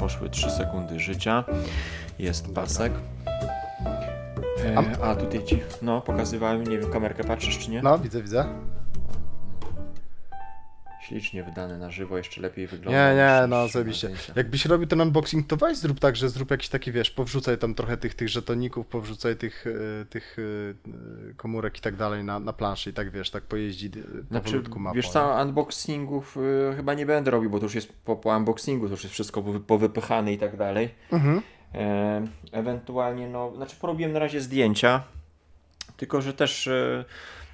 poszły 3 sekundy życia. Jest pasek. E, a tutaj ci, no, pokazywałem, nie wiem, kamerkę patrzysz czy nie? No, widzę, widzę. Ślicznie wydane na żywo, jeszcze lepiej wygląda. Nie, nie, no zdjęciach. Jakbyś robił ten unboxing, to weź zrób tak, że zrób jakiś taki, wiesz, powrzucaj tam trochę tych, tych żetoników, powrzucaj tych, e, tych e, komórek i tak dalej na, na planszy i tak, wiesz, tak pojeździ Znaczy, powolutku mapą. wiesz co, unboxingów y, chyba nie będę robił, bo to już jest po, po unboxingu, to już jest wszystko powy- powypychane i tak dalej. Mhm. E, ewentualnie, no, znaczy porobiłem na razie zdjęcia, tylko że też e,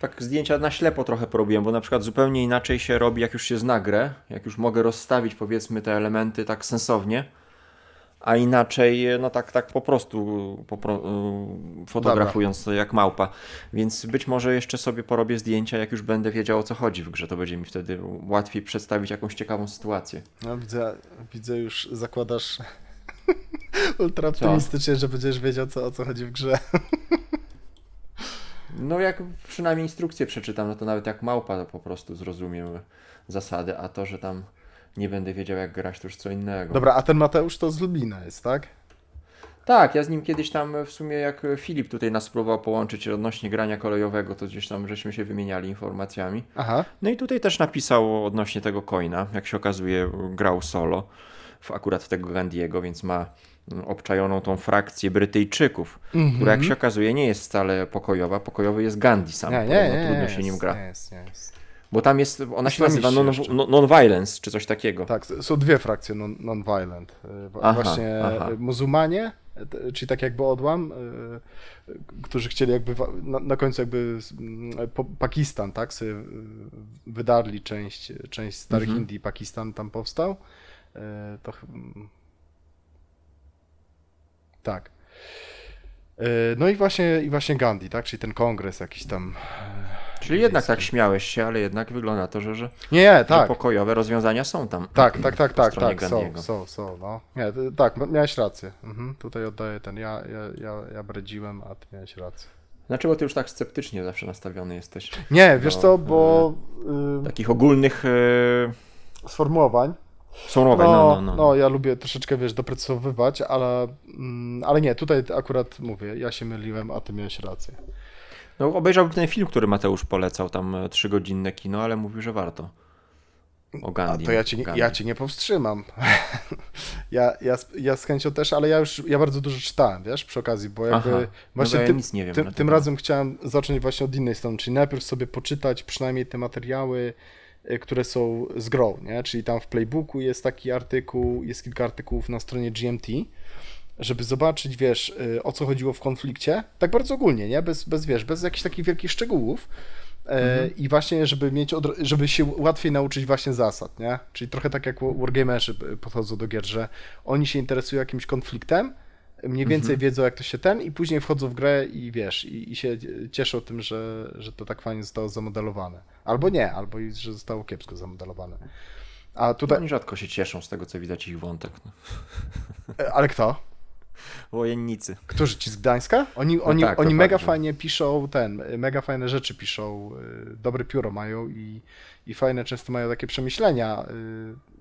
tak zdjęcia na ślepo trochę porobiłem, bo na przykład zupełnie inaczej się robi, jak już się zna grę, jak już mogę rozstawić powiedzmy te elementy tak sensownie, a inaczej, e, no tak, tak po prostu po, pro- e, fotografując to jak małpa. Więc być może jeszcze sobie porobię zdjęcia, jak już będę wiedział o co chodzi w grze, to będzie mi wtedy łatwiej przedstawić jakąś ciekawą sytuację. No widzę, widzę już zakładasz ultra optymistycznie, że będziesz wiedział co, o co chodzi w grze. No jak przynajmniej instrukcję przeczytam, no to nawet jak małpa po prostu zrozumiem zasady, a to, że tam nie będę wiedział jak grać, to już co innego. Dobra, a ten Mateusz to z Lublina jest, tak? Tak, ja z nim kiedyś tam w sumie jak Filip tutaj nas próbował połączyć odnośnie grania kolejowego, to gdzieś tam żeśmy się wymieniali informacjami. Aha. No i tutaj też napisał odnośnie tego coina, jak się okazuje grał solo, w, akurat w tego Gandiego, więc ma obczajoną tą frakcję Brytyjczyków, Mhm. która jak się okazuje nie jest wcale pokojowa, pokojowy jest Gandhi sam, Nie, nie, podobno nie, trudno się nim gra. Bo tam jest, ona się nazywa non- jeszcze. non- non-violence, czy coś takiego. Tak, są dwie frakcje non- non-violent. Wa- Aha, Właśnie aha. y, muzułmanie, t- czyli tak jakby odłam, którzy chcieli jakby na, na końcu jakby mm, Pakistan, tak, sobie wydarli część, część starych Mhm. Indii, Pakistan tam powstał. To mm, tak. Y, No i właśnie, i właśnie Gandhi, tak, czyli ten kongres jakiś tam. Czyli jednak tak śmiałeś się, ale jednak wygląda to, że, że, Nie, nie, że tak. pokojowe rozwiązania są tam. Tak, tak, tak, tak, tak, są, Gandiego. są, są, no. Nie, tak, miałeś rację. Mhm, tutaj oddaję ten, ja, ja, ja, ja bredziłem, a ty miałeś rację. Znaczy, bo ty już tak sceptycznie zawsze nastawiony jesteś. Nie, wiesz No, co, bo Takich ogólnych e, y, sformułowań, sformułowań, no, no, no, no, no. ja lubię troszeczkę, wiesz, doprecyzowywać, ale, mm, ale nie, tutaj akurat mówię, ja się myliłem, a ty miałeś rację. no obejrzałbym ten film, który Mateusz polecał, tam e, trzygodzinne kino, ale mówił, że warto. O A Gandhi. to ja cię, nie, ja cię nie powstrzymam. ja, ja, ja z chęcią też, ale ja już, ja bardzo dużo czytałem, wiesz, przy okazji, bo jakby Aha, no właśnie to ja tym, nic nie wiem tym, tym razem chciałem zacząć właśnie od innej strony, czyli najpierw sobie poczytać przynajmniej te materiały, które są z grą, nie? Czyli tam w playbooku jest taki artykuł, jest kilka artykułów na stronie GMT, żeby zobaczyć, wiesz, y, o co chodziło w konflikcie, tak bardzo ogólnie, nie? Bez, bez wiesz, bez jakichś takich wielkich szczegółów. E, I właśnie, żeby mieć, żeby się łatwiej nauczyć właśnie zasad, nie? Czyli trochę tak jak wargamerzy podchodzą do gier, że oni się interesują jakimś konfliktem, mniej więcej wiedzą jak to się ten i później wchodzą w grę i wiesz, i, i się cieszą tym, że, że to tak fajnie zostało zamodelowane. Albo nie, albo że zostało kiepsko zamodelowane. A tutaj, Oni rzadko się cieszą z tego, co widać ich wątek. No. e, ale kto? Wojennicy. Którzy ci z Gdańska? Oni, oni, tak, oni mega że- fajnie piszą ten, mega fajne rzeczy piszą, y, dobre pióro mają i, i fajne często mają takie przemyślenia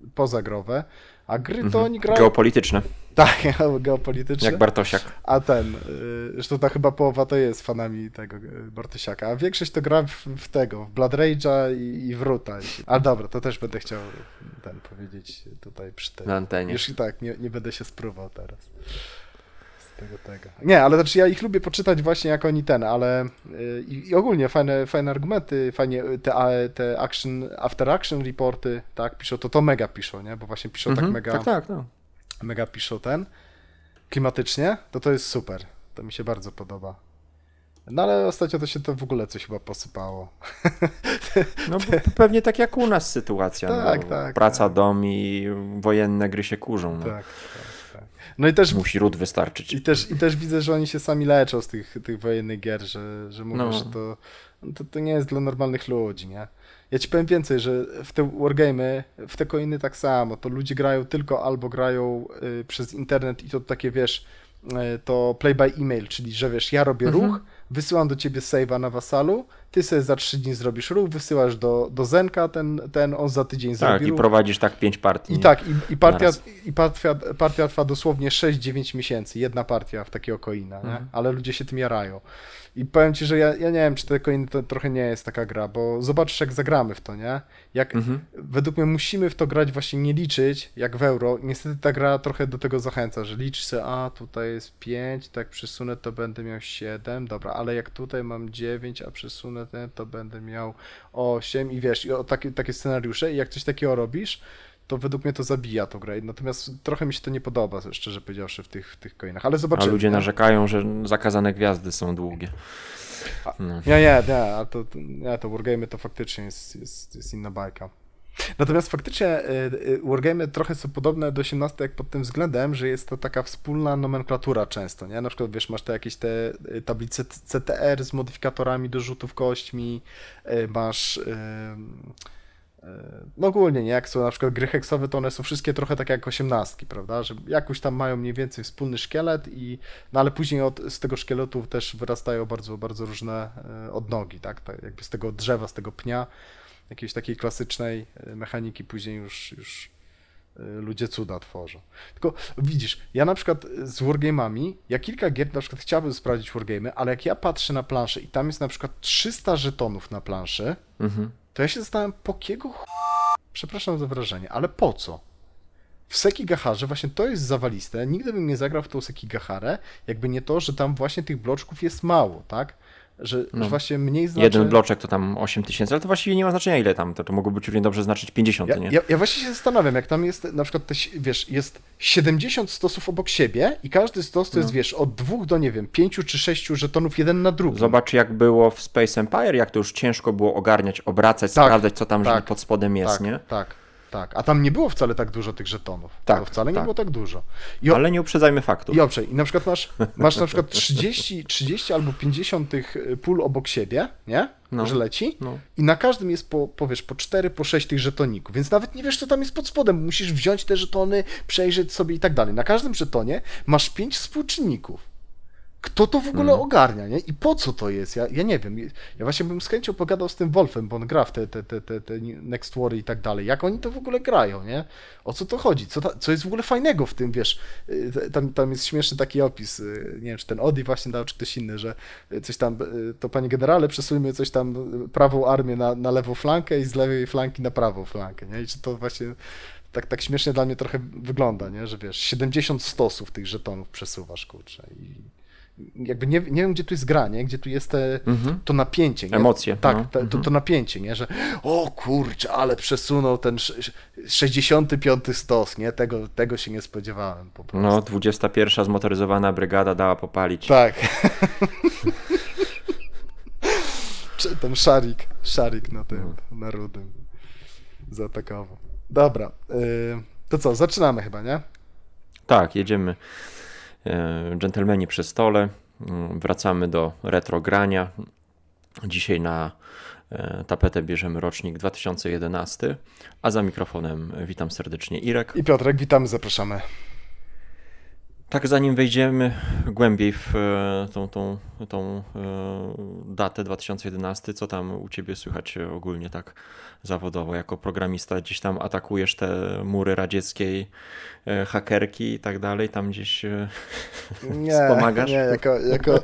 y, pozagrowe, a gry to oni grają Geopolityczne, tak, geopolityczne, jak Bartosiak. a ten, y, zresztą ta chyba połowa to jest fanami tego y, Bartosiaka, a większość to gra w, w tego, w Blood Rage'a i, i w Ruta. Ale dobra, to też będę chciał ten powiedzieć tutaj przy tej. Na antenie. Już i tak, nie, nie będę się spróbował teraz. Tego, tego. Nie, ale znaczy ja ich lubię poczytać właśnie jak oni ten, ale y, i, i ogólnie fajne, fajne argumenty, fajnie y, te, te action, after action reporty, tak, piszą, to to mega piszą, nie, bo właśnie piszą tak Mhm, mega, tak, tak, no. mega piszą ten, klimatycznie, to to jest super, to mi się bardzo podoba. No ale ostatnio to się to w ogóle coś chyba posypało. No bo pewnie tak jak u nas sytuacja. Tak, no, tak, Praca, tak. dom i wojenne gry się kurzą. No. Tak, tak, tak. No i też Musi ród wystarczyć. I też, I też widzę, że oni się sami leczą z tych, tych wojennych gier, że, że mówią, No. że to, to, to nie jest dla normalnych ludzi, nie? Ja ci powiem więcej, że w te wargamy, w te coiny tak samo, to ludzie grają tylko albo grają y, przez internet i to takie, wiesz, y, to play by email, czyli że wiesz, ja robię Mhm. ruch, wysyłam do ciebie save'a na wasalu, ty sobie za trzy dni zrobisz ruch, wysyłasz do, do Zenka, ten, ten on za tydzień Tak, zrobi i ruch. prowadzisz tak pięć partii. I nie? tak, i, i, partia, i partia, partia trwa dosłownie 6-9 miesięcy, jedna partia w takiego coina, nie? Mhm. ale ludzie się tym jarają. I powiem ci, że ja, ja nie wiem, czy coiny to trochę nie jest taka gra, bo zobaczysz jak zagramy w to, nie? Jak, Mhm. Według mnie musimy w to grać, właśnie nie liczyć, jak w euro. Niestety ta gra trochę do tego zachęca, że liczy się, a tutaj jest 5, tak przesunę, to będę miał 7, dobra, ale jak tutaj mam 9, a przesunę ten, to będę miał 8 i wiesz, i o takie, takie scenariusze i jak coś takiego robisz, to według mnie to zabija tą grę. Natomiast trochę mi się to nie podoba, szczerze powiedziawszy, w tych, w tych coinach, ale A zobaczymy. ludzie nie? narzekają, że zakazane gwiazdy są długie. No. Nie, nie, nie, a to, nie, to Wargame to faktycznie jest, jest, jest inna bajka. Natomiast faktycznie y, y, Wargame trochę są podobne do 18 jak pod tym względem, że jest to taka wspólna nomenklatura często, nie? Na przykład, wiesz, masz te jakieś te y, tablice CTR z modyfikatorami do rzutów kośćmi, masz... y, y, No ogólnie, nie? Jak są na przykład gry heksowe, to one są wszystkie trochę tak jak osiemnastki, prawda? Że jakoś tam mają mniej więcej wspólny szkielet i... No ale później od, z tego szkieletu też wyrastają bardzo, bardzo różne e, odnogi, tak? tak? Jakby z tego drzewa, z tego pnia, jakiejś takiej klasycznej e, mechaniki później już, już ludzie cuda tworzą. Tylko widzisz, ja na przykład z wargame'ami, ja kilka gier na przykład chciałbym sprawdzić wargame'y, ale jak ja patrzę na planszę i tam jest na przykład 300 żetonów na planszy, Mhm. To ja się zastanawiam, po kiego ch... Przepraszam za wrażenie, ale po co? W Sekigaharze właśnie to jest zawaliste. Nigdy bym nie zagrał w tą Sekigaharę, jakby nie to, że tam właśnie tych bloczków jest mało, tak? Że, No. że właśnie mniej znaczy... Jeden bloczek to tam 8 tysięcy, ale to właściwie nie ma znaczenia ile tam, to, to mogło być równie dobrze znaczyć 50, Ja, nie? ja, ja właśnie się zastanawiam, jak tam jest na przykład, te, wiesz, jest 70 stosów obok siebie i każdy stos to jest, No. wiesz, od dwóch do, nie wiem, pięciu czy sześciu żetonów jeden na drugim. Zobacz jak było w Space Empire, jak to już ciężko było ogarniać, obracać, Tak, sprawdzać co tam tak, pod spodem jest, tak, nie? tak, tak. A tam nie było wcale tak dużo tych żetonów. Tak, To wcale nie tak. było tak dużo. O, Ale nie uprzedzajmy faktów. I dobrze, i na przykład masz, masz na przykład 30, 30 albo 50 tych y, pól obok siebie, nie? No. Że leci. No. I na każdym jest po, po, wiesz, po 4, po 6 tych żetoników, więc nawet nie wiesz, co tam jest pod spodem. Musisz wziąć te żetony, przejrzeć sobie i tak dalej. Na każdym żetonie masz 5 współczynników. Kto to w ogóle Hmm. ogarnia, nie? I po co to jest? Ja, ja nie wiem. Ja właśnie bym z chęcią pogadał z tym Wolfem, bo on gra w te, te, te, te, te Next Wary i tak dalej. Jak oni to w ogóle grają, nie? O co to chodzi? Co, ta, co jest w ogóle fajnego w tym, wiesz? y, Tam, tam jest śmieszny taki opis, y, nie wiem, czy ten Odi właśnie dał, czy ktoś inny, że y, coś tam, y, to panie generale, przesuńmy coś tam, y, prawą armię na, na lewą flankę i z lewej flanki na prawą flankę, nie? I czy to właśnie tak, tak śmiesznie dla mnie trochę wygląda, nie? Że wiesz, 70 stosów tych żetonów przesuwasz, kurczę. I jakby nie, nie wiem, gdzie tu jest gra, nie? Gdzie tu jest te, Mhm. to napięcie, nie? Emocje, Tak, no. te, to, Mhm. to napięcie, nie? Że o kurczę, ale przesunął ten sz- 65 stos, nie? Tego, tego się nie spodziewałem po prostu. No, 21 zmotoryzowana brygada dała popalić. Tak. Czy Ten szarik, szarik na tym, na rudym zaatakował. Dobra, y, to co, zaczynamy chyba, nie? Tak, jedziemy. E, Dżentelmeni przy stole. Mm, Wracamy do retro grania. Dzisiaj na e, tapetę bierzemy rocznik 2011, a za mikrofonem witam serdecznie Irek. I Piotrek, witamy, zapraszamy. Tak, zanim wejdziemy głębiej w e, tą, tą, tą e, datę 2011, co tam u ciebie słychać ogólnie tak zawodowo? Jako programista gdzieś tam atakujesz te mury radzieckiej, e, hakerki i tak dalej, tam gdzieś Nie, Wspomagasz? nie jako, jako,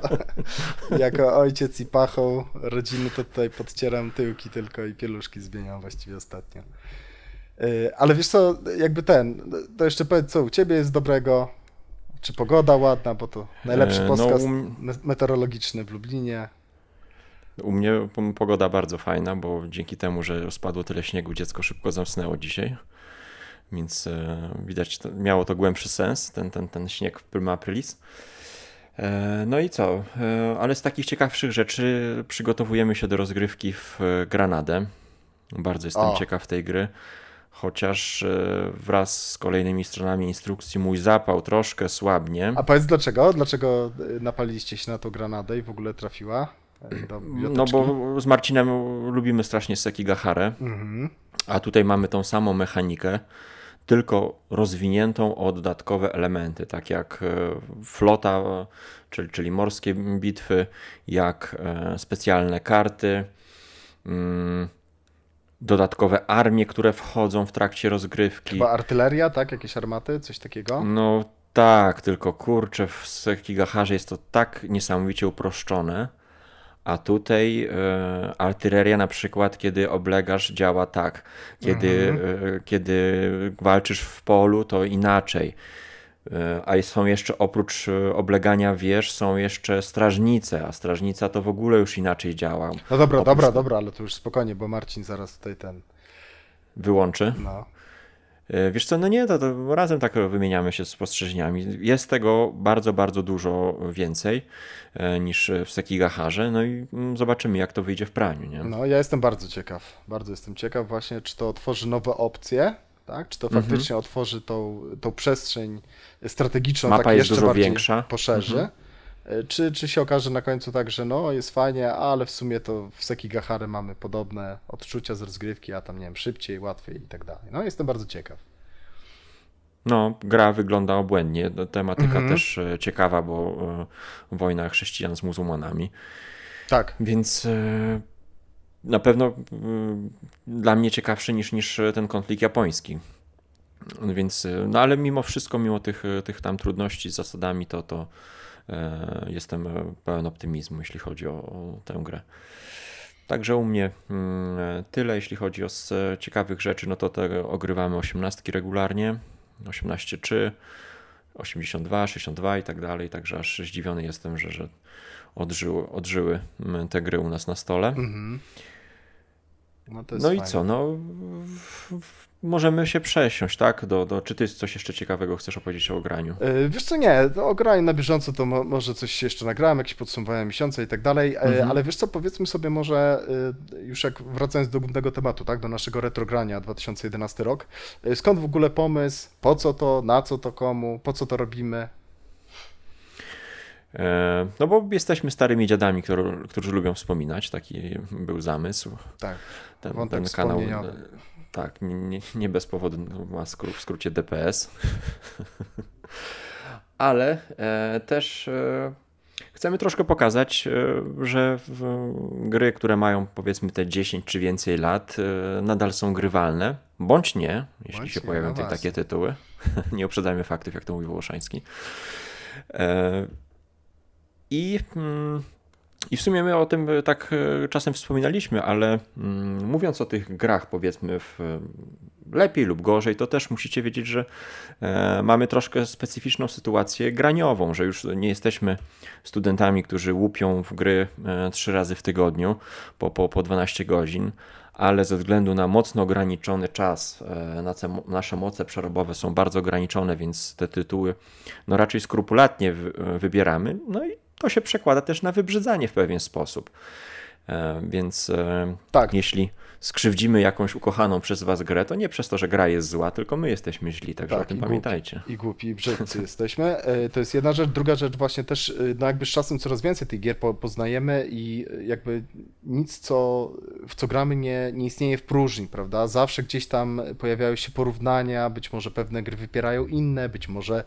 jako ojciec i pachą rodziny to tutaj podcieram tyłki tylko i pieluszki zmieniam właściwie ostatnio. Ale wiesz co, jakby ten, to jeszcze powiedz, co u ciebie jest dobrego? Czy pogoda ładna, bo to najlepszy E, no, podcast u m- me- meteorologiczny w Lublinie. U mnie pogoda bardzo fajna, bo dzięki temu, że spadło tyle śniegu, dziecko szybko zamknęło dzisiaj. Więc e, widać, to, miało to głębszy sens, ten, ten, ten śnieg w prima aprilis. E, no i co? E, ale z takich ciekawszych rzeczy przygotowujemy się do rozgrywki w e, Granadę. Bardzo jestem O. ciekaw tej gry. Chociaż e, wraz z kolejnymi stronami instrukcji mój zapał troszkę słabnie. A powiedz dlaczego? Dlaczego y, napaliliście się na tą granadę i w ogóle trafiła? Do No bo z Marcinem lubimy strasznie Sekigaharę. Mhm. A tutaj mamy tą samą mechanikę, tylko rozwiniętą o dodatkowe elementy, tak jak flota, czyli, czyli morskie bitwy, jak specjalne karty, mm, dodatkowe armie, które wchodzą w trakcie rozgrywki. Chyba artyleria, tak? Jakieś armaty, coś takiego? No tak, tylko kurczę, w Sekigahara jest to tak niesamowicie uproszczone, a tutaj e, artyleria na przykład, kiedy oblegasz, działa tak. Kiedy, mhm. e, kiedy walczysz w polu, to inaczej. E, a są jeszcze oprócz e, oblegania wież, są jeszcze strażnice, a strażnica to w ogóle już inaczej działa. No dobra, oprócz dobra, dobra, ale to już spokojnie, bo Marcin zaraz tutaj ten. Wyłączy? No. E, wiesz co, no nie, to, to razem tak wymieniamy się spostrzeżeniami. Jest tego bardzo, bardzo dużo więcej niż w Sekigaharze, no i mm, zobaczymy, jak to wyjdzie w praniu. Nie? No, ja jestem bardzo ciekaw. Bardzo jestem ciekaw właśnie, czy to otworzy nowe opcje, tak? Czy to mhm. faktycznie otworzy tą, tą przestrzeń strategiczną, Mapa tak jest jeszcze bardziej większa. poszerzy. Mhm. E, czy, czy się okaże na końcu tak, że no jest fajnie, ale w sumie to w Sekigahary mamy podobne odczucia z rozgrywki, a tam nie wiem, szybciej, łatwiej i tak dalej. No jestem bardzo ciekaw. No, gra wygląda obłędnie. Tematyka mhm. też e, ciekawa, bo e, wojna chrześcijan z muzułmanami. Tak. Więc na pewno dla mnie ciekawszy niż, niż ten konflikt japoński. Więc, no ale mimo wszystko, mimo tych, tych tam trudności z zasadami, to, to e, jestem pełen optymizmu, jeśli chodzi o, o tę grę. Także u mnie mm, tyle, jeśli chodzi o ciekawych rzeczy, no to te ogrywamy 18 regularnie, 18.3, 82, 62 i tak dalej, także aż zdziwiony jestem, że, że odżyły, odżyły te gry u nas na stole. Mhm. No, no i co, no możemy się przesiąść, tak? Do, do, czy ty coś jeszcze ciekawego chcesz opowiedzieć o graniu? Yy, wiesz co, nie, o graniu na bieżąco to mo może coś jeszcze nagrałem, jakieś podsumowanie miesiąca i tak dalej, yy, ale wiesz co, powiedzmy sobie może, yy, już jak wracając do głównego tematu, tak, do naszego retrogrania 2011 rok, skąd w ogóle pomysł, po co to, na co to komu, po co to robimy? No bo jesteśmy starymi dziadami, którzy, którzy lubią wspominać, taki był zamysł. Tak, ten, ten kanał tak, nie, nie bez powodu ma skró w skrócie DPS. Ale e, też e, chcemy troszkę pokazać, e, że gry, które mają powiedzmy te 10 czy więcej lat, e, nadal są grywalne, bądź nie, jeśli bądź się nie, pojawią no takie tytuły. nie uprzedzajmy faktów, jak to mówi Włoszański. I mm, i w sumie my o tym e, tak e, czasem wspominaliśmy, ale mm, mówiąc o tych grach, powiedzmy, w, lepiej lub gorzej, to też musicie wiedzieć, że e, mamy troszkę specyficzną sytuację graniową, że już nie jesteśmy studentami, którzy łupią w gry trzy razy w tygodniu po, po, po 12 godzin, ale ze względu na mocno ograniczony czas, nasze moce przerobowe są bardzo ograniczone, więc te tytuły no raczej skrupulatnie wybieramy. No i to się przekłada też na wybrzydzanie w pewien sposób. E, więc e, tak. jeśli skrzywdzimy jakąś ukochaną przez was grę, to nie przez to, że gra jest zła, tylko my jesteśmy źli, także tak, o tym i pamiętajcie. Głupi, I głupi, i brzydcy jesteśmy. E, to jest jedna rzecz. Druga rzecz właśnie też, no jakby z czasem coraz więcej tych gier poznajemy i jakby nic, co, w co gramy nie, nie istnieje w próżni, prawda? Zawsze gdzieś tam pojawiają się porównania, być może pewne gry wypierają inne, być może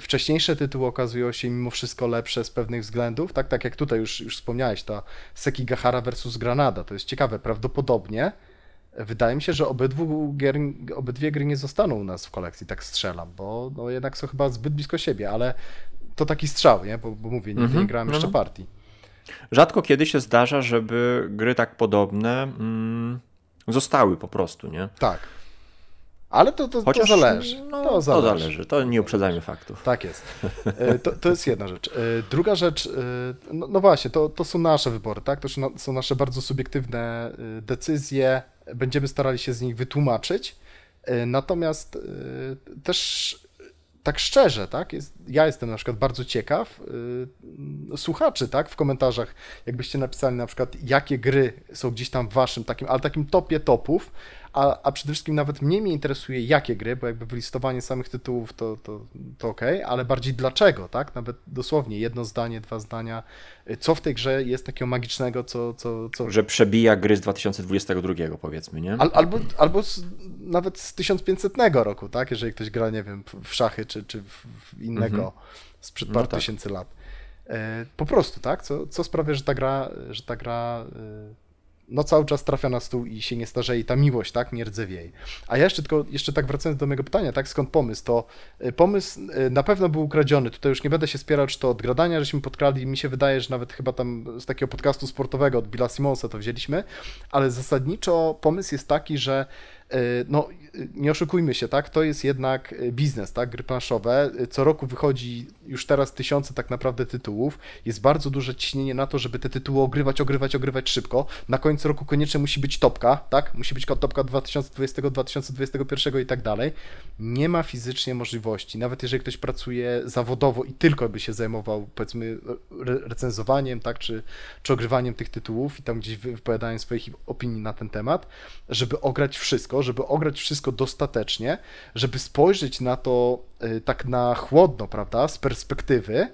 wcześniejsze tytuły okazują się mimo wszystko lepsze z pewnych względów, tak, tak jak tutaj już, już wspomniałeś, ta Sekigahara versus Granada, to jest ciekawe, prawdopodobnie Wydaje mi się, że obydwu gier, obydwie gry nie zostaną u nas w kolekcji, tak strzelam, bo no jednak są chyba zbyt blisko siebie, ale to taki strzał, nie? Bo, bo mówię, nie, mm -hmm. nie grałem jeszcze mhm. partii. Rzadko kiedy się zdarza, żeby gry tak podobne mm, zostały po prostu, nie? Tak. Ale to, to, Chociaż, to zależy. No, to zależy. To zależy. To nie uprzedzajmy faktów. Tak jest. E, to, to jest jedna rzecz. E, druga rzecz, e, no, no właśnie, to, to są nasze wybory, tak? To są nasze bardzo subiektywne decyzje. Będziemy starali się z nich wytłumaczyć. Natomiast też tak szczerze, tak, jest, ja jestem na przykład bardzo ciekaw słuchaczy, tak, w komentarzach, jakbyście napisali na przykład, jakie gry są gdzieś tam w waszym takim, ale takim topie topów, a, a przede wszystkim nawet mnie mnie interesuje jakie gry, bo jakby wylistowanie samych tytułów to, to, to ok, ale bardziej dlaczego, tak? Nawet dosłownie jedno zdanie, dwa zdania. Co w tej grze jest takiego magicznego, co... co, co... Że przebija gry z 2022 powiedzmy, nie? Al, albo, albo nawet z 1500 roku, tak? Jeżeli ktoś gra, nie wiem, w szachy czy, czy w innego mhm. sprzed paru no tak. tysięcy lat. E, po prostu, tak? Co, co sprawia, że ta gra, że ta gra no cały czas trafia na stół i się nie starzeje, ta miłość, tak, nie rdzewieje. A ja jeszcze tylko, jeszcze tak wracając do mojego pytania, tak, skąd pomysł, to y, pomysł y, na pewno był ukradziony, tutaj już nie będę się spierał, czy to od gradania, żeśmy podkradli, mi się wydaje, że nawet chyba tam z takiego podcastu sportowego od Billa Simonsa to wzięliśmy, ale zasadniczo pomysł jest taki, że E, no nie oszukujmy się, tak, to jest jednak e, biznes, tak, gry planszowe, co roku wychodzi już teraz tysiące tak naprawdę tytułów, jest bardzo duże ciśnienie na to, żeby te tytuły ogrywać, ogrywać, ogrywać szybko, na końcu roku koniecznie musi być topka, tak, musi być topka 2020, 2021 i tak dalej, nie ma fizycznie możliwości, nawet jeżeli ktoś pracuje zawodowo i tylko by się zajmował, powiedzmy, recenzowaniem, tak, czy, czy ogrywaniem tych tytułów i tam gdzieś wypowiadaniem swoich opinii na ten temat, żeby ograć wszystko, żeby ograć wszystko dostatecznie, żeby spojrzeć na to e, tak na chłodno, prawda, z perspektywy.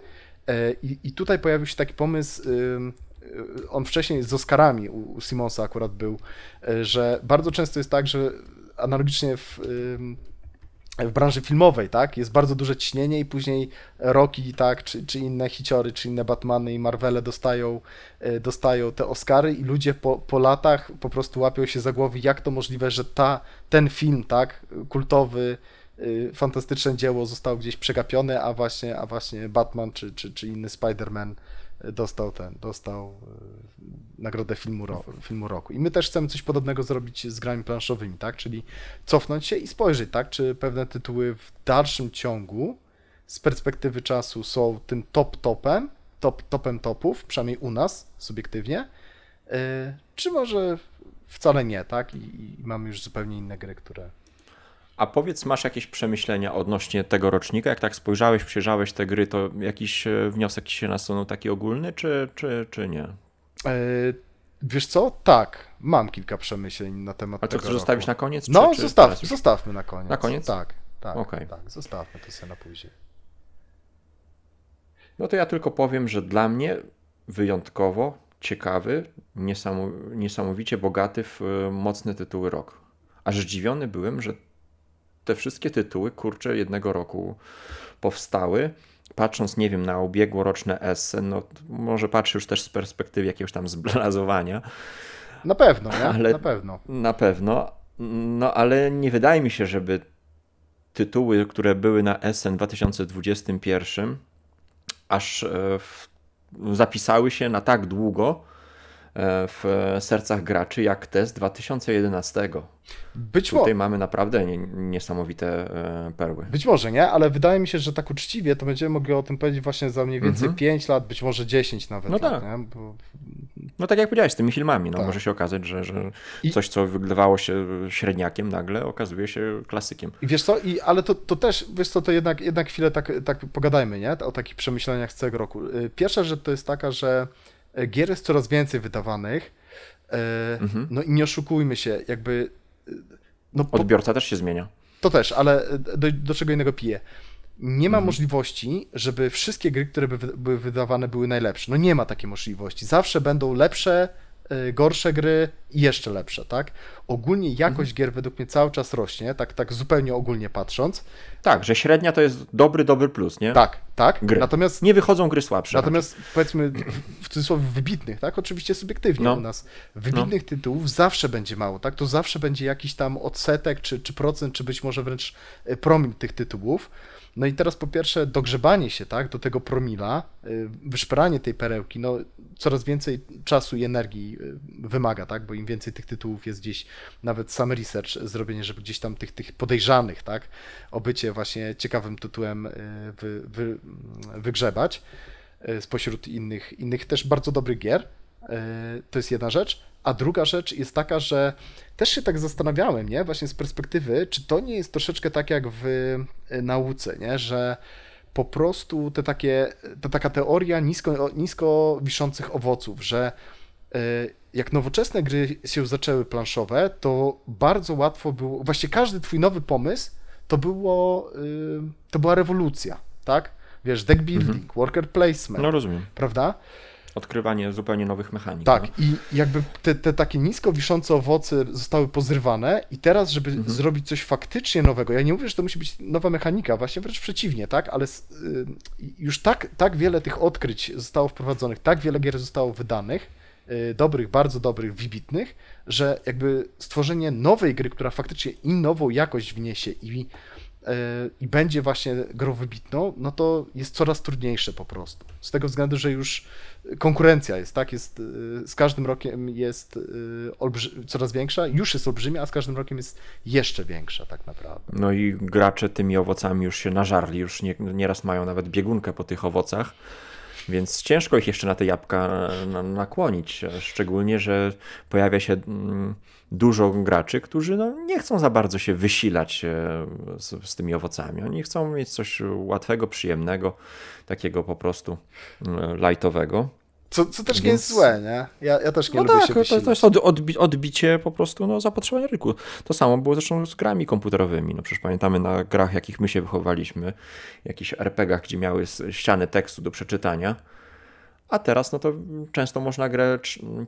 E, I, i tutaj pojawił się taki pomysł, e, on wcześniej z Oscarami u Simonsa akurat był, że bardzo często jest tak, że analogicznie w w branży filmowej, tak, jest bardzo duże ciśnienie i później Rocky, tak, czy, czy inne hiciory, czy inne Batmany i Marvele dostają, e, dostają te Oscary i ludzie po, po latach po prostu łapią się za głowy, jak to możliwe, że ta, ten film, tak, kultowy, y, fantastyczne dzieło zostało gdzieś przegapione, a właśnie, a właśnie Batman czy, czy, czy inny Spider-Man dostał ten, dostał e, nagrodę filmu, ro, filmu roku. I my też chcemy coś podobnego zrobić z grami planszowymi, tak? Czyli cofnąć się i spojrzeć, tak? Czy pewne tytuły w dalszym ciągu z perspektywy czasu są tym top topem, top topem topów, przynajmniej u nas subiektywnie, e, czy może wcale nie, tak? I, i mamy już zupełnie inne gry, które a powiedz, masz jakieś przemyślenia odnośnie tego rocznika? Jak tak spojrzałeś, przejrzałeś te gry, to jakiś e, wniosek się nasunął taki ogólny, czy, czy, czy nie? E, wiesz co? Tak, mam kilka przemyśleń na temat A to chcesz zostawić na koniec? No, czy, czy zostaw, zostawmy na koniec. Na koniec? Tak, tak, okay. tak, zostawmy to sobie na później. No to ja tylko powiem, że dla mnie wyjątkowo ciekawy, niesamowicie bogaty w e, mocne tytuły rok. Aż zdziwiony byłem, że te wszystkie tytuły, kurczę, jednego roku powstały. Patrząc, nie wiem, na ubiegłoroczne esse, no może patrzę już też z perspektywy jakiegoś tam zblazowania. Na pewno, nie? Ale, na pewno. Na pewno. No ale nie wydaje mi się, żeby tytuły, które były na SN 2021, aż e, zapisały się na tak długo, w sercach graczy jak te z 2011. Być Tutaj mamy naprawdę niesamowite e, perły. Być może, nie? Ale wydaje mi się, że tak uczciwie to będziemy mogli o tym powiedzieć właśnie za mniej więcej mm 5 lat, być może 10 nawet. No lat, tak. Bo... No tak jak powiedziałeś, z tymi filmami, no tak. może się okazać, że, że I... coś, co wydawało się średniakiem, nagle okazuje się klasykiem. I wiesz co, I, ale to, to też, wiesz co, to jednak, jednak chwilę tak, tak pogadajmy, nie? O takich przemyśleniach z całego roku. Y, pierwsza rzecz to jest taka, że gier jest coraz więcej wydawanych. E, mhm. No i nie oszukujmy się, jakby. No, Odbiorca też się zmienia. To też, ale do, do czego innego piję. Nie ma mhm. możliwości, żeby wszystkie gry, które by były wydawane, były najlepsze. No nie ma takiej możliwości. Zawsze będą lepsze gorsze gry i jeszcze lepsze, tak? Ogólnie jakość mhm. gier według mnie cały czas rośnie, tak, tak zupełnie ogólnie patrząc. Tak, że średnia to jest dobry, dobry plus, nie? Tak, tak. Gry. Natomiast nie wychodzą gry słabsze. Natomiast powiedzmy w cudzysłowie wybitnych, tak? Oczywiście subiektywnie no. u nas. Wybitnych no. tytułów zawsze będzie mało, tak? To zawsze będzie jakiś tam odsetek, czy, czy procent, czy być może wręcz y, promil tych tytułów. No i teraz po pierwsze dogrzebanie się tak, do tego promila, y, wyszperanie tej perełki, no coraz więcej czasu i energii y, wymaga, tak, bo im więcej tych tytułów jest gdzieś, nawet sam research zrobienie, żeby gdzieś tam tych, tych podejrzanych, tak, obycie właśnie ciekawym tytułem y, wy, wy, wygrzebać spośród innych, innych też bardzo dobrych gier, to jest jedna rzecz. A druga rzecz jest taka, że też się tak zastanawiałem, nie? Właśnie z perspektywy, czy to nie jest troszeczkę tak jak w e, nauce, nie? Że po prostu te takie, ta taka teoria nisko, nisko wiszących owoców, że e, jak nowoczesne gry się zaczęły planszowe, to bardzo łatwo było, właściwie każdy twój nowy pomysł to było, to była rewolucja, tak? Wiesz, deck building, mhm. worker placement. No rozumiem. Prawda? Odkrywanie zupełnie nowych mechanik. Tak, no. i jakby te, te takie nisko wiszące owoce zostały pozrywane i teraz, żeby Mhm. zrobić coś faktycznie nowego, ja nie mówię, że to musi być nowa mechanika, właśnie wręcz przeciwnie, tak, ale y, już tak, tak wiele tych odkryć zostało wprowadzonych, tak wiele gier zostało wydanych, y, dobrych, bardzo dobrych, wybitnych, że jakby stworzenie nowej gry, która faktycznie i nową jakość wniesie i i będzie właśnie grą wybitną, no to jest coraz trudniejsze po prostu. Z tego względu, że już konkurencja jest, tak? Jest, y, z każdym rokiem jest y, coraz większa, już jest olbrzymia, a z każdym rokiem jest jeszcze większa tak naprawdę. No i gracze tymi owocami już się nażarli, już nie, nieraz mają nawet biegunkę po tych owocach, więc ciężko ich jeszcze na te jabłka na, nakłonić. Szczególnie, że pojawia się mm, dużo graczy, którzy no, nie chcą za bardzo się wysilać e, z, z tymi owocami. Oni chcą mieć coś łatwego, przyjemnego, takiego po prostu e, lightowego. Co, co też nie Więc- jest złe, nie? Ja, ja też nie No lubię tak, się to, wysilać. to jest od, odbi, odbicie po prostu no, zapotrzebowania rynku. To samo było zresztą z grami komputerowymi. No przecież pamiętamy na grach, jakich my się wychowaliśmy, jakichś RPGach, gdzie miały ściany tekstu do przeczytania. A teraz no to często można grę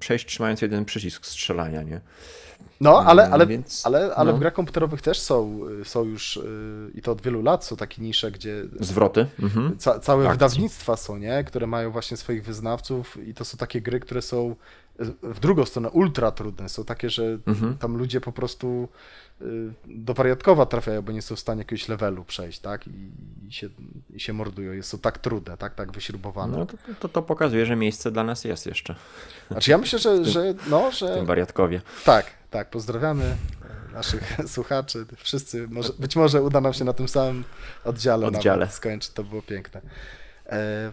przejść trzymając jeden przycisk strzelania, nie? No, ale, ale, Mm, Więc, ale, ale no. w grach komputerowych też są, są już, y, i to od wielu lat, są takie nisze, gdzie Zwroty. Mhm. Ca całe Akcji. wydawnictwa są, nie? Które mają właśnie swoich wyznawców i to są takie gry, które są w drugą stronę ultra trudne. Są takie, że Mhm. tam ludzie po prostu y, do wariatkowa trafiają, bo nie są w stanie jakiegoś levelu przejść, tak? I, i, się, i się mordują. Jest są tak trudne, tak, tak wyśrubowane. No to, to, to pokazuje, że miejsce dla nas jest jeszcze Znaczy ja myślę, że, że no, w że tym wariatkowie. tak, tak, pozdrawiamy naszych słuchaczy, wszyscy, może, być może uda nam się na tym samym oddziale, Oddziale. Skończyć, to było piękne. E,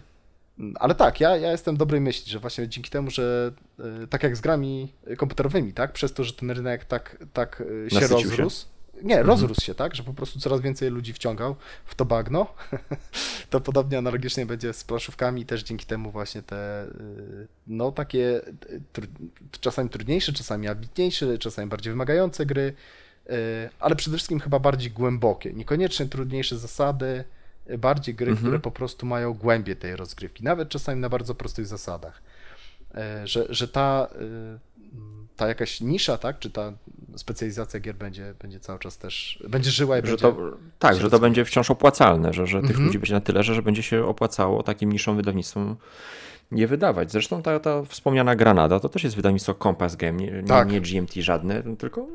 ale tak, ja, ja jestem dobrej myśli, że właśnie dzięki temu, że e, tak jak z grami komputerowymi, tak, przez to, że ten rynek tak, tak e, się Nasycił się. rozrósł, nie, rozrósł się, tak, że po prostu coraz więcej ludzi wciągał w to bagno, to podobnie analogicznie będzie z planszówkami i też dzięki temu właśnie te, y, no takie tr czasami trudniejsze, czasami ambitniejsze, czasami bardziej wymagające gry, ale przede wszystkim chyba bardziej głębokie, niekoniecznie trudniejsze zasady, bardziej gry, Mhm. które po prostu mają głębię tej rozgrywki, nawet czasami na bardzo prostych zasadach. Y, Że, że ta, y, ta jakaś nisza, tak, czy ta specjalizacja gier będzie, będzie cały czas też, będzie żyła i Że będzie... to, tak, że to będzie wciąż opłacalne, że, że tych Mhm. ludzi będzie na tyle, że, że będzie się opłacało takim niższym wydawnictwom nie wydawać. Zresztą ta, ta wspomniana Granada to też jest wydawnictwo Compass Game, nie, nie, Tak. nie GMT żadne, tylko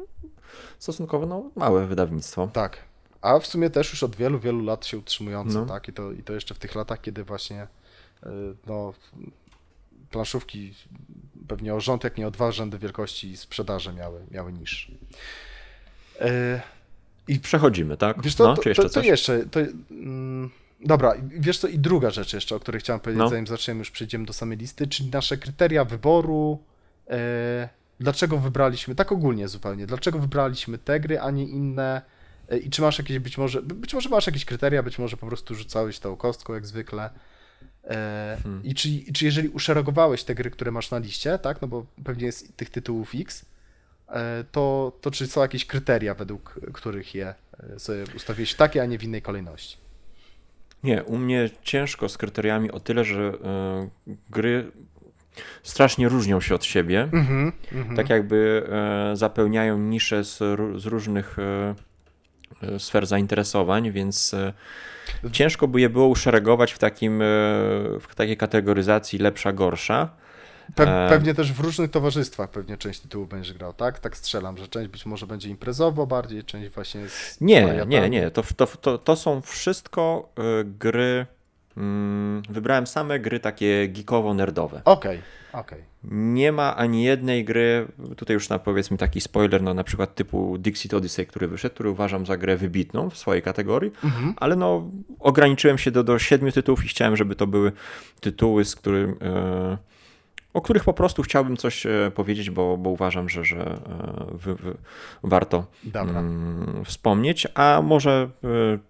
stosunkowo no, małe wydawnictwo. Tak. A w sumie też już od wielu, wielu lat się utrzymujące, No. tak? I to, I to jeszcze w tych latach, kiedy właśnie y, no, planszówki pewnie o rząd, jak nie o dwa rzędy wielkości sprzedaży miały, miały niż. I Przechodzimy, tak? wiesz co, no, to, czy jeszcze to, to coś? jeszcze, to, mm, dobra, wiesz co, i druga rzecz jeszcze, o której chciałem powiedzieć, No. zanim zaczniemy, już przejdziemy do samej listy, czyli nasze kryteria wyboru, e, dlaczego wybraliśmy, tak ogólnie zupełnie, dlaczego wybraliśmy te gry, a nie inne e, i czy masz jakieś, być może, być może masz jakieś kryteria, być może po prostu rzucałeś tą kostką jak zwykle e, Hmm. i czy, i czy jeżeli uszeregowałeś te gry, które masz na liście, tak, no bo pewnie jest tych tytułów X, e, to, to czy są jakieś kryteria, według których je e, sobie ustawiłeś w takiej, a nie w innej kolejności? Nie, u mnie ciężko z kryteriami o tyle, że y, gry strasznie różnią się od siebie. Mhm, mhm. Tak jakby e, zapełniają nisze z, z różnych e, e, sfer zainteresowań, więc e, ciężko by je było uszeregować w, takim, e, w takiej kategoryzacji lepsza, gorsza. Pe- e, pewnie też w różnych towarzystwach pewnie część tytułów będziesz grał, tak? Tak strzelam, że część być może będzie imprezowo bardziej, część właśnie z Nie, wariatami. nie, nie. To, to, to, to są wszystko e, gry. Mm, wybrałem same gry takie geekowo-nerdowe. Okej, okej. Nie ma ani jednej gry, tutaj już na powiedzmy taki spoiler, no na przykład typu Dixit Odyssey, który wyszedł, który uważam za grę wybitną w swojej kategorii, Mhm. ale no ograniczyłem się do, do siedmiu tytułów i chciałem, żeby to były tytuły, z którym, e, o których po prostu chciałbym coś e, powiedzieć, bo, bo uważam, że, że e, warto Dobra. mm, wspomnieć, a może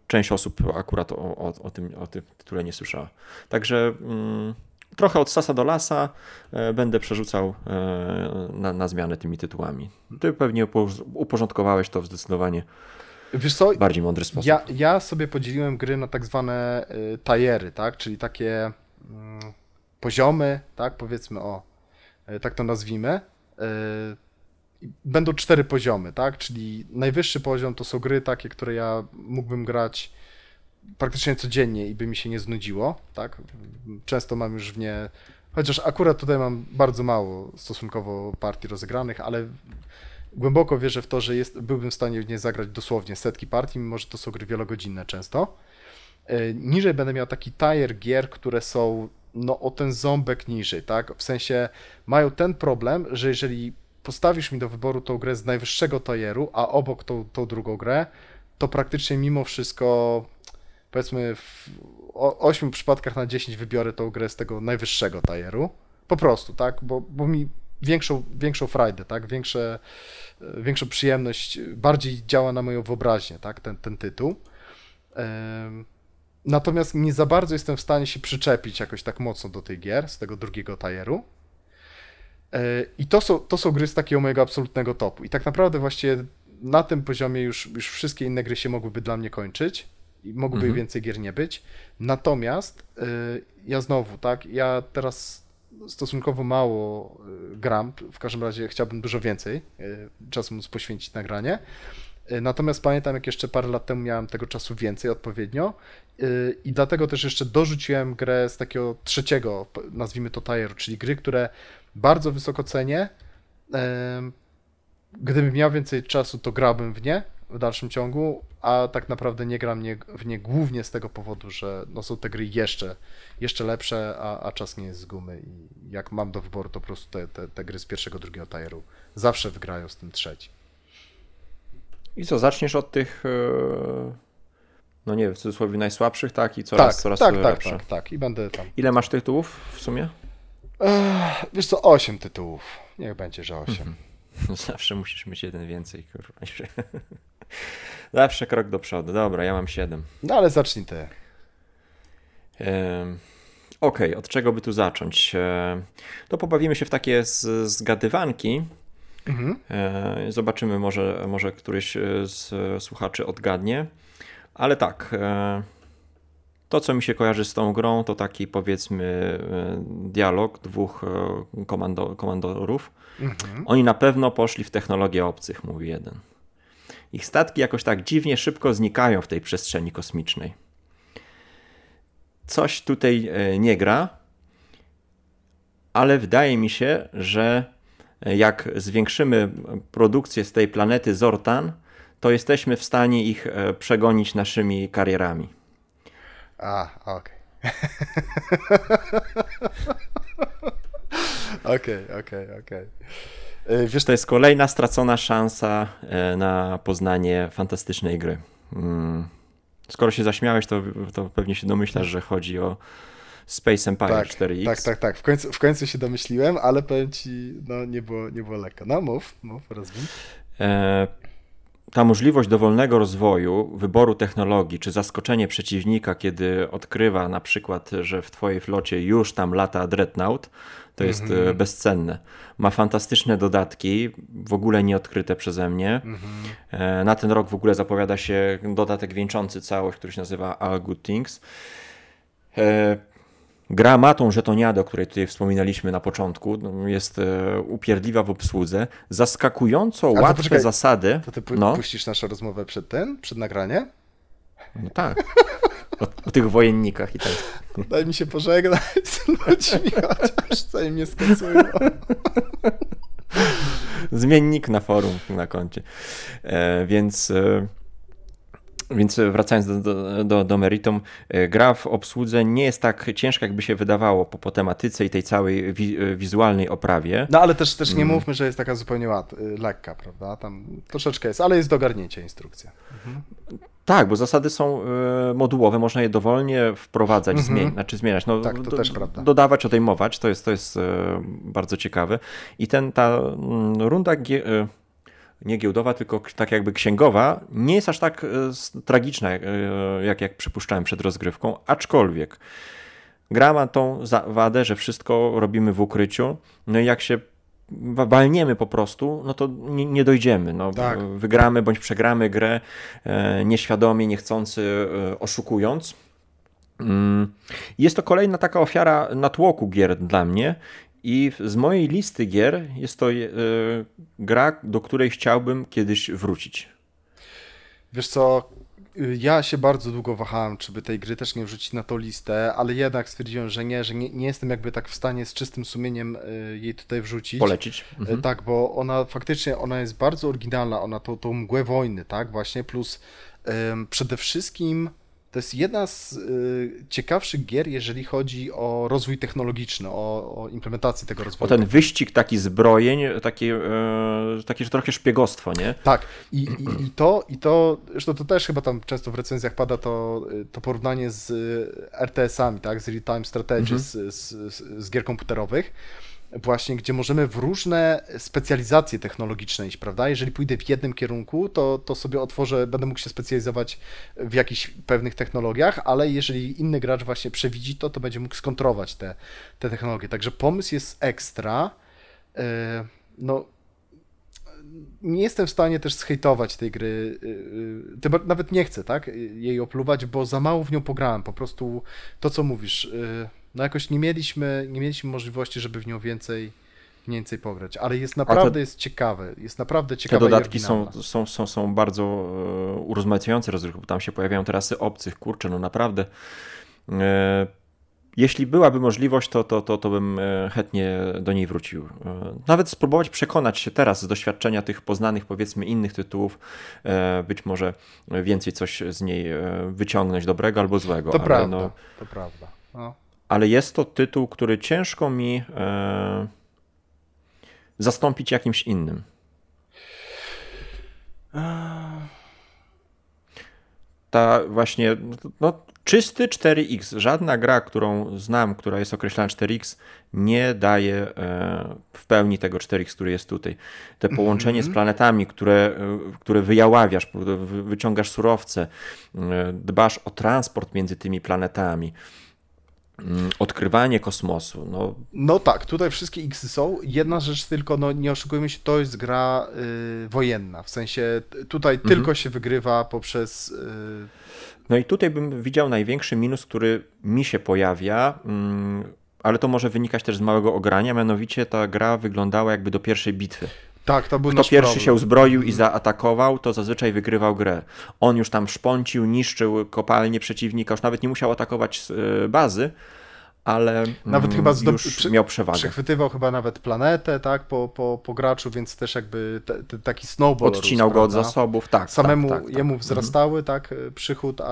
część osób akurat o, o, o, tym, o tym tytule nie słyszała. Także mm, trochę od sasa do lasa e, będę przerzucał e, na, na zmianę tymi tytułami. Ty pewnie upo- uporządkowałeś to w zdecydowanie Wiesz co, bardziej mądry sposób. ja, ja sobie podzieliłem gry na tak zwane y, tajery, tak? Czyli takie mm, poziomy, tak, powiedzmy o, tak to nazwijmy. Będą cztery poziomy, tak, czyli najwyższy poziom to są gry takie, które ja mógłbym grać praktycznie codziennie i by mi się nie znudziło, tak. Często mam już w nie, chociaż akurat tutaj mam bardzo mało stosunkowo partii rozegranych, ale głęboko wierzę w to, że jest, byłbym w stanie w nie zagrać dosłownie setki partii, mimo że to są gry wielogodzinne często. E, niżej będę miał taki tier gier, które są no o ten ząbek niżej, tak? W sensie mają ten problem, że jeżeli postawisz mi do wyboru tą grę z najwyższego tieru, a obok tą, tą drugą grę, to praktycznie mimo wszystko powiedzmy w 8 przypadkach na 10 wybiorę tą grę z tego najwyższego tieru. Po prostu, tak? Bo, bo mi większą, większą frajdę, tak? Większe, e, większą przyjemność, bardziej działa na moją wyobraźnię, tak? Ten, ten tytuł. Natomiast nie za bardzo jestem w stanie się przyczepić jakoś tak mocno do tej gier, z tego drugiego tajeru. E, I to są, to są gry z takiego mojego absolutnego topu. I tak naprawdę właściwie na tym poziomie już, już wszystkie inne gry się mogłyby dla mnie kończyć i mogłoby mhm. więcej gier nie być. Natomiast e, ja znowu, tak, ja teraz stosunkowo mało e, gram, w każdym razie chciałbym dużo więcej czasu móc poświęcić na granie. Natomiast pamiętam, jak jeszcze parę lat temu miałem tego czasu więcej odpowiednio y, i dlatego też jeszcze dorzuciłem grę z takiego trzeciego, nazwijmy to tieru, czyli gry, które bardzo wysoko cenię. Gdybym miał więcej czasu, to grałbym w nie w dalszym ciągu, a tak naprawdę nie gram w nie głównie z tego powodu, że no są te gry jeszcze, jeszcze lepsze, a, a czas nie jest z gumy i jak mam do wyboru, to po prostu te, te, te gry z pierwszego, drugiego tieru zawsze wygrają z tym trzecim. I co, zaczniesz od tych, e, no nie wiem, w cudzysłowie najsłabszych, tak? I coraz, tak, coraz tak, tak. Tak, tak, tak. I będę tam. Ile masz tytułów w sumie? Ech, wiesz co, 8 tytułów. Niech będzie, że 8. Mhm. Zawsze musisz mieć jeden więcej, kurwa. Zawsze krok do przodu. Dobra, ja mam 7. No ale zacznij ty. Okej, okay, od czego by tu zacząć? To pobawimy się w takie zgadywanki. Mhm. E, zobaczymy, może, może któryś e, z słuchaczy odgadnie. Ale tak, e, to co mi się kojarzy z tą grą, to taki powiedzmy dialog dwóch komando, komandorów. Mhm. Oni na pewno poszli w technologię obcych, mówi jeden. Ich statki jakoś tak dziwnie szybko znikają w tej przestrzeni kosmicznej. Coś tutaj nie gra, ale wydaje mi się, że jak zwiększymy produkcję z tej planety Zortan, to jesteśmy w stanie ich e, przegonić naszymi karierami. A, okej. Okej, okej, okej. E, wiesz, to jest kolejna stracona szansa e, na poznanie fantastycznej gry. Mm. Skoro się zaśmiałeś, to, to pewnie się domyślasz, że chodzi o Space Empire tak, 4X. Tak, tak, tak. W końcu, w końcu się domyśliłem, ale powiem ci, no nie było, nie było lekko. No mów, mów, rozumiem. E, ta możliwość dowolnego rozwoju, wyboru technologii, czy zaskoczenie przeciwnika, kiedy odkrywa na przykład, że w twojej flocie już tam lata Dreadnought, to jest mm -hmm. bezcenne. Ma fantastyczne dodatki, w ogóle nieodkryte przeze mnie. Mm -hmm. Na ten rok w ogóle zapowiada się dodatek wieńczący całość, który się nazywa All Good Things. E, Gra ma tą żetoniadę, o której tutaj wspominaliśmy na początku, no, jest e, upierdliwa w obsłudze, zaskakująco łatwe poczekaj, zasady. To ty pu no. puścisz naszą rozmowę przed tym, przed nagraniem? No tak. O, o, tych wojennikach i tak. Daj mi się pożegnać z ludźmi, chociaż co im nie skasują. Zmiennik na forum na koncie. E, więc... E, więc wracając do, do, do, do meritum, e, gra w obsłudze nie jest tak ciężka, jakby się wydawało po, po tematyce i tej całej wi e, wizualnej oprawie. No ale też, też nie mm. mówmy, że jest taka zupełnie łat, y, lekka, prawda? Tam troszeczkę jest, ale jest do garnięcia instrukcja. Mhm. Tak, bo zasady są modułowe, można je dowolnie wprowadzać, mhm. zmieniać, znaczy zmieniać. No, tak, to do, też prawda. Dodawać, odejmować, to jest, to jest bardzo ciekawe. I ten, ta mm, runda nie giełdowa, tylko tak jakby księgowa, nie jest aż tak e, tragiczna, e, jak, jak przypuszczałem przed rozgrywką, aczkolwiek gra ma tą wadę, że wszystko robimy w ukryciu, no i jak się walniemy po prostu, no to nie, nie dojdziemy. No, tak. Wygramy bądź przegramy grę e, nieświadomie, niechcący, oszukując. Mm, jest to kolejna taka ofiara natłoku gier dla mnie i z mojej listy gier jest to yy, gra, do której chciałbym kiedyś wrócić. Wiesz co, ja się bardzo długo wahałem, czy by tej gry też nie wrzucić na tą listę, ale jednak stwierdziłem, że nie, że nie, nie jestem jakby tak w stanie z czystym sumieniem y, jej tutaj wrzucić. Polecić. Y, mhm. Tak, bo ona faktycznie ona jest bardzo oryginalna, ona tą, tą mgłę wojny, tak, właśnie, plus um, przede wszystkim to jest jedna z y, ciekawszych gier, jeżeli chodzi o rozwój technologiczny, o, o implementację tego rozwoju. O ten wyścig taki zbrojeń, takie, e, takie trochę szpiegostwo, nie? Tak. I, i, i, to, i to, zresztą to też chyba tam często w recenzjach pada to, to porównanie z RTS-ami, tak? Z real-time strategy, mhm. z, z, z gier komputerowych właśnie, gdzie możemy w różne specjalizacje technologiczne iść, prawda? Jeżeli pójdę w jednym kierunku, to, to sobie otworzę, będę mógł się specjalizować w jakichś pewnych technologiach, ale jeżeli inny gracz właśnie przewidzi to, to będzie mógł skontrować te, te technologie. Także pomysł jest ekstra. E, no, nie jestem w stanie też zhejtować tej gry, e, e, nawet nie chcę, tak, jej opluwać, bo za mało w nią pograłem, po prostu to, co mówisz, no jakoś nie mieliśmy, nie mieliśmy możliwości, żeby w nią więcej, więcej pograć, ale jest naprawdę to, jest ciekawe, jest naprawdę ciekawe. Te dodatki są, są, są, są bardzo e, urozmaicające rozrywki, bo tam się pojawiają terasy obcych, kurczę, no naprawdę. E, jeśli byłaby możliwość, to, to, to, to bym e, chętnie do niej wrócił. Nawet spróbować przekonać się teraz z doświadczenia tych poznanych, powiedzmy, innych tytułów, być może więcej coś z niej wyciągnąć dobrego albo złego. To prawda, no, to prawda. No ale jest to tytuł, który ciężko mi e, zastąpić jakimś innym. Ta właśnie, no, czysty 4X, żadna gra, którą znam, która jest określana 4X, nie daje e, w pełni tego 4X, który jest tutaj. Te połączenie mm -hmm. z mhm. planetami, które, e, które wyjaławiasz, wyciągasz surowce, e, dbasz o transport między tymi planetami. Mm, odkrywanie kosmosu. No. no tak, tutaj wszystkie X są. Jedna rzecz tylko, no nie oszukujmy się, to jest gra y, wojenna. W sensie tutaj mhm. tylko się wygrywa poprzez. Y... No i tutaj bym widział największy minus, który mi się pojawia. Mm, ale to może wynikać też z małego ogrania, mianowicie ta gra wyglądała jakby do pierwszej bitwy. Tak, to był Kto pierwszy problem. się uzbroił i zaatakował, to zazwyczaj wygrywał grę. On już tam szponcił, niszczył kopalnie przeciwnika, już nawet nie musiał atakować e, bazy, ale nawet chyba mm, już przy, miał przewagę. Przechwytywał chyba nawet planetę, tak, po, po, po graczu, więc też jakby te, te, taki snowball Odcinał rósł, go od zasobów, tak. Samemu tak, tak, jemu tak. wzrastały, tak, przychód, a,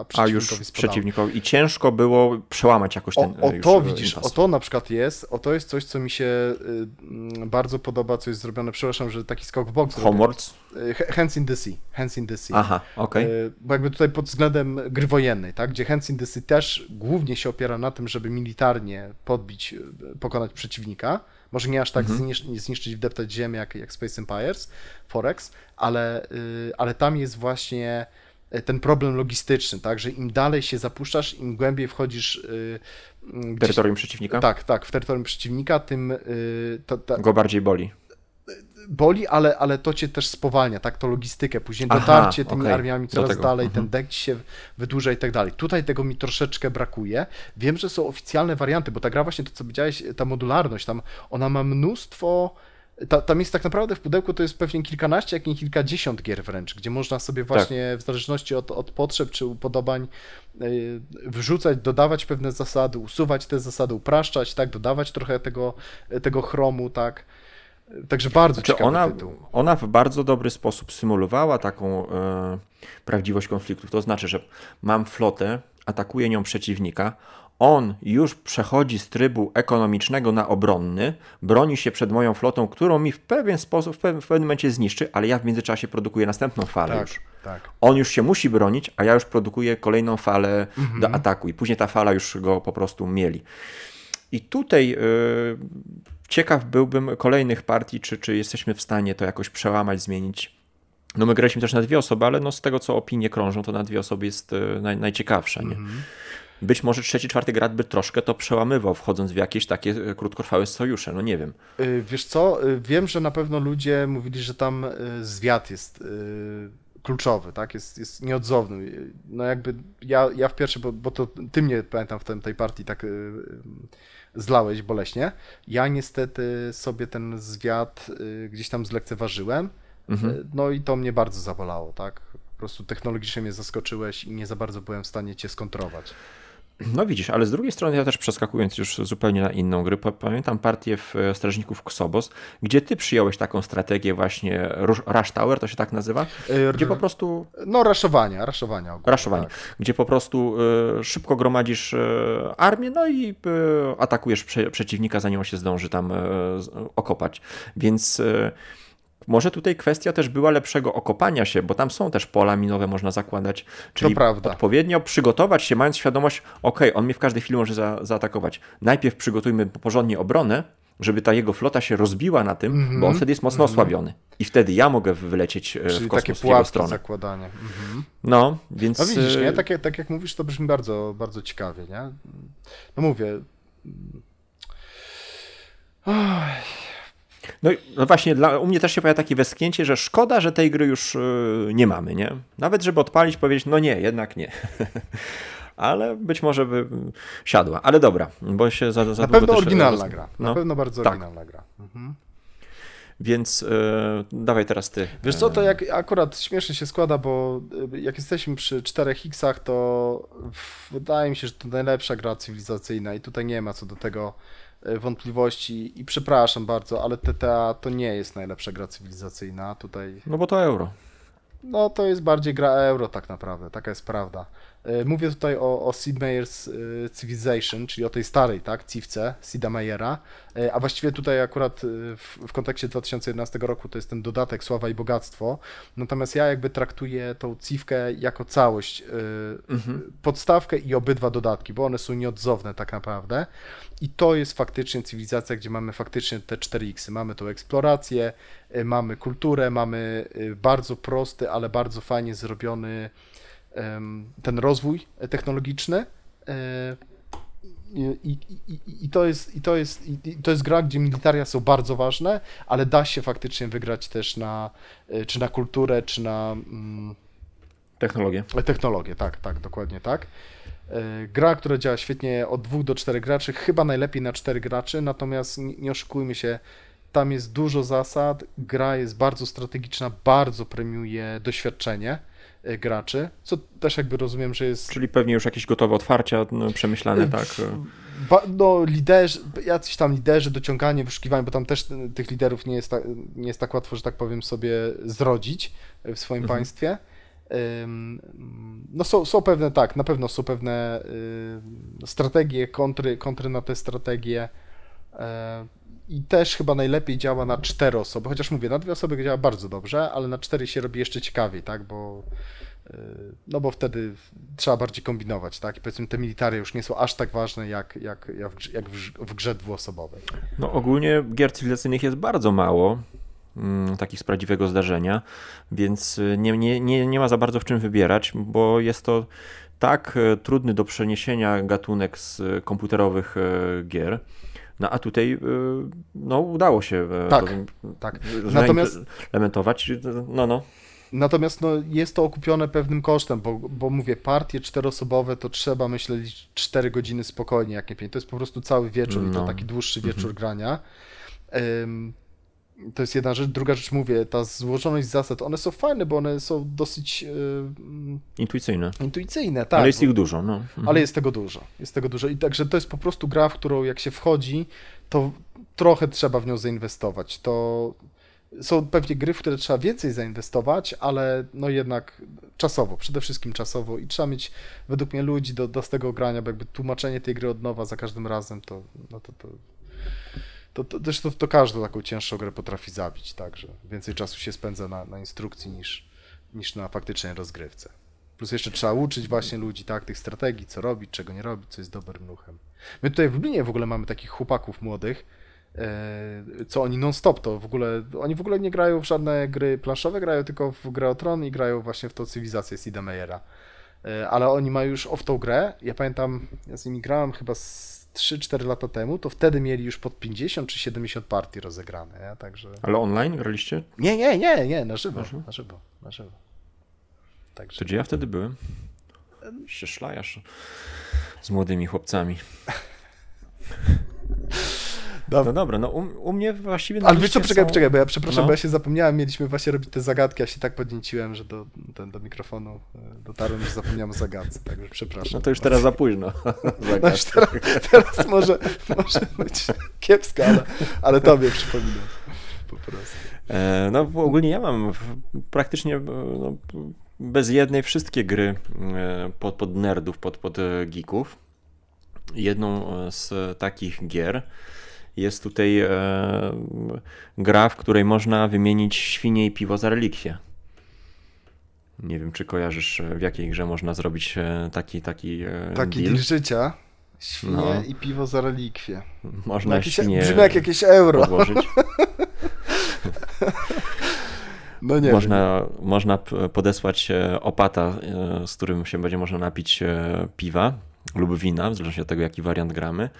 a przeciwnikowi A już przeciwnikowi. I ciężko było przełamać jakoś ten O, o to widzisz, impas. o to na przykład jest, o to jest coś, co mi się y, bardzo podoba, co jest zrobione, przepraszam, że taki skok w box Homeworlds? Y, Hands in the Sea. Hands in the Sea. Aha, okej. Okay. Bo jakby tutaj pod względem gry wojennej, tak, gdzie Hands in the Sea też głównie się opiera na tym, żeby militarnie podbić, y, pokonać przeciwnika. Może nie aż tak mhm. zniszczyć, zniszczyć, wdeptać ziemię jak, jak Space Empires, Forex, ale, ale tam jest właśnie ten problem logistyczny, tak, że im dalej się zapuszczasz, im głębiej wchodzisz w terytorium przeciwnika? Tak, tak, w terytorium przeciwnika, tym to, go bardziej boli boli, ale, ale to cię też spowalnia, tak, to logistykę, później Aha, dotarcie tymi okay. armiami coraz dalej, mhm. ten deck ci się wydłuża i tak dalej. Tutaj tego mi troszeczkę brakuje. Wiem, że są oficjalne warianty, bo ta gra właśnie, to co powiedziałeś, ta modularność, tam ona ma mnóstwo ta, tam jest tak naprawdę w pudełku to jest pewnie kilkanaście, jak nie kilkadziesiąt gier wręcz, gdzie można sobie tak. właśnie tak. w zależności od, od potrzeb czy upodobań yy, wrzucać, dodawać pewne zasady, usuwać te zasady, upraszczać, tak, dodawać trochę tego, tego chromu, tak. Także bardzo znaczy ciekawy ona, tytuł. Ona w bardzo dobry sposób symulowała taką e, prawdziwość konfliktów. To znaczy, że mam flotę, atakuję nią przeciwnika, on już przechodzi z trybu ekonomicznego na obronny, broni się przed moją flotą, którą mi w pewien sposób, w pewnym, w pewnym momencie zniszczy, ale ja w międzyczasie produkuję następną falę tak, już. Tak. On już się musi bronić, a ja już produkuję kolejną falę mhm. do ataku i później ta fala już go po prostu mieli. I tutaj yy, ciekaw byłbym kolejnych partii, czy, czy jesteśmy w stanie to jakoś przełamać, zmienić. No my graliśmy też na dwie osoby, ale no z tego co opinie krążą, to na dwie osoby jest yy, naj, najciekawsza. Nie? Mm -hmm. Być może trzeci, czwarty grad by troszkę to przełamywał, wchodząc w jakieś takie y, krótkotrwałe sojusze, no nie wiem. Wiesz co, wiem, że na pewno ludzie mówili, że tam zwiat jest kluczowy, tak? Jest, jest nieodzowny. No jakby ja, ja w pierwszej, bo, bo to ty mnie pamiętam w tej partii tak zlałeś boleśnie. Ja niestety sobie ten zwiat yy, gdzieś tam zlekceważyłem. Mhm. Yy, no i to mnie bardzo zabolało, tak? Po prostu technologicznie mnie zaskoczyłeś i nie za bardzo byłem w stanie cię skontrować. No widzisz, ale z drugiej strony ja też przeskakując już zupełnie na inną grę, pamiętam partię w e, Strażników Ksobos, gdzie ty przyjąłeś taką strategię właśnie Rush Tower, to się tak nazywa? E, gdzie po prostu... No raszowania, raszowania. Ogólnie, raszowania, tak. gdzie po prostu y, szybko gromadzisz armię, no i atakujesz prze, przeciwnika, zanim on się zdąży tam okopać. Więc może tutaj kwestia też była lepszego okopania się, bo tam są też pola minowe, można zakładać. Czyli odpowiednio przygotować się, mając świadomość, ok, on mnie w każdej chwili może za, zaatakować. Najpierw przygotujmy porządnie obronę, żeby ta jego flota się rozbiła na tym, mm -hmm. bo on wtedy jest mocno mm -hmm. osłabiony. I wtedy ja mogę wylecieć e, Czyli w kosmos takie w jego stronę. zakładanie. Mm -hmm. No, więc... No widzisz, nie? Tak, tak jak mówisz, to brzmi bardzo, bardzo ciekawie, nie? No mówię... No, no właśnie, dla, u mnie też się pojawia takie westchnięcie, że szkoda, że tej gry już yy, nie mamy, nie? Nawet żeby odpalić, powiedzieć, no nie, jednak nie. ale być może by siadła. Ale dobra, bo się za, za Na pewno oryginalna roz... gra. Na no, pewno bardzo tak. oryginalna gra. Mhm. Więc yy, dawaj teraz ty. Wiesz co, to jak akurat śmiesznie się składa, bo e, jak jesteśmy przy 4X, to wydaje mi się, że to najlepsza gra cywilizacyjna i tutaj nie ma co do tego E, wątpliwości i przepraszam bardzo, ale TTA to nie jest najlepsza gra cywilizacyjna tutaj. No bo to euro. No to jest bardziej gra euro tak naprawdę, taka jest prawda. E, mówię tutaj o, o Sid Meier's e, Civilization, czyli o tej starej, tak, Civce, Sida Meiera, a właściwie tutaj akurat w, w kontekście 2011 roku to jest ten dodatek Sława i Bogactwo, natomiast ja jakby traktuję tą Civkę jako całość, mhm. podstawkę i obydwa dodatki, bo one są nieodzowne tak naprawdę i to jest faktycznie cywilizacja, gdzie mamy faktycznie te 4X. Mamy tą eksplorację, mamy kulturę, mamy bardzo prosty, ale bardzo fajnie zrobiony ten rozwój technologiczny. E, I, i, i, to jest, i, to jest, I to jest gra, gdzie militaria są bardzo ważne, ale da się faktycznie wygrać też na, e, czy na kulturę, czy na. Mm, technologię. Technologię, tak, tak, dokładnie tak. E, gra, która działa świetnie od dwóch do czterech graczy, chyba najlepiej na cztery graczy, natomiast nie oszukujmy się, tam jest dużo zasad, gra jest bardzo strategiczna, bardzo premiuje doświadczenie graczy, co też jakby rozumiem, że jest... Czyli pewnie już jakieś gotowe otwarcia, no, przemyślane, tak? Ba, no liderzy, jacyś tam liderzy, dociąganie, wyszukiwanie, bo tam też tych liderów nie jest, ta, nie jest tak łatwo, że tak powiem sobie zrodzić w swoim mhm. państwie. No są, są pewne, tak, na pewno są pewne strategie, kontry, kontry na te strategie e, i też chyba najlepiej działa na cztery osoby, chociaż mówię, na dwie osoby działa bardzo dobrze, ale na cztery się robi jeszcze ciekawiej, tak, bo yy, no bo wtedy trzeba bardziej kombinować, tak, i powiedzmy te military już nie są aż tak ważne jak, jak, jak, w, grze dwuosobowej. No ogólnie gier cywilizacyjnych jest bardzo mało, mm, takich z prawdziwego zdarzenia, więc y, nie, nie, nie, nie ma za bardzo w czym wybierać, bo jest to tak y, trudny do przeniesienia gatunek z komputerowych y, gier, no a tutaj y, no, udało się e, tak, tak. Natomiast elementować. No, no. Natomiast no, jest to okupione pewnym kosztem, bo, bo mówię, partie czteroosobowe to trzeba myśleć 4 godziny spokojnie, jak nie 5. To jest po prostu cały wieczór no. i to no. taki dłuższy wieczór mhm. grania. Um, to jest jedna rzecz. Druga rzecz, mówię, ta złożoność zasad, one są fajne, bo one są dosyć... Yy, intuicyjne. Intuicyjne, tak. Ale jest ich dużo, no. Mhm. Ale jest tego dużo. Jest tego dużo. I także to jest po prostu gra, w którą jak się wchodzi, to trochę trzeba w nią zainwestować. To są pewnie gry, w które trzeba więcej zainwestować, ale no jednak czasowo, przede wszystkim czasowo i trzeba mieć według mnie ludzi do, do z tego grania, bo jakby tłumaczenie tej gry od nowa za każdym razem, to, no to, to to, to też to, każdą taką cięższą grę potrafi zabić, także więcej czasu się spędza na, na instrukcji niż, niż na faktycznej rozgrywce. Plus jeszcze trzeba uczyć właśnie ludzi, tak, tych strategii, co robić, czego nie robić, co jest dobrym ruchem. My tutaj w Lublinie w ogóle mamy takich chłopaków młodych, e, co oni non-stop to w ogóle, oni w ogóle nie grają w żadne gry planszowe, grają tylko w grę o tron i grają właśnie w tą cywilizację Sida Meiera. E, ale oni mają już w tą grę, ja pamiętam, ja z nimi grałem chyba z 3-4 lata temu, to wtedy mieli już pod 50 czy 70 partii rozegrane, nie? Także... Ale online graliście? Nie, nie, nie, nie, na żywo, na żywo, na żywo. Także... To gdzie ja wtedy byłem? Się szlajasz z młodymi chłopcami. Dobra. No dobra, no u, u mnie właściwie... Ale wiesz co, poczekaj, są... poczekaj, bo ja przepraszam, no. bo ja się zapomniałem, mieliśmy właśnie robić te zagadki, ja się tak podnieciłem, że do, do, do mikrofonu e, dotarłem, że zapomniałem o zagadce, także przepraszam. No to już teraz za późno. no już teraz, teraz może, może być kiepsko, ale, ale tobie przypominam po prostu. E, no ogólnie ja mam praktycznie no, bez jednej wszystkie gry e, pod, pod nerdów, pod, pod geeków. Jedną z takich gier jest tutaj e, gra, w której można wymienić świnie i piwo za relikwie. Nie wiem, czy kojarzysz, e, w jakiej grze można zrobić e, taki taki e, Taki deal, życia. Świnie no. i piwo za relikwie. Można no jakieś, świnie Brzmi jak jakieś euro. No nie można, można podesłać opata, z którym się będzie można napić piwa lub wina, w zależności od tego, jaki wariant gramy.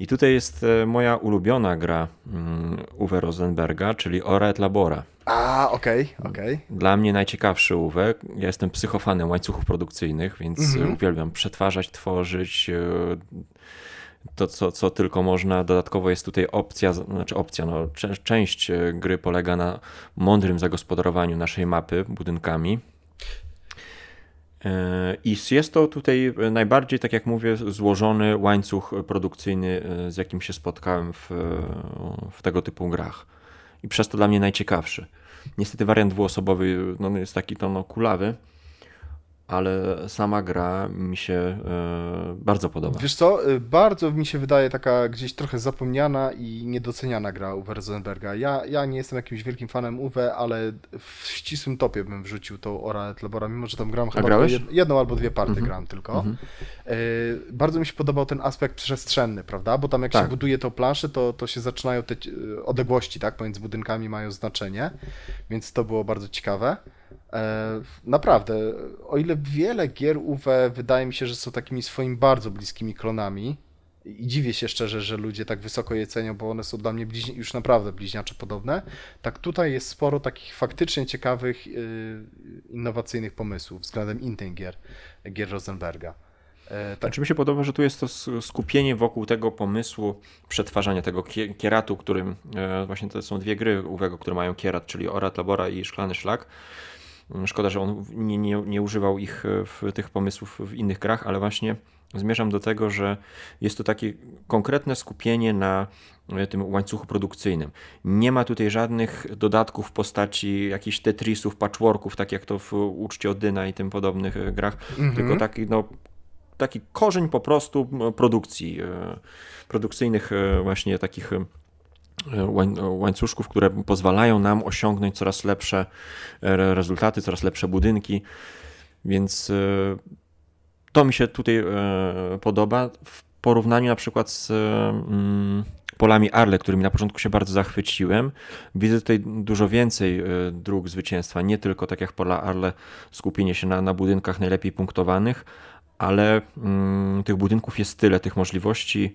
I tutaj jest e, moja ulubiona gra mm, Uwe Rosenberga, czyli Ora et Labora. A, okej, okay, okej. Okay. Dla mnie najciekawszy Uwe. Ja jestem psychofanem łańcuchów produkcyjnych, więc mm -hmm. uwielbiam przetwarzać, tworzyć e, to, co, co tylko można. Dodatkowo jest tutaj opcja, znaczy opcja, no, część gry polega na mądrym zagospodarowaniu naszej mapy budynkami. I jest to tutaj najbardziej, tak jak mówię, złożony łańcuch produkcyjny, e, z jakim się spotkałem w, w tego typu grach. I przez to dla mnie najciekawszy. Niestety wariant dwuosobowy no, jest taki to no, kulawy, ale sama gra mi się e, bardzo podoba. Wiesz co, e, bardzo mi się wydaje taka gdzieś trochę zapomniana i niedoceniana gra Uwe Rosenberga. Ja, ja nie jestem jakimś wielkim fanem Uwe, ale w ścisłym topie bym wrzucił tą Ora Etlebora, mimo że tam gram chyba jedną albo dwie partie mhm. gram tylko. Mhm. E, bardzo mi się podobał ten aspekt przestrzenny, prawda? Bo tam jak tak. się buduje tą planszę, to, to się zaczynają te odległości, tak? Pomiędzy budynkami mają znaczenie, więc to było bardzo ciekawe. E, naprawdę, o ile wiele gier UW wydaje mi się, że są takimi swoimi bardzo bliskimi klonami i dziwię się szczerze, że ludzie tak wysoko je cenią, bo one są dla mnie bliźni, już naprawdę bliźniacze podobne, tak tutaj jest sporo takich faktycznie ciekawych, yy, innowacyjnych pomysłów względem innych gier, gier Rosenberga. E, tak. Znaczy mi się podoba, że tu jest to skupienie wokół tego pomysłu przetwarzania tego kieratu, którym e, właśnie to są dwie gry Uwego, które mają kierat, czyli Orat Labora i Szklany Szlak. Szkoda, że on nie, nie, nie używał ich e, w tych pomysłów w innych grach, ale właśnie zmierzam do tego, że jest to takie konkretne skupienie na e, tym łańcuchu produkcyjnym. Nie ma tutaj żadnych dodatków w postaci jakichś tetrisów, patchworków, tak jak to w Uczcie Odyna i tym podobnych e, grach, mm -hmm. tylko taki, no, taki korzeń po prostu produkcji, produkcyjnych właśnie takich łańcuszków, które pozwalają nam osiągnąć coraz lepsze e, rezultaty, coraz lepsze budynki. Więc e, to mi się tutaj e, podoba w porównaniu na przykład z mm, polami Arle, którymi na początku się bardzo zachwyciłem. Widzę tutaj dużo więcej dróg zwycięstwa, nie tylko tak jak pola Arle skupienie się na, na budynkach najlepiej punktowanych, ale mm, tych budynków jest tyle, tych możliwości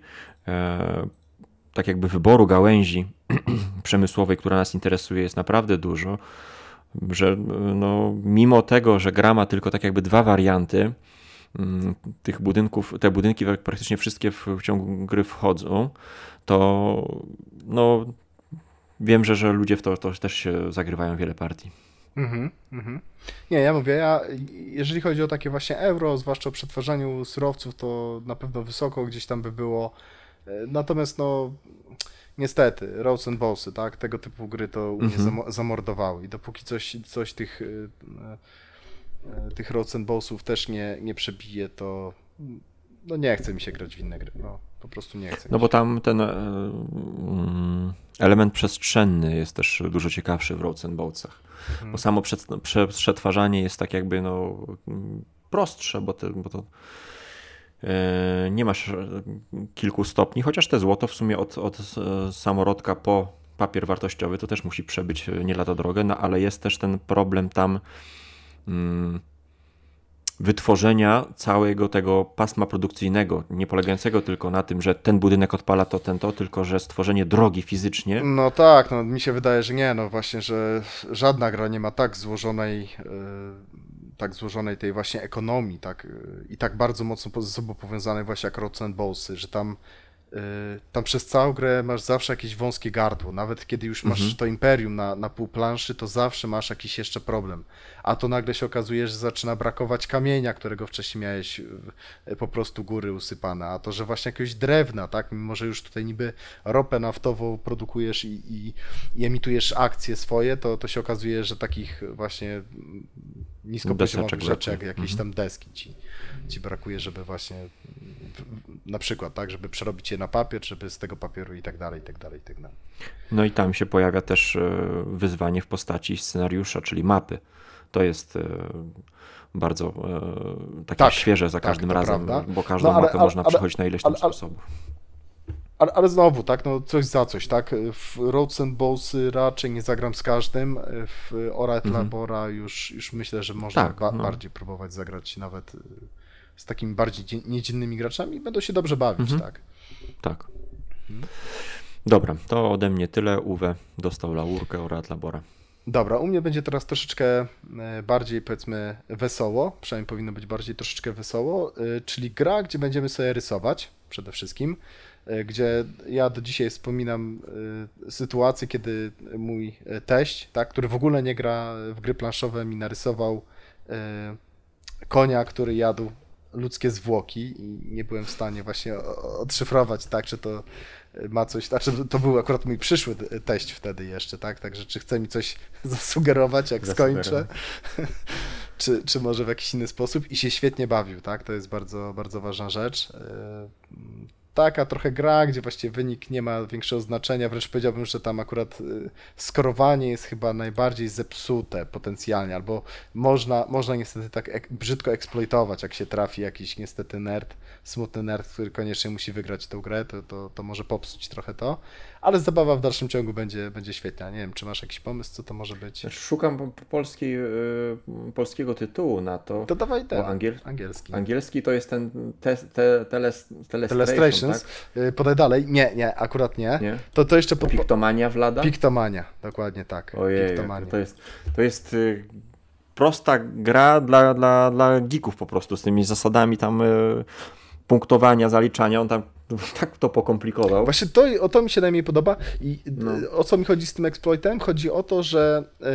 tak jakby wyboru gałęzi przemysłowej, która nas interesuje, jest naprawdę dużo, że no, mimo tego, że gra ma tylko tak jakby dwa warianty, mm, tych budynków, te budynki praktycznie wszystkie w, w ciągu gry wchodzą, to no, wiem, że, że ludzie w to, to też się zagrywają wiele partii. Mhm, mhm. Nie, ja mówię, ja, jeżeli chodzi o takie właśnie euro, zwłaszcza o przetwarzaniu surowców, to na pewno wysoko gdzieś tam by było natomiast no niestety, Roads and Bossy, tak, tego typu gry to mnie mhm. zamordowały i dopóki coś, coś tych, e, e, tych Roads and Bossów też nie, nie przebije, to no nie chce mi się grać w inne gry, no po prostu nie chce No bo tam ten mm, element przestrzenny jest też dużo ciekawszy w Roads and mhm. bo samo przetwarzanie jest tak jakby no prostsze, bo, te, bo to E, nie masz e, kilku stopni, chociaż te złoto w sumie od, od e, samorodka po papier wartościowy to też musi przebyć nie lada drogę, no ale jest też ten problem tam mm, wytworzenia całego tego pasma produkcyjnego, nie polegającego tylko na tym, że ten budynek odpala to, ten to, tylko że stworzenie drogi fizycznie. No tak, no mi się wydaje, że nie, no właśnie, że żadna gra nie ma tak złożonej tak złożonej tej właśnie ekonomii, tak, i tak bardzo mocno ze sobą powiązanej właśnie jak Roads and Bowsy, że tam Y, tam przez całą grę masz zawsze jakieś wąskie gardło. Nawet kiedy już masz mhm. to imperium na, na pół planszy, to zawsze masz jakiś jeszcze problem. A to nagle się okazuje, że zaczyna brakować kamienia, którego wcześniej miałeś y, po prostu góry usypane. A to, że właśnie jakiegoś drewna, tak? Mimo, że już tutaj niby ropę naftową produkujesz i, i, i emitujesz akcje swoje, to, to się okazuje, że takich właśnie niskopoziomowych rzeczy, jak jakieś mhm. tam deski ci, ci brakuje, żeby właśnie na przykład, tak, żeby przerobić je na papier, żeby z tego papieru i tak dalej, i tak dalej, i tak dalej. No i tam się pojawia też e, wyzwanie w postaci scenariusza, czyli mapy. To jest e, bardzo e, takie tak, świeże za tak, każdym tak, razem, prawda. bo każdą no, ale, mapę ale, można ale, przechodzić na ileś tam ale, sposobów. Ale, ale, znowu, tak, no coś za coś, tak? W Roads and Bowsy raczej nie zagram z każdym, w Ora mhm. Labora już, już myślę, że można tak, ba no. bardziej próbować zagrać nawet z takimi bardziej niedziennymi graczami będą się dobrze bawić, mhm. tak? Tak. Mhm. Dobra, to ode mnie tyle. Uwe dostał laurkę Ora Labora. Dobra, u mnie będzie teraz troszeczkę e, bardziej powiedzmy wesoło, przynajmniej powinno być bardziej troszeczkę wesoło, e, czyli gra, gdzie będziemy sobie rysować przede wszystkim, e, gdzie ja do dzisiaj wspominam sytuację, kiedy mój teść, tak, który w ogóle nie gra w gry planszowe, mi narysował konia, który jadł ludzkie zwłoki i nie byłem w stanie właśnie odszyfrować, tak, czy to ma coś, znaczy to był akurat mój przyszły teść wtedy jeszcze, tak, także czy chce mi coś zasugerować, jak skończę, czy, czy może w jakiś inny sposób? I się świetnie bawił, tak, to jest bardzo, bardzo ważna rzecz taka trochę gra, gdzie właściwie wynik nie ma większego znaczenia, wręcz powiedziałbym, że tam akurat y, skorowanie jest chyba najbardziej zepsute potencjalnie, albo można, można niestety tak brzydko eksploitować, jak się trafi jakiś niestety nerd, smutny nerd, który koniecznie musi wygrać tę grę, to, to, to może popsuć trochę to, ale zabawa w dalszym ciągu będzie, będzie świetna. Nie wiem, czy masz jakiś pomysł, co to może być? Szukam polskiej, yy, polskiego tytułu na to. To dawaj ten, angiel... angielski. Angielski to jest ten te, te, teles, Telestrations. Tak? Y, podaj dalej. Nie, nie, akurat nie. nie? To, to jeszcze... Po... Piktomania Wlada? Piktomania, dokładnie tak. Ojej, Piktomania. to jest... To jest y, prosta gra dla, dla, dla geeków po prostu, z tymi zasadami tam y, punktowania, zaliczania. On tam tak to pokomplikował. Właśnie to, o to mi się najmniej podoba. I no. o co mi chodzi z tym exploitem? Chodzi o to, że yy,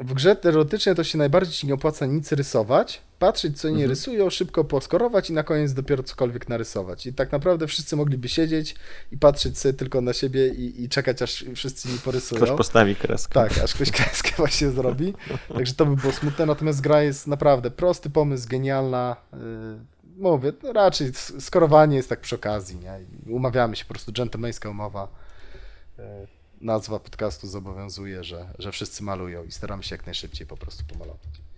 w grze teoretycznie to się najbardziej ci nie opłaca nic rysować, patrzeć co nie mhm. rysują, szybko poskorować i na koniec dopiero cokolwiek narysować. I tak naprawdę wszyscy mogliby siedzieć i patrzeć sobie tylko na siebie i, i czekać aż wszyscy mi porysują. Ktoś postawi kreskę. Tak, aż ktoś kreskę właśnie zrobi. Także to by było smutne, natomiast gra jest naprawdę prosty pomysł, genialna. Yy, mówię, no raczej skorowanie jest tak przy okazji, nie? Umawiamy się, po prostu dżentelmeńska umowa. E, nazwa podcastu zobowiązuje, że, że wszyscy malują i staramy się jak najszybciej po prostu pomalować.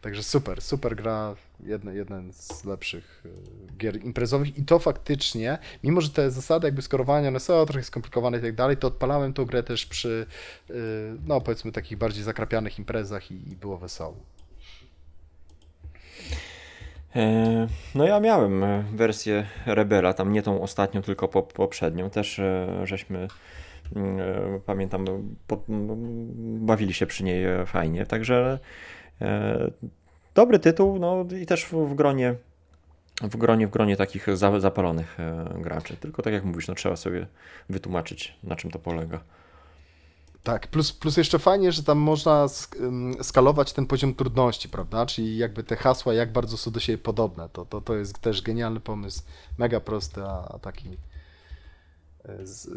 Także super, super gra, jeden, jeden z lepszych e, gier imprezowych i to faktycznie, mimo że te zasady jakby skorowania, one są trochę skomplikowane i tak dalej, to odpalałem tą grę też przy, e, no powiedzmy takich bardziej zakrapianych imprezach i, i było wesoło. E, no ja miałem e, wersję Rebela, tam nie tą ostatnią, tylko poprzednią. Też e, żeśmy, mm, pamiętam, bawili się przy niej fajnie. Także dobry tytuł, no i też w gronie w gronie, w gronie takich zapalonych graczy. Tylko tak jak mówisz, no trzeba sobie wytłumaczyć, na czym to polega. Tak, plus, plus jeszcze fajnie, że tam można skalować ten poziom trudności, prawda? Czyli jakby te hasła, jak bardzo są do siebie podobne. To, to, to jest też genialny pomysł, mega prosty, a, taki e, z,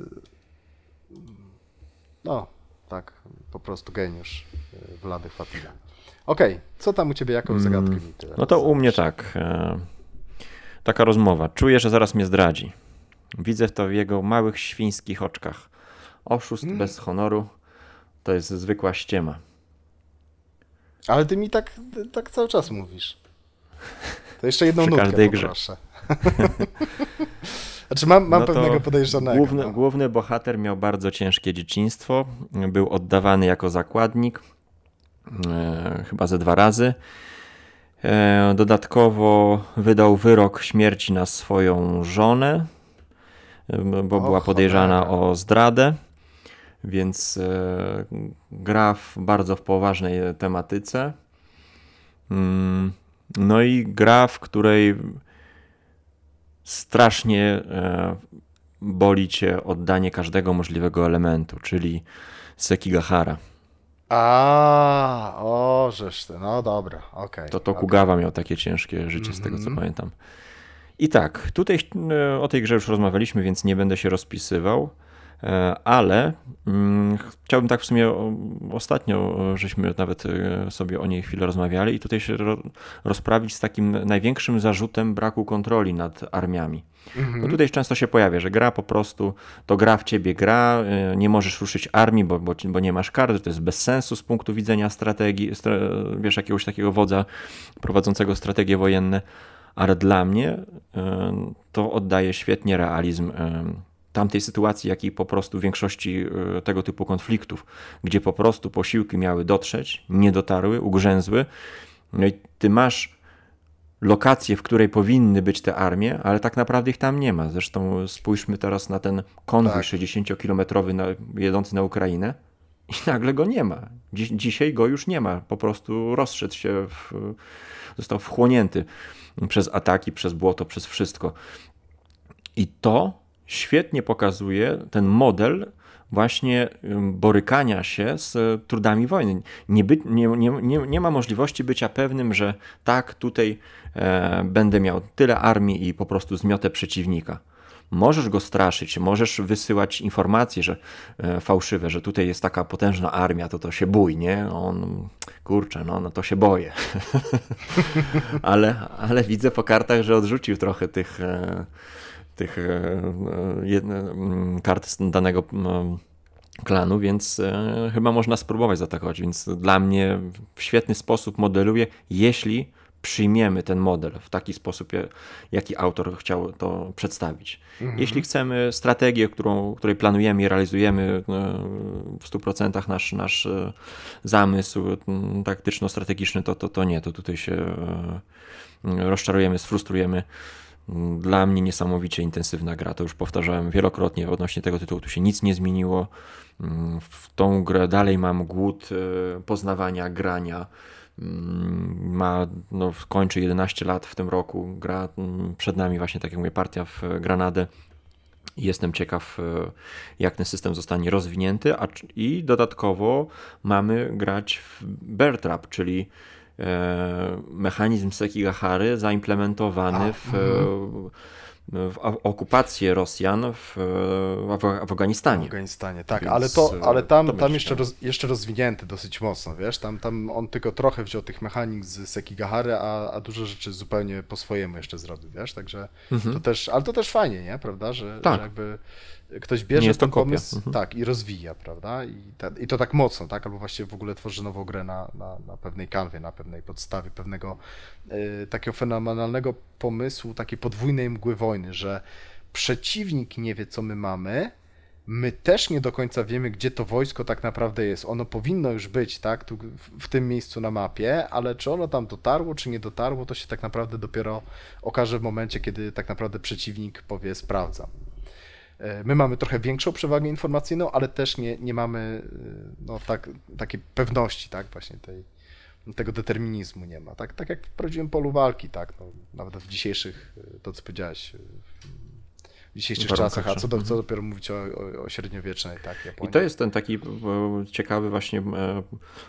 no, tak, po prostu geniusz e, Wlady Fatila. Okej, okay, co tam u Ciebie, jaką mm, zagadkę mi No to u mnie tak, e, taka rozmowa. Czuję, że zaraz mnie zdradzi. Widzę to w jego małych świńskich oczkach. Oszust mm. bez honoru, to jest zwykła ściema. Ale ty mi tak, tak cały czas mówisz. To jeszcze jedną Przy nutkę poproszę. znaczy mam, mam no pewnego podejrzanego. Główny, no. główny bohater miał bardzo ciężkie dzieciństwo. Był oddawany jako zakładnik. E, chyba ze dwa razy. E, dodatkowo wydał wyrok śmierci na swoją żonę, e, bo była podejrzana cholera. o zdradę więc e, gra w bardzo w poważnej tematyce. Mm, no i gra, w której strasznie e, boli cię oddanie każdego możliwego elementu, czyli Sekigahara. A, o, żeż ty, no dobra, okej. Okay, to Tokugawa okay. miał takie ciężkie życie, z tego co mhm. pamiętam. I tak, tutaj e, o tej grze już rozmawialiśmy, więc nie będę się rozpisywał. E, ale mm, chciałbym tak w sumie ostatnio, żeśmy nawet e, sobie o niej chwilę rozmawiali i tutaj się rozprawić z takim największym zarzutem braku kontroli nad armiami. Mhm. Bo tutaj często się pojawia, że gra po prostu, to gra w ciebie gra, e, nie możesz ruszyć armii, bo, bo, bo nie masz kart, to jest bez sensu z punktu widzenia strategii, wiesz, jakiegoś takiego wodza prowadzącego strategie wojenne, ale dla mnie to oddaje świetnie realizm tamtej sytuacji, jak i po prostu większości e, tego typu konfliktów, gdzie po prostu posiłki miały dotrzeć, nie dotarły, ugrzęzły. No i ty masz lokację, w której powinny być te armie, ale tak naprawdę ich tam nie ma. Zresztą spójrzmy teraz na ten konwój tak. 60-kilometrowy na, jedący na Ukrainę i nagle go nie ma. Dziś, dzisiaj go już nie ma. Po prostu rozszedł się, w, został wchłonięty przez ataki, przez błoto, przez wszystko. I to świetnie pokazuje ten model właśnie borykania się z trudami wojny. Nie, by, nie, nie, nie, ma możliwości bycia pewnym, że tak, tutaj e, będę miał tyle armii i po prostu zmiotę przeciwnika. Możesz go straszyć, możesz wysyłać informacje, że e, fałszywe, że tutaj jest taka potężna armia, to to się bój, nie? On, kurczę, no, no to się boję. ale, ale widzę po kartach, że odrzucił trochę tych e, tych e, e, kart danego klanu, więc e, chyba można spróbować zaatakować. Więc dla mnie w świetny sposób modeluje, jeśli przyjmiemy ten model w taki sposób, jaki autor chciał to przedstawić. Mhm. Jeśli chcemy strategię, którą, której planujemy i realizujemy w 100% nasz, nasz zamysł taktyczno-strategiczny, to, to, to nie, to tutaj się rozczarujemy, sfrustrujemy dla mnie niesamowicie intensywna gra. To już powtarzałem wielokrotnie odnośnie tego tytułu. Tu się nic nie zmieniło. Mm, w tą grę dalej mam głód e, poznawania, grania. Mm, ma, no, kończy 11 lat w tym roku. Gra mm, przed nami właśnie, tak jak mówię, partia w Granadę. Jestem ciekaw, e, jak ten system zostanie rozwinięty. A, I dodatkowo mamy grać w Bear Trap, czyli mechanizm Sekigahary zaimplementowany w, mhm. w okupację Rosjan w, w, Afganistanie. W Afganistanie, tak, Więc ale, to, ale tam, to tam jeszcze, roz, jeszcze rozwinięty dosyć mocno, wiesz, tam, tam on tylko trochę wziął tych mechanik z Sekigahary, a, a dużo rzeczy zupełnie po swojemu jeszcze zrobił, wiesz, także mhm. to też, ale to też fajnie, nie, prawda, że, tak. że jakby ktoś bierze ten pomysł mhm. tak, i rozwija, prawda? I, ta, I to tak mocno, tak? Albo właściwie w ogóle tworzy nową grę na, na, na pewnej kanwie, na pewnej podstawie, pewnego y, takiego fenomenalnego pomysłu, takiej podwójnej mgły wojny, że przeciwnik nie wie, co my mamy, my też nie do końca wiemy, gdzie to wojsko tak naprawdę jest. Ono powinno już być, tak, tu, w tym miejscu na mapie, ale czy ono tam dotarło, czy nie dotarło, to się tak naprawdę dopiero okaże w momencie, kiedy tak naprawdę przeciwnik powie sprawdzam. E, my mamy trochę większą przewagę informacyjną, ale też nie, nie mamy e, no, tak, takiej pewności, tak, właśnie tej, tego determinizmu nie ma. Tak, tak jak w prawdziwym polu walki, tak, no, nawet w dzisiejszych, e, to co powiedziałeś, w dzisiejszych czasach, a co, do, co mhm. dopiero mówić o, o, o średniowiecznej, tak, Japonii. I to jest ten taki ciekawy właśnie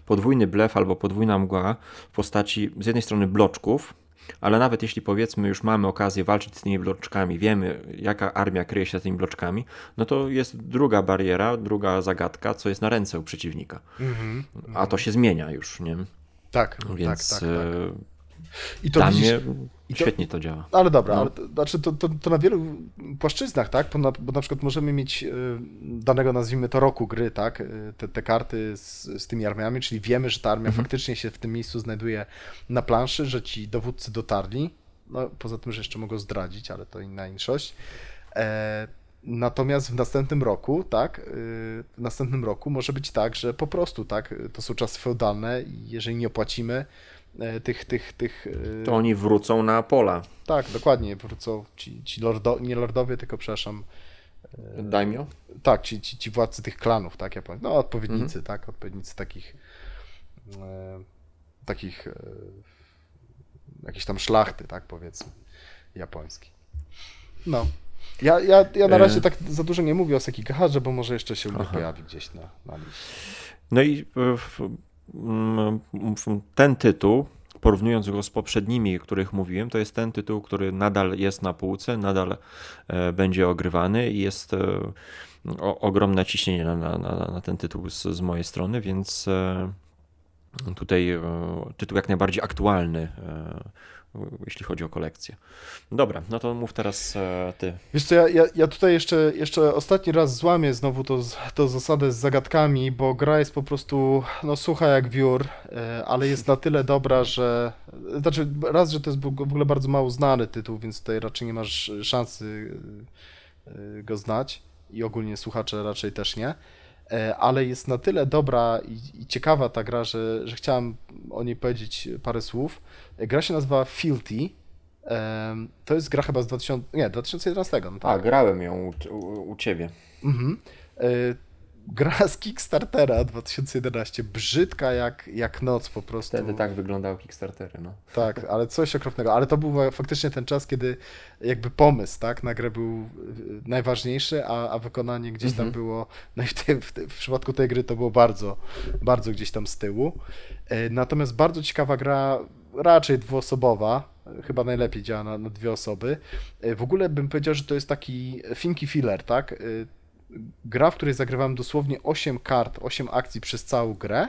podwójny blef albo podwójna mgła w postaci z jednej strony bloczków, ale nawet jeśli powiedzmy już mamy okazję walczyć z tymi bloczkami, wiemy jaka armia kryje się za tymi bloczkami, no to jest druga bariera, druga zagadka, co jest na ręce u przeciwnika. Mm -hmm, A to się zmienia już, nie? Tak, Więc tak, tak, tak. I to widzisz, mnie to, świetnie to działa. Ale dobra, no. ale to, znaczy to, to, to, na wielu płaszczyznach, tak? Bo na, bo na przykład możemy mieć e, danego, nazwijmy to, roku gry, tak? E, te, te karty z, z tymi armiami, czyli wiemy, że ta armia mhm. faktycznie się w tym miejscu znajduje na planszy, że ci dowódcy dotarli. No, poza tym, że jeszcze mogą zdradzić, ale to inna inszość. E, Natomiast w następnym roku, tak, y, w następnym roku może być tak, że po prostu, tak, to są czasy feudalne i jeżeli nie opłacimy, tych, tych, tych... E, to oni wrócą na pola. Tak, dokładnie, wrócą ci, ci lordo, nie lordowie, tylko przepraszam... E, Daimyo? Tak, ci, ci, ci władcy tych klanów, tak, ja powiem, no odpowiednicy, mhm. tak, odpowiednicy takich e, takich jakiejś tam szlachty, tak powiedzmy, japońskiej. No. Ja, ja, ja na razie tak za dużo nie mówię o Sekigahara, bo może jeszcze się Aha. pojawi gdzieś na, na liście. No i ten tytuł porównując go z poprzednimi, o których mówiłem, to jest ten tytuł, który nadal jest na półce, nadal e, będzie ogrywany i jest e, ogromne ciśnienie na, na, na, ten tytuł z, z mojej strony, więc e, tutaj tytuł jak najbardziej aktualny jeśli chodzi o kolekcję. Dobra, no to mów teraz e, ty. Wiesz co, ja, ja, ja tutaj jeszcze, jeszcze ostatni raz złamię znowu to, to zasadę z zagadkami, bo gra jest po prostu no sucha jak wiór, e, ale jest na tyle dobra, że znaczy raz, że to jest w ogóle bardzo mało znany tytuł, więc tutaj raczej nie masz szansy e, go znać i ogólnie słuchacze raczej też nie. E, ale jest na tyle dobra i, ciekawa ta gra, że, że chciałem o niej powiedzieć parę słów. E, gra się nazywa Filthy. To jest gra chyba z 2000, nie, 2011. No tak. A, grałem ją u, u, u ciebie. Mhm. E, gra z Kickstartera 2011, brzydka jak, jak noc po prostu. Wtedy tak wyglądały Kickstartery, no. Tak, ale coś okropnego. Ale to był faktycznie ten czas, kiedy jakby pomysł, tak, na grę był y, najważniejszy, a, a wykonanie gdzieś tam mhm. było, no i w, te, w, te, w, przypadku tej gry to było bardzo, bardzo gdzieś tam z tyłu. E, natomiast bardzo ciekawa gra, raczej dwuosobowa, chyba najlepiej działa na, na dwie osoby. E, w ogóle bym powiedział, że to jest taki finki filler, tak? E, gra, w której zagrywamy dosłownie 8 kart, 8 akcji przez całą grę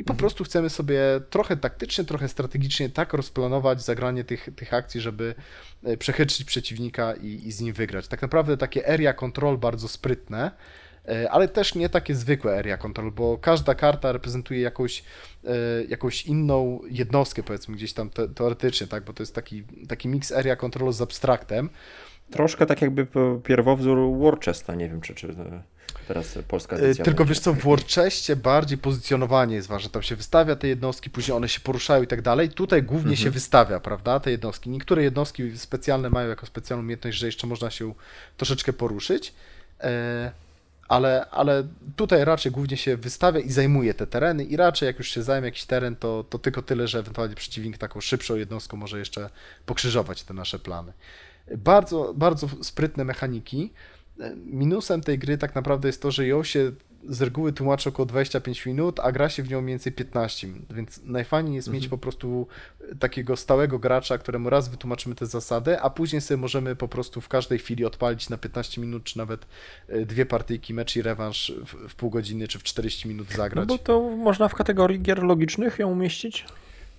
i po mhm. prostu chcemy sobie trochę taktycznie, trochę strategicznie tak rozplanować zagranie tych, tych akcji, żeby e, przechytrzyć przeciwnika i, i z nim wygrać. Tak naprawdę takie area control bardzo sprytne, ale też nie takie zwykłe area control, bo każda karta reprezentuje jakąś, e, jakąś inną jednostkę, powiedzmy gdzieś tam te, teoretycznie, tak, bo to jest taki, taki mix area control z abstraktem, Troszkę tak jakby pierwowzór Warchesta, nie wiem czy, czy teraz polska e, edycja. Tylko wiesz co, w Warchestie bardziej pozycjonowanie jest ważne, tam się wystawia te jednostki, później one się poruszają i tak dalej. Tutaj głównie mhm. się wystawia, prawda, te jednostki. Niektóre jednostki specjalne mają jako specjalną umiejętność, że jeszcze można się troszeczkę poruszyć, e, ale, ale tutaj raczej głównie się wystawia i zajmuje te tereny i raczej jak już się zajmie jakiś teren, to, to tylko tyle, że ewentualnie przeciwnik taką szybszą jednostką może jeszcze pokrzyżować te nasze plany. Bardzo, bardzo sprytne mechaniki. Minusem tej gry tak naprawdę jest to, że ją się z reguły tłumaczy około 25 minut, a gra się w nią mniej więcej 15 minut, więc najfajniej jest mhm. mieć po prostu takiego stałego gracza, któremu raz wytłumaczymy te zasady, a później sobie możemy po prostu w każdej chwili odpalić na 15 minut, czy nawet e, dwie partyjki, mecz i rewanż w, w pół godziny, czy w 40 minut zagrać. No bo to można w kategorii gier logicznych ją umieścić?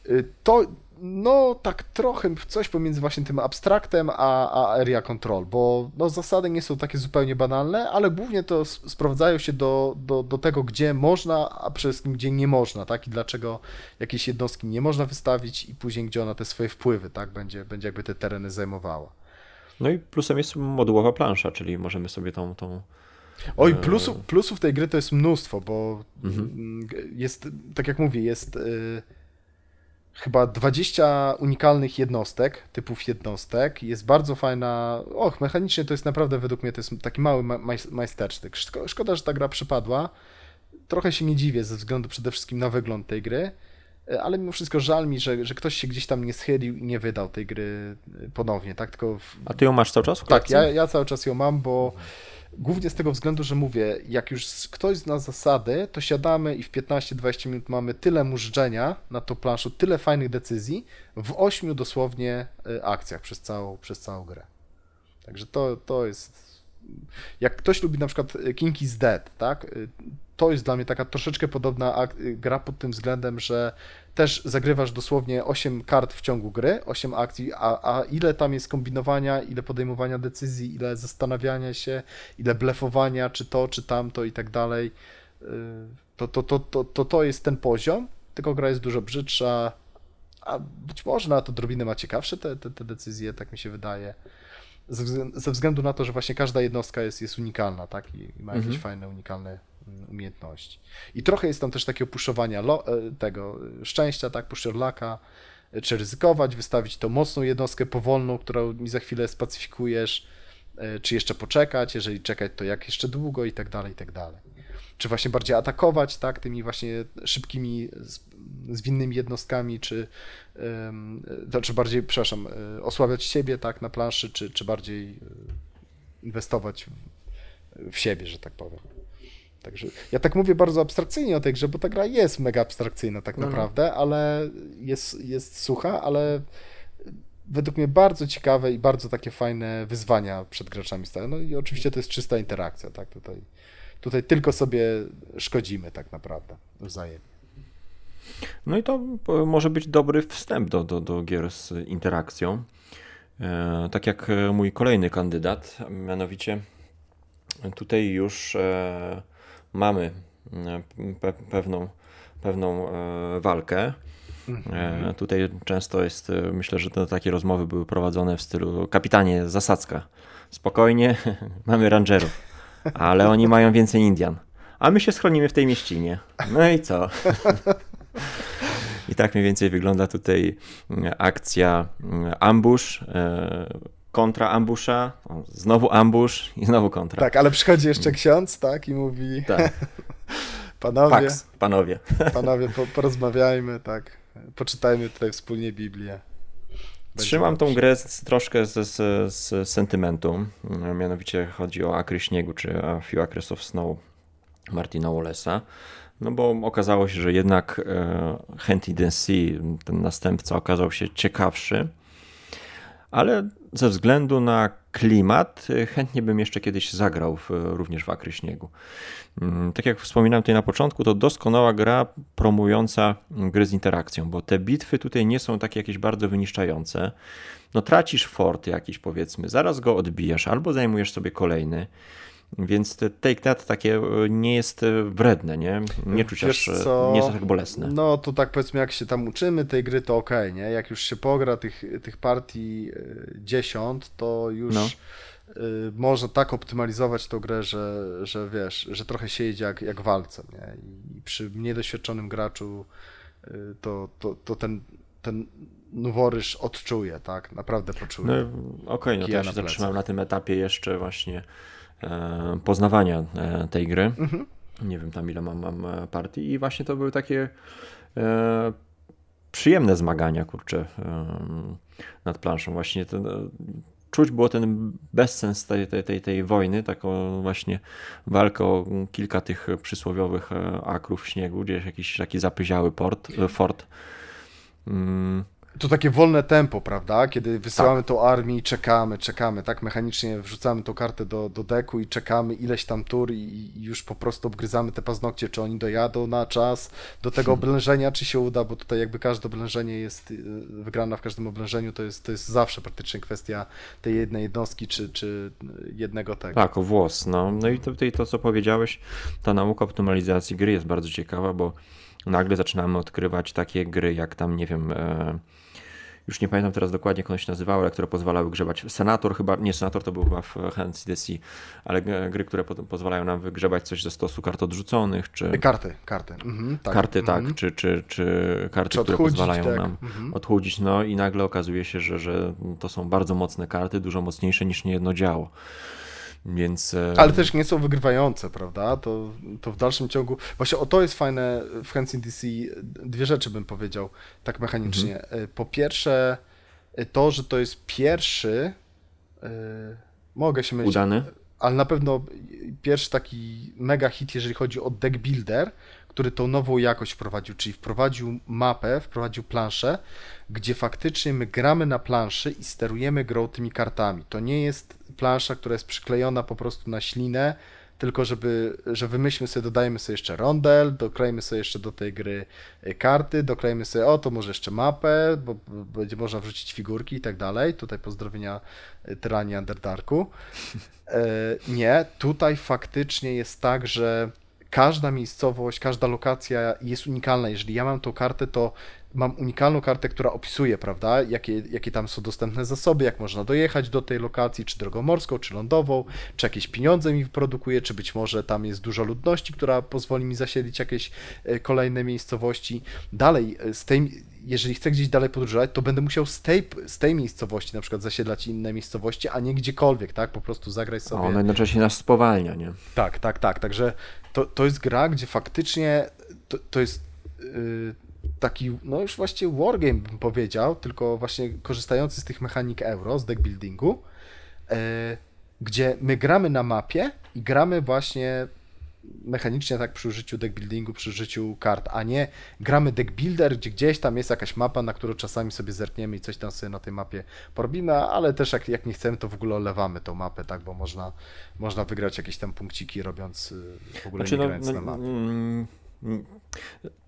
E, to no tak trochę coś pomiędzy właśnie tym abstraktem a, a area control, bo no, zasady nie są takie zupełnie banalne, ale głównie to sprawdzają się do, do, do tego, gdzie można, a przede wszystkim gdzie nie można, tak? I dlaczego jakieś jednostki nie można wystawić i później gdzie ona te swoje wpływy, tak? Będzie, będzie jakby te tereny zajmowała. No i plusem jest modułowa plansza, czyli możemy sobie tą, tą Oj, e, plusów, plusów tej gry to jest mnóstwo, bo mhm. jest, tak jak mówię, jest y, chyba 20 unikalnych jednostek, typów jednostek. Jest bardzo fajna. Och, mechanicznie to jest naprawdę według mnie to jest taki mały maj majstersztyk. Szkoda, że ta gra przypadła. Trochę się nie dziwię ze względu przede wszystkim na wygląd tej gry, e, ale mimo wszystko żal mi, że, że ktoś się gdzieś tam nie schylił i nie wydał tej gry e, ponownie, tak? Tylko w... A ty ją masz cały czas? W tak, ja, ja cały czas ją mam, bo Głównie z tego względu, że mówię, jak już ktoś zna zasady, to siadamy i w 15-20 minut mamy tyle mużdżenia na tą planszu, tyle fajnych decyzji w 8 dosłownie e, akcjach przez całą, przez całą grę. Także to, to jest. Jak ktoś lubi na przykład King is Dead, tak? E, to jest dla mnie taka troszeczkę podobna gra pod tym względem, że też zagrywasz dosłownie 8 kart w ciągu gry, 8 akcji, a, a ile tam jest kombinowania, ile podejmowania decyzji, ile zastanawiania się, ile blefowania, czy to, czy tamto i tak dalej, to, to, to, to, to, to jest ten poziom, tylko gra jest dużo brzydsza, a być może na to drobinę ma ciekawsze te, te, te decyzje, tak mi się wydaje. Ze względu na to, że właśnie każda jednostka jest, jest unikalna, tak? I ma jakieś mhm. fajne, unikalne umiejętności. I trochę jest tam też takie opuszczowania tego szczęścia, tak, puszczerlaka, czy ryzykować, wystawić tą mocną jednostkę powolną, którą mi za chwilę spacyfikujesz, e, czy jeszcze poczekać, jeżeli czekać, to jak jeszcze długo i tak dalej, i tak dalej. czy właśnie bardziej atakować, tak, tymi właśnie szybkimi, zwinnymi jednostkami, czy, czy bardziej, przepraszam, e, osłabiać siebie, tak, na planszy, czy, czy bardziej e, inwestować w siebie, że tak powiem. Także ja tak mówię bardzo abstrakcyjnie o tej grze, bo ta gra jest mega abstrakcyjna tak no, no. naprawdę, ale jest, jest sucha, ale według mnie bardzo ciekawe i bardzo takie fajne wyzwania przed graczami stają. No i oczywiście to jest czysta interakcja, tak? Tutaj, tutaj tylko sobie szkodzimy tak naprawdę wzajemnie. No i to może być dobry wstęp do, do, do gier z interakcją. E, tak jak mój kolejny kandydat, mianowicie tutaj już e, mamy e, pe pewną, pewną e, walkę. Mhm. Tutaj często jest, e, myślę, że to takie rozmowy były prowadzone w stylu kapitanie, zasadzka. Spokojnie, mamy rangerów, ale oni mają więcej Indian. A my się schronimy w tej mieścinie. No i co? I tak mniej więcej wygląda tutaj akcja ambush, kontra ambusza, znowu ambush i znowu kontra. Tak, ale przychodzi jeszcze ksiądz, tak, i mówi tak. panowie, Pax, panowie, panowie po, porozmawiajmy, tak, poczytajmy tutaj wspólnie Biblię. Będzie Trzymam tą grę z, troszkę z, z, z, sentymentu, mianowicie chodzi o Akry Śniegu, czy A Few Acres of Snow Martina Wallace'a. No bo okazało się, że jednak e, Henty Sea, ten następca, okazał się ciekawszy, ale ze względu na klimat y, chętnie bym jeszcze kiedyś zagrał w, również w Akry Śniegu. Mm, tak jak wspominałem tutaj na początku, to doskonała gra promująca gry z interakcją, bo te bitwy tutaj nie są takie jakieś bardzo wyniszczające. No tracisz fort jakiś powiedzmy, zaraz go odbijasz albo zajmujesz sobie kolejny. Więc Take That takie e, nie jest e, wredne, nie? Nie czuć aż, e, nie jest tak bolesne. No to tak powiedzmy, jak się tam uczymy tej gry, to ok, nie? Jak już się pogra tych, tych partii dziesiąt, to już no. można tak optymalizować tą grę, że, że wiesz, że trochę się jedzie jak, jak walce, nie? I przy niedoświadczonym graczu to, to, to ten, ten noworyż odczuje, tak? Naprawdę poczuje. No, Okej, okay, no to ja się zatrzymam na tym etapie jeszcze właśnie poznawania e, tej gry. Mhm. Nie wiem tam ile mam, mam e, partii i właśnie to były takie e, przyjemne zmagania, kurczę, e, nad planszą. Właśnie ten, czuć było ten bezsens tej, tej, tej, tej wojny, taką właśnie walkę o kilka tych przysłowiowych akrów śniegu, gdzieś jakiś taki zapyziały port, fort. To takie wolne tempo, prawda? Kiedy wysyłamy tak. tą armię i czekamy, czekamy, tak? Mechanicznie wrzucamy tą kartę do, do deku i czekamy ileś tam tur i, i już po prostu obgryzamy te paznokcie, czy oni dojadą na czas do tego hmm. oblężenia, czy się uda, bo tutaj jakby każde oblężenie jest y, wygrana w każdym oblężeniu, to jest, to jest zawsze praktycznie kwestia tej jednej jednostki, czy, czy jednego tego. Tak, o włos, no. No i tutaj to, co powiedziałeś, ta nauka optymalizacji gry jest bardzo ciekawa, bo nagle zaczynamy odkrywać takie gry, jak tam, nie wiem... E już nie pamiętam teraz dokładnie, jak one się nazywały, ale które pozwalały grzebać. Senator chyba, nie Senator to był chyba w Hands DC, ale gry, które po, pozwalają nam wygrzebać coś ze stosu kart odrzuconych, czy... Karty, karty. Mhm, tak. Karty, mhm. tak, czy, czy, czy karty, czy które pozwalają tak. nam mhm. odchudzić, no i nagle okazuje się, że, że to są bardzo mocne karty, dużo mocniejsze niż niejedno działo. Więc... E, Ale też nie są wygrywające, prawda? To, to w dalszym ciągu. Właśnie o to jest fajne w Hands DC. Dwie rzeczy bym powiedział tak mechanicznie. Mhm. E, po pierwsze, e, to, że to jest pierwszy. Mogę się mylić. Udany. Ale na pewno pierwszy taki mega hit, jeżeli chodzi o deck builder, który tą nową jakość wprowadził, czyli wprowadził mapę, wprowadził planszę, gdzie faktycznie my gramy na planszy i sterujemy grą tymi kartami. To nie jest plansza, która jest przyklejona po prostu na ślinę, tylko żeby, że wymyślmy sobie, dodajemy sobie jeszcze rondel, doklejmy sobie jeszcze do tej gry e, karty, doklejmy sobie, o to może jeszcze mapę, bo będzie można wrzucić figurki i tak dalej. Tutaj pozdrowienia e, Tyranii Underdarku. E, nie, tutaj faktycznie jest tak, że każda miejscowość, każda lokacja jest unikalna. Jeżeli ja mam tą kartę, to mam unikalną kartę, która opisuje, prawda, jakie, jakie tam są dostępne zasoby, jak można dojechać do tej lokacji, czy drogą morską, czy lądową, czy jakieś pieniądze mi wyprodukuje, czy być może tam jest dużo ludności, która pozwoli mi zasiedlić jakieś e, kolejne miejscowości. Dalej, e, z tej, jeżeli chcę gdzieś dalej podróżować, to będę musiał z tej, z tej miejscowości na przykład zasiedlać inne miejscowości, a nie gdziekolwiek, tak? Po prostu zagrać sobie. Ona jednocześnie nas spowalnia, nie? Tak, tak, tak. Także to, to jest gra, gdzie faktycznie to, to jest yy, taki, no już właściwie wargame bym powiedział, tylko właśnie korzystający z tych mechanik euro, z deckbuildingu, yy, gdzie my gramy na mapie i gramy właśnie mechanicznie tak przy użyciu deckbuildingu, przy użyciu kart, a nie gramy deckbuilder, gdzie gdzieś tam jest jakaś mapa, na którą czasami sobie zerkniemy i coś tam sobie na tej mapie porobimy, ale też jak, jak nie chcemy, to w ogóle olewamy tą mapę, tak, bo można, można wygrać jakieś tam punkciki robiąc y, w ogóle znaczy, nie no, grając no, na mapie. Mm,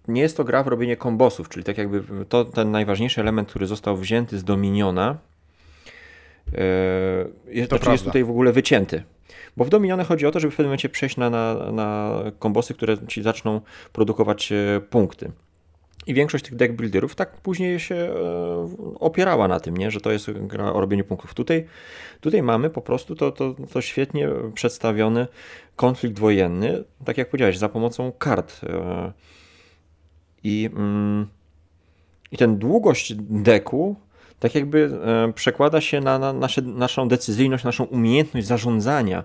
nie jest to gra w robienie kombosów, czyli tak jakby to ten najważniejszy element, który został wzięty z Dominiona, yy, jest, znaczy jest tutaj w ogóle wycięty. Bo w Dominiony chodzi o to, żeby w pewnym momencie przejść na, na, na kombosy, które ci zaczną produkować e, punkty. I większość tych deck builderów tak później się e, opierała na tym, nie? że to jest gra o robieniu punktów. Tutaj, tutaj mamy po prostu to, to, to świetnie przedstawiony konflikt wojenny, tak jak powiedziałeś, za pomocą kart. E, I, mm, i ten długość deku tak jakby e, przekłada się na, na nasze, naszą decyzyjność, naszą umiejętność zarządzania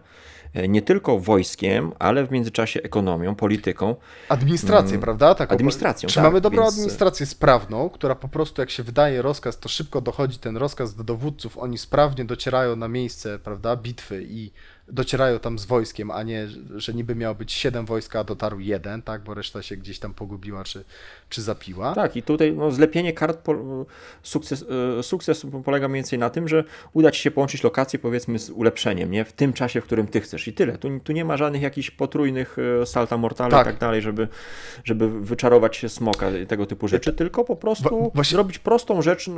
nie tylko wojskiem, ale w międzyczasie ekonomią, polityką. Administrację, hmm. prawda? Taką, administracją. Czy tak, mamy dobrą więc... administrację sprawną, która po prostu jak się wydaje rozkaz, to szybko dochodzi ten rozkaz do dowódców, oni sprawnie docierają na miejsce, prawda, bitwy i docierają tam z wojskiem, a nie, że niby miało być siedem wojska, a dotarł jeden, tak, bo reszta się gdzieś tam pogubiła czy, czy zapiła. Tak, i tutaj no, zlepienie kart, po, sukces, e, sukces polega mniej więcej na tym, że uda Ci się połączyć lokacje powiedzmy z ulepszeniem, nie, w tym czasie, w którym Ty chcesz i tyle. Tu, tu nie ma żadnych jakichś potrójnych e, salta mortale tak. i tak dalej, żeby, żeby wyczarować się smoka i tego typu rzeczy, tylko po prostu właśnie... zrobić prostą rzecz, e,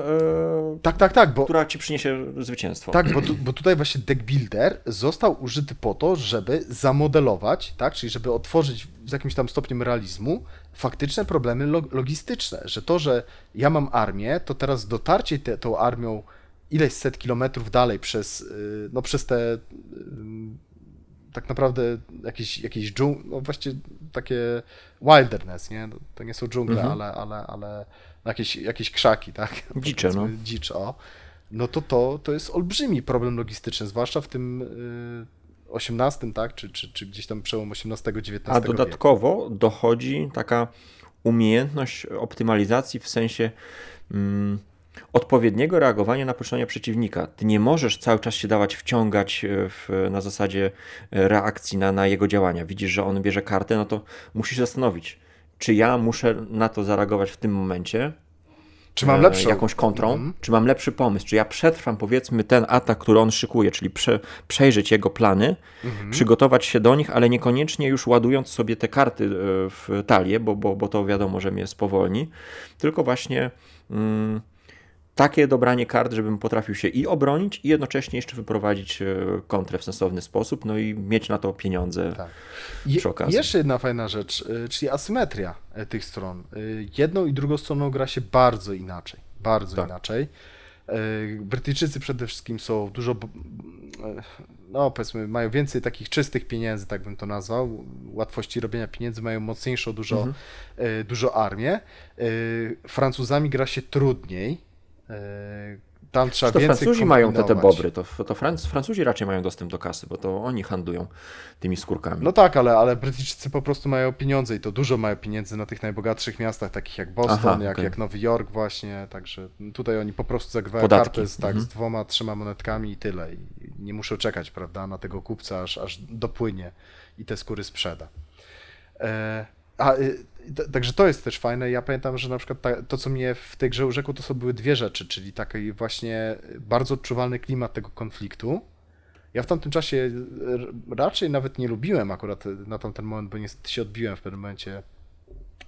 tak, tak, tak, bo... która Ci przyniesie zwycięstwo. Tak, bo, tu, bo tutaj właśnie deck builder został użyty po to, żeby zamodelować, tak, czyli żeby otworzyć z jakimś tam stopniem realizmu faktyczne problemy logistyczne, że to, że ja mam armię, to teraz dotarcie te, tą armią ileś set kilometrów dalej przez, y, no przez te y, tak naprawdę jakieś, jakieś dżung, no właściwie takie wilderness, nie? No, to nie są dżungle, mhm. ale, ale, ale jakieś, jakieś krzaki, tak? Dzicze, no. Dzicz, o. No to, to to jest olbrzymi problem logistyczny, zwłaszcza w tym y, XVIII, tak? Czy, czy, czy gdzieś tam przełom XVIII-XIX A dodatkowo wieku. dochodzi taka umiejętność optymalizacji w sensie mm, odpowiedniego reagowania na poczynania przeciwnika. Ty nie możesz cały czas się dawać wciągać w, na zasadzie reakcji na, na jego działania. Widzisz, że on bierze kartę, no to musisz zastanowić, czy ja muszę na to zareagować w tym momencie, czy mam lepszą? jakąś kontrą, mm. czy mam lepszy pomysł, czy ja przetrwam powiedzmy ten atak, który on szykuje, czyli prze, przejrzeć jego plany, mm. przygotować się do nich, ale niekoniecznie już ładując sobie te karty e, w talię, bo, bo, bo to wiadomo, że mnie spowolni, tylko właśnie mm, takie dobranie kart, żebym potrafił się i obronić, i jednocześnie jeszcze wyprowadzić e, kontrę w sensowny sposób, no i mieć na to pieniądze tak. przy okazji. Jeszcze jedna fajna rzecz, e, czyli asymetria e, tych stron. Jedną i drugą stroną gra się bardzo inaczej. Bardzo tak. inaczej. Brytyjczycy przede wszystkim są dużo, no powiedzmy, mają więcej takich czystych pieniędzy, tak bym to nazwał. Łatwości robienia pieniędzy, mają mocniejszą dużo, mhm. dużo armię. Francuzami gra się trudniej tam trzeba to więcej Francuzi mają te, te bobry, to, to Franc Francuzi raczej mają dostęp do kasy, bo to oni handlują tymi skórkami. No tak, ale, ale Brytyjczycy po prostu mają pieniądze i to dużo mają pieniędzy na tych najbogatszych miastach, takich jak Boston, Aha, jak, okay. jak Nowy Jork właśnie, także tutaj oni po prostu zagrywają kartę z, tak, mhm. z dwoma, trzema monetkami i tyle. I nie muszą czekać, prawda, na tego kupca, aż, aż dopłynie i te skóry sprzeda. E, a, y, Także to jest też fajne. Ja pamiętam, że na przykład ta, to, co mnie w tej grze urzekło, to są były dwie rzeczy, czyli taki właśnie bardzo odczuwalny klimat tego konfliktu. Ja w tamtym czasie raczej nawet nie lubiłem akurat na tamten moment, bo niestety się odbiłem w pewnym momencie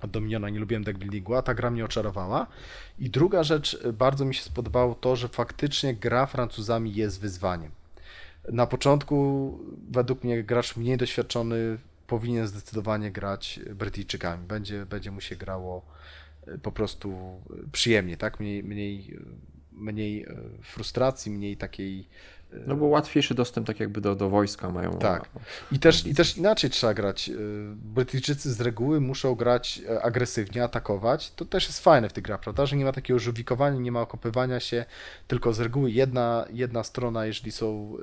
od Dominiona, nie lubiłem deckbuildingu, a ta gra mnie oczarowała. I druga rzecz, bardzo mi się spodobało to, że faktycznie gra Francuzami jest wyzwaniem. Na początku według mnie gracz mniej doświadczony powinien zdecydowanie grać Brytyjczykami. Będzie, będzie mu się grało e, po prostu przyjemnie, tak? Mniej, mniej, mniej e, frustracji, mniej takiej No bo łatwiejszy dostęp tak jakby do, do wojska mają. Tak. I też, I też inaczej trzeba grać. Brytyjczycy z reguły muszą grać agresywnie, atakować. To też jest fajne w tych grach, prawda? Że nie ma takiego żółwikowania, nie ma okopywania się, tylko z reguły jedna, jedna strona, jeżeli są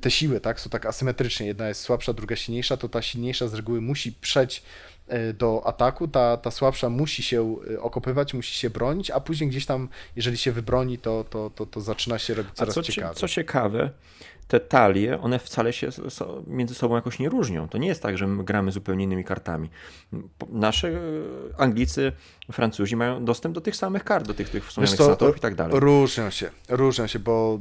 te siły, tak, są tak asymetrycznie, jedna jest słabsza, druga silniejsza, to ta silniejsza z reguły musi przejść E, do ataku, ta, ta słabsza musi się e, okopywać, musi się bronić, a później gdzieś tam, jeżeli się wybroni, to, to, to, to zaczyna się robić coraz co, ciekawiej. Co ciekawe, te talie, one wcale się między sobą jakoś nie różnią. To nie jest tak, że my gramy zupełnie innymi kartami. Nasze e, Anglicy, Francuzi mają dostęp do tych samych kart, do tych, tych wspomnianych senatorów i tak dalej. Różnią się, różnią się, bo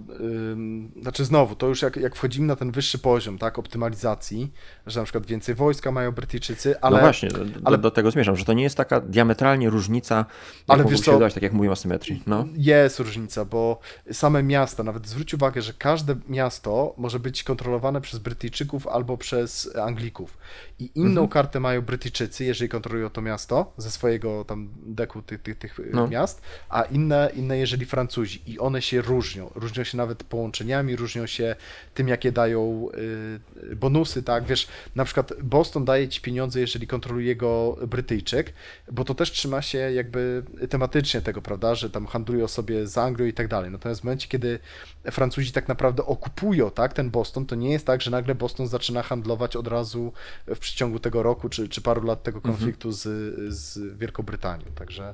yy, znaczy znowu, to już jak, jak wchodzimy na ten wyższy poziom, tak, optymalizacji, że na przykład więcej wojska mają Brytyjczycy, ale... No właśnie, do, ale... do tego zmierzam, że to nie jest taka diametralnie różnica, ale wiesz co, dać, tak jak mówiłem o symetrii. No. Jest różnica, bo same miasta, nawet zwróć uwagę, że każde miasto może być kontrolowane przez Brytyjczyków albo przez Anglików. I inną mhm. kartę mają Brytyjczycy, jeżeli kontrolują to miasto ze swojego tam deku tych, tych, tych no. miast, a inne, inne jeżeli Francuzi. I one się różnią. Różnią się nawet połączeniami, różnią się tym, jakie dają y, bonusy, tak? Wiesz, na przykład Boston daje ci pieniądze, jeżeli kontroluje go Brytyjczyk, bo to też trzyma się jakby tematycznie tego, prawda, że tam handlują sobie z Anglią i tak dalej. Natomiast w momencie, kiedy Francuzi tak naprawdę okupują tak, ten Boston, to nie jest tak, że nagle Boston zaczyna handlować od razu w przeciągu tego roku czy, czy paru lat tego mhm. konfliktu z, z Wielką Brytanią. Także,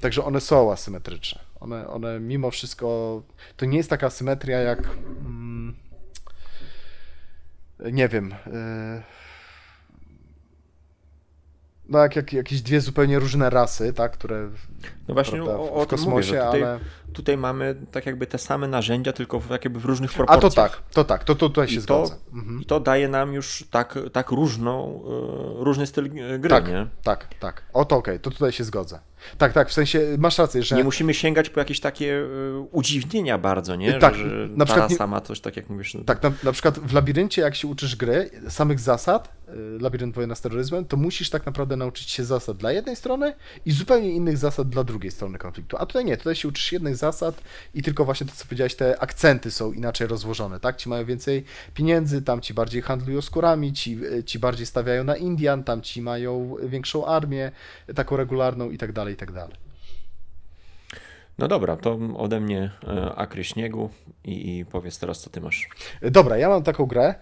także one są asymetryczne. One, one mimo wszystko, to nie jest taka asymetria jak mm, nie wiem, yy, no jak, jak jakieś dwie zupełnie różne rasy, tak, które no właśnie prawda, o, o w kosmosie, mówię, tutaj, ale... tutaj mamy tak jakby te same narzędzia, tylko w, jakby w różnych proporcjach. A to tak, to tak, to, to tutaj się I zgadza. To, mhm. I to daje nam już tak, tak różną, e, różny styl gry, tak, nie? Tak, tak, o to okej, okay, to tutaj się zgodzę. Tak, tak, w sensie masz rację, że... Nie musimy sięgać po jakieś takie e, udziwnienia bardzo, nie? Tak, że, że na przykład... sama coś tak jak mówisz. No tak, na, na przykład w labiryncie jak się uczysz gry, samych zasad, e, labirynt wojna z terroryzmem, to musisz tak naprawdę nauczyć się zasad dla jednej strony i zupełnie innych zasad dla drugiej strony konfliktu. A tutaj nie, tutaj się uczysz jednych zasad i tylko właśnie to, co powiedziałeś, te akcenty są inaczej rozłożone, tak? Ci mają więcej pieniędzy, tam ci bardziej handlują skórami, ci, e, ci bardziej stawiają na Indian, tam ci mają większą armię, taką regularną i tak dalej, i tak dalej. No dobra, to ode mnie e, Akry Śniegu i, i powiedz teraz, co ty masz. Dobra, ja mam taką grę,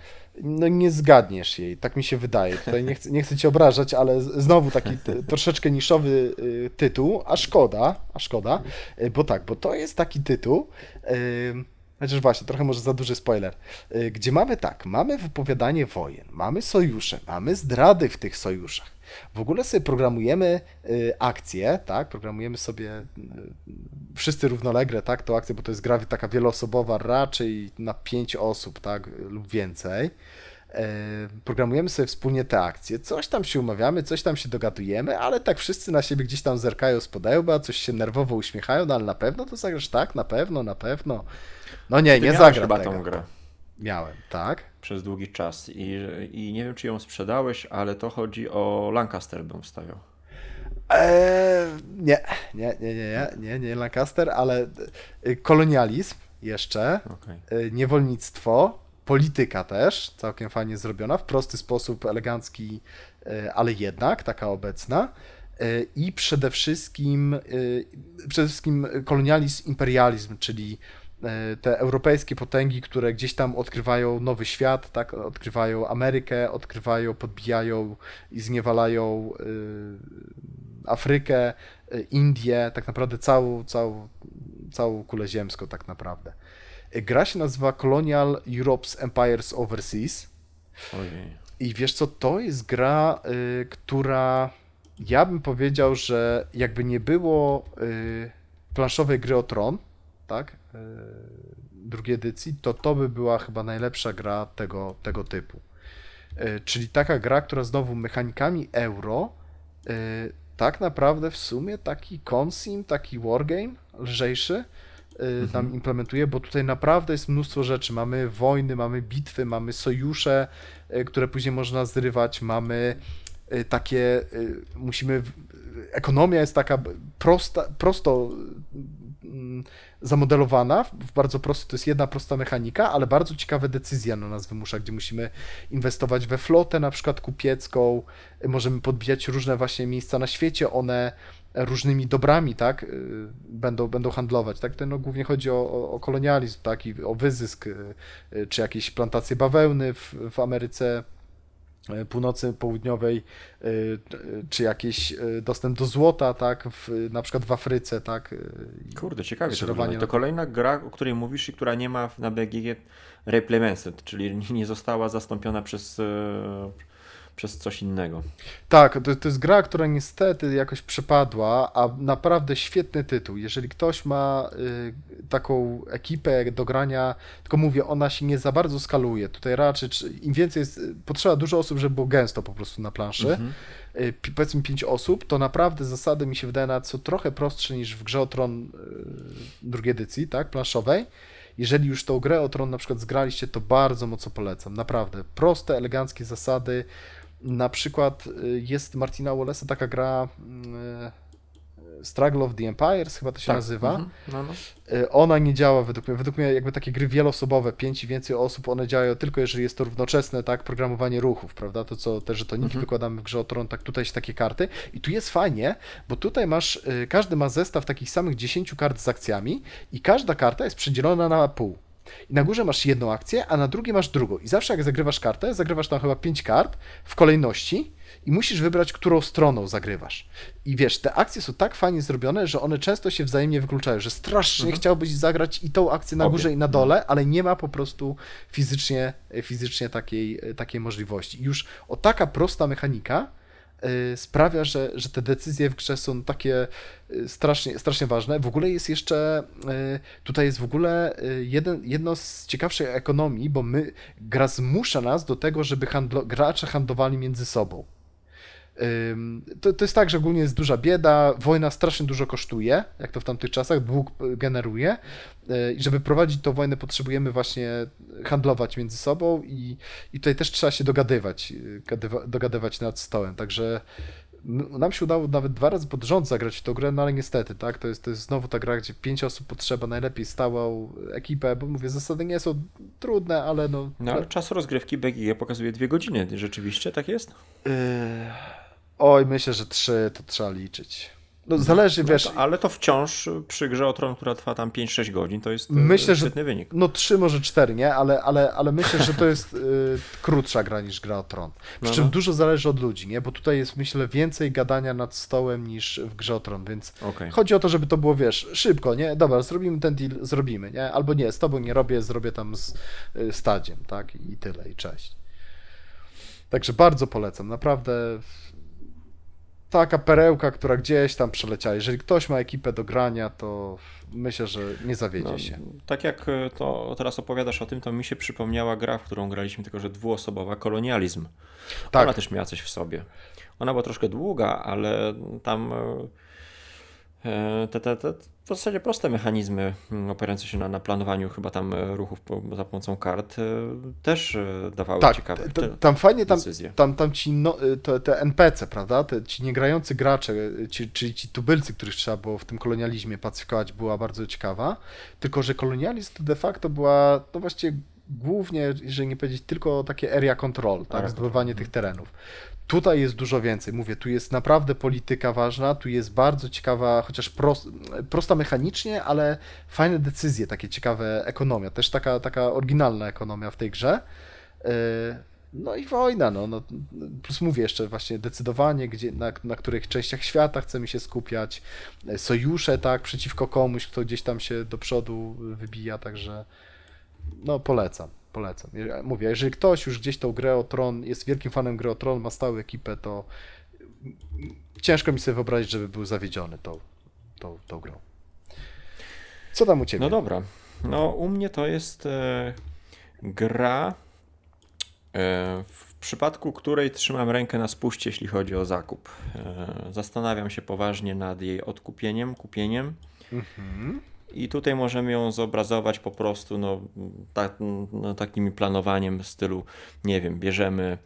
no nie zgadniesz jej, tak mi się wydaje. Tutaj nie chcę, nie chcę cię obrażać, ale znowu taki troszeczkę niszowy y, tytuł, a szkoda, a szkoda, y, bo tak, bo to jest taki tytuł, Chociaż właśnie, trochę może za duży spoiler. Gdzie mamy tak, mamy wypowiadanie wojen, mamy sojusze, mamy zdrady w tych sojuszach. W ogóle sobie programujemy akcje, tak? Programujemy sobie wszyscy równolegle, tak? To akcję, bo to jest gra taka wieloosobowa, raczej na pięć osób, tak? Lub więcej. Programujemy sobie wspólnie te akcje, coś tam się umawiamy, coś tam się dogadujemy, ale tak wszyscy na siebie gdzieś tam zerkają z podełba, coś się nerwowo uśmiechają, no ale na pewno to zagrasz tak, na pewno, na pewno. No nie, Ty nie zagram chyba tego. tą grę. Miałem, tak? Przez długi czas I, i nie wiem, czy ją sprzedałeś, ale to chodzi o Lancaster bym wstawiał. Eee, nie, nie, nie, nie, nie, nie Lancaster, ale y, kolonializm jeszcze, okay. niewolnictwo, polityka też, całkiem fajnie zrobiona, w prosty sposób, elegancki, y, ale jednak taka obecna. Y, I przede wszystkim, przede wszystkim kolonializm, imperializm, czyli te europejskie potęgi, które gdzieś tam odkrywają nowy świat, tak, odkrywają Amerykę, odkrywają, podbijają i zniewalają Afrykę, y, Indię, tak naprawdę całą, całą, całą kulę ziemską tak naprawdę. Gra się nazywa Colonial Europe's Empires Overseas. Ojej. I wiesz co, to jest gra, y, która ja bym powiedział, że jakby nie było y, planszowej gry o Tron, tak, drugiej edycji, to to by była chyba najlepsza gra tego, tego typu. Y, czyli taka gra, która znowu mechanikami euro tak naprawdę w sumie taki consim, taki wargame lżejszy y, tam mhm. implementuje, bo tutaj naprawdę jest mnóstwo rzeczy. Mamy wojny, mamy bitwy, mamy sojusze, które później można zrywać, mamy takie, musimy, ekonomia jest taka prosta, prosto mm, zamodelowana, w bardzo prosty, to jest jedna prosta mechanika, ale bardzo ciekawe decyzja na nas wymusza, gdzie musimy inwestować we flotę na przykład kupiecką, możemy podbijać różne właśnie miejsca na świecie, one różnymi dobrami, tak, y, będą, będą handlować, tak, to no, głównie chodzi o, o kolonializm, tak, i o wyzysk, y, y, czy jakieś plantacje bawełny w, w Ameryce Północy Południowej, czy jakiś dostęp do złota, tak, w, na przykład w Afryce, tak. Kurde, ciekawie to wygląda. To kolejna gra, o której mówisz i która nie ma na BGG Replemented, czyli nie została zastąpiona przez przez coś innego. Tak, to, to jest gra, która niestety jakoś przepadła, a naprawdę świetny tytuł. Jeżeli ktoś ma y, taką ekipę do grania, tylko mówię, ona się nie za bardzo skaluje. Tutaj raczej im więcej jest, potrzeba dużo osób, żeby było gęsto po prostu na planszy. Mhm. Y, powiedzmy 5 osób, to naprawdę zasady mi się wydaje na co trochę prostsze niż w grze o Tron y, drugiej edycji, tak, planszowej. Jeżeli już tą grę o Tron na przykład zgraliście, to bardzo mocno polecam. Naprawdę. Proste, eleganckie zasady. Na przykład y, jest Martina Wallace'a taka gra y, Struggle of the Empires, chyba to się tak. nazywa. Mhm. No, no. Y, ona nie działa według mnie. Według mnie jakby takie gry wieloosobowe, pięć i więcej osób, one działają tylko jeżeli jest to równoczesne, tak, programowanie ruchów, prawda? To co te żetoniki mhm. wykładamy w grze o Tron, tak tutaj jest takie karty. I tu jest fajnie, bo tutaj masz, każdy ma zestaw takich samych 10 kart z akcjami i każda karta jest przedzielona na pół. I na górze masz jedną akcję, a na drugiej masz drugą. I zawsze jak zagrywasz kartę, zagrywasz tam chyba pięć kart w kolejności i musisz wybrać, którą stroną zagrywasz. I wiesz, te akcje są tak fajnie zrobione, że one często się wzajemnie wykluczają, że strasznie mhm. chciałbyś zagrać i tą akcję na górze i na dole, ale nie ma po prostu fizycznie, fizycznie takiej, takiej możliwości. I już o taka prosta mechanika sprawia, że, że te decyzje w grze są takie y, strasznie, strasznie ważne. W ogóle jest jeszcze, y, tutaj jest w ogóle jeden, jedno z ciekawszych ekonomii, bo my, gra zmusza nas do tego, żeby handlo, gracze handlowali między sobą. To, to jest tak, że ogólnie jest duża bieda, wojna strasznie dużo kosztuje, jak to w tamtych czasach, dług generuje. E, i żeby prowadzić tą wojnę potrzebujemy właśnie handlować między sobą i, i tutaj też trzeba się dogadywać, e, dogadywać nad stołem, także nam się udało nawet dwa razy pod rząd zagrać w tę grę, no ale niestety, tak, to jest, to jest znowu ta gra, gdzie pięć osób potrzeba, najlepiej stałą ekipę, bo mówię, zasady nie są trudne, ale no... No ale czas rozgrywki BGG pokazuje dwie godziny, rzeczywiście tak jest? Yy... Oj, myślę, że trzy to trzeba liczyć. No, zależy, no wiesz. Ale to wciąż przy grze o tron, która trwa tam 5-6 godzin, to jest e, myślę, świetny że, wynik. No 3, może 4, nie? Ale, ale, ale myślę, że to jest y, krótsza gra niż gra o tron. Przy no, czym no. dużo zależy od ludzi, nie? Bo tutaj jest, myślę, więcej gadania nad stołem niż w grze o tron, więc okay. chodzi o to, żeby to było, wiesz, szybko, nie? Dobra, zrobimy ten deal, zrobimy, nie? Albo nie, z tobą nie robię, zrobię tam z y, stadziem, tak? I tyle, i cześć. Także bardzo polecam, naprawdę taka perełka, która gdzieś tam przeleciała. Jeżeli ktoś ma ekipę do grania, to myślę, że nie zawiedzie no, się. Tak jak e, to teraz opowiadasz o tym, to mi się przypomniała gra, w którą graliśmy, tylko że dwuosobowa, kolonializm. Tak. Ona też miała coś w sobie. Ona była troszkę długa, ale tam e, te, te, te w zasadzie proste mechanizmy mm, opierające się na, na planowaniu chyba tam e, ruchów po, za pomocą kart e, też e, dawały tak, ciekawe t, tam fajnie tam, decyzje. Tam, tam ci no, te, te NPC, prawda, te, ci niegrający gracze, ci, czyli ci tubylcy, których trzeba było w tym kolonializmie pacyfikować, była bardzo ciekawa, tylko że kolonializm to de facto była, no właściwie głównie, jeżeli nie powiedzieć, tylko takie area control, tak, zdobywanie tych terenów. Tutaj jest dużo więcej. Mówię, tu jest naprawdę polityka ważna, tu jest bardzo ciekawa, chociaż prost, prosta mechanicznie, ale fajne decyzje, takie ciekawe ekonomia. Też taka, taka oryginalna ekonomia w tej grze. E, no i wojna, no, no, plus mówię jeszcze właśnie decydowanie, gdzie, na, na których częściach świata chcemy się skupiać, e, sojusze, tak, przeciwko komuś, kto gdzieś tam się do przodu wybija, także no polecam polecam. Mówię, jeżeli ktoś już gdzieś tą grę o Tron, jest wielkim fanem gry o Tron, ma stałą ekipę, to ciężko mi sobie wyobrazić, żeby był zawiedziony tą, tą, tą grą. Co tam u Ciebie? No dobra. No u mnie to jest e, gra, e, w przypadku której trzymam rękę na spuście, jeśli chodzi o zakup. E, zastanawiam się poważnie nad jej odkupieniem, kupieniem. Mhm. I tutaj możemy ją zobrazować po prostu no, tak, no, takim planowaniem w stylu, nie wiem, bierzemy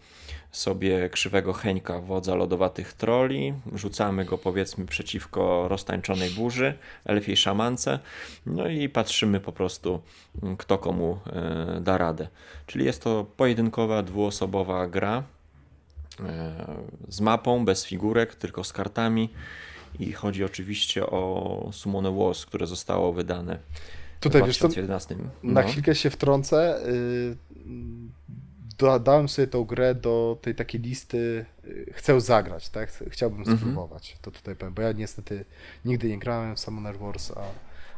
sobie krzywego Heńka, wodza lodowatych troli, rzucamy go powiedzmy przeciwko roztańczonej burzy, elfiej szamance, no i patrzymy po prostu kto komu e, da radę. Czyli jest to pojedynkowa, dwuosobowa gra e, z mapą, bez figurek, tylko z kartami i chodzi oczywiście o Summon Wars, które zostało wydane Tutaj, w 2011. Wiesz, no. Na chwilkę się wtrącę. Y, dodałem sobie tą grę do tej takiej listy y, chcę zagrać, tak? Chciałbym mhm. spróbować. To tutaj powiem, bo ja niestety nigdy nie grałem w Summoner Wars, a,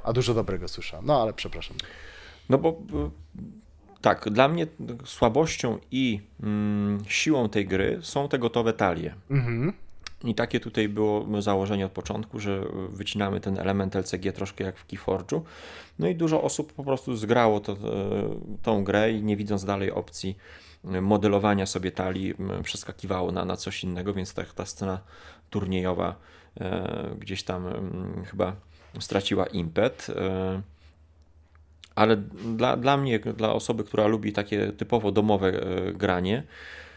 a dużo dobrego słyszałem. No ale przepraszam. No bo tak, dla mnie słabością i mm, siłą tej gry są te gotowe talie. Mhm. I takie tutaj było założenie od początku, że wycinamy ten element LCG troszkę jak w Keyforge'u. No i dużo osób po prostu zgrało to, e, tą grę i nie widząc dalej opcji e, modelowania sobie talii, przeskakiwało na, na coś innego, więc ta, ta scena turniejowa e, gdzieś tam chyba straciła impet. Ale dla, dla mnie, dla osoby, która lubi takie typowo domowe granie, E,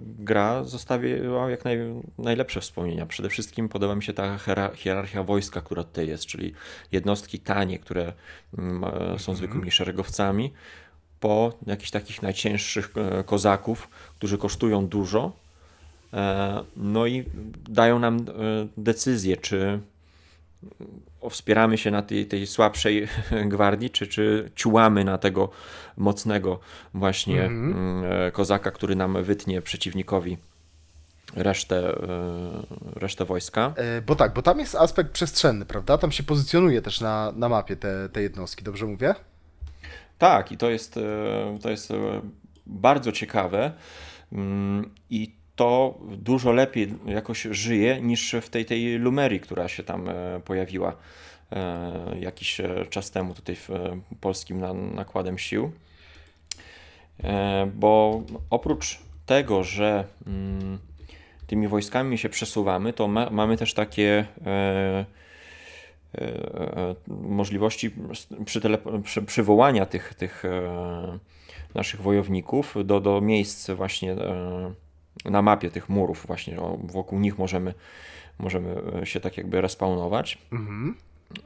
gra zostawiła jak naj, najlepsze wspomnienia. Przede wszystkim podoba mi się ta hierarchia wojska, która tutaj jest, czyli jednostki tanie, które mm, e, są mhm. zwykłymi szeregowcami, po jakichś takich najcięższych e, kozaków, którzy kosztują dużo, no i dają nam decyzję, czy wspieramy się na tej, tej słabszej gwardii, czy, czy ciułamy na tego mocnego właśnie mm -hmm. kozaka, który nam wytnie przeciwnikowi resztę, e, resztę wojska. E, bo tak, bo tam jest aspekt przestrzenny, prawda? Tam się pozycjonuje też na, na mapie te, te jednostki, dobrze mówię? Tak, i to jest, to jest bardzo ciekawe. Mm, I to dużo lepiej jakoś żyje niż w tej, tej Lumerii, która się tam e, pojawiła e, jakiś e, czas temu tutaj w polskim nakładem sił. Bo oprócz tego, że mm, tymi wojskami się przesuwamy, to ma, mamy też takie możliwości przy przy, przywołania tych, tych naszych wojowników do, do miejsc właśnie na mapie tych murów właśnie, wokół nich możemy, możemy e, się tak jakby respawnować. Mhm.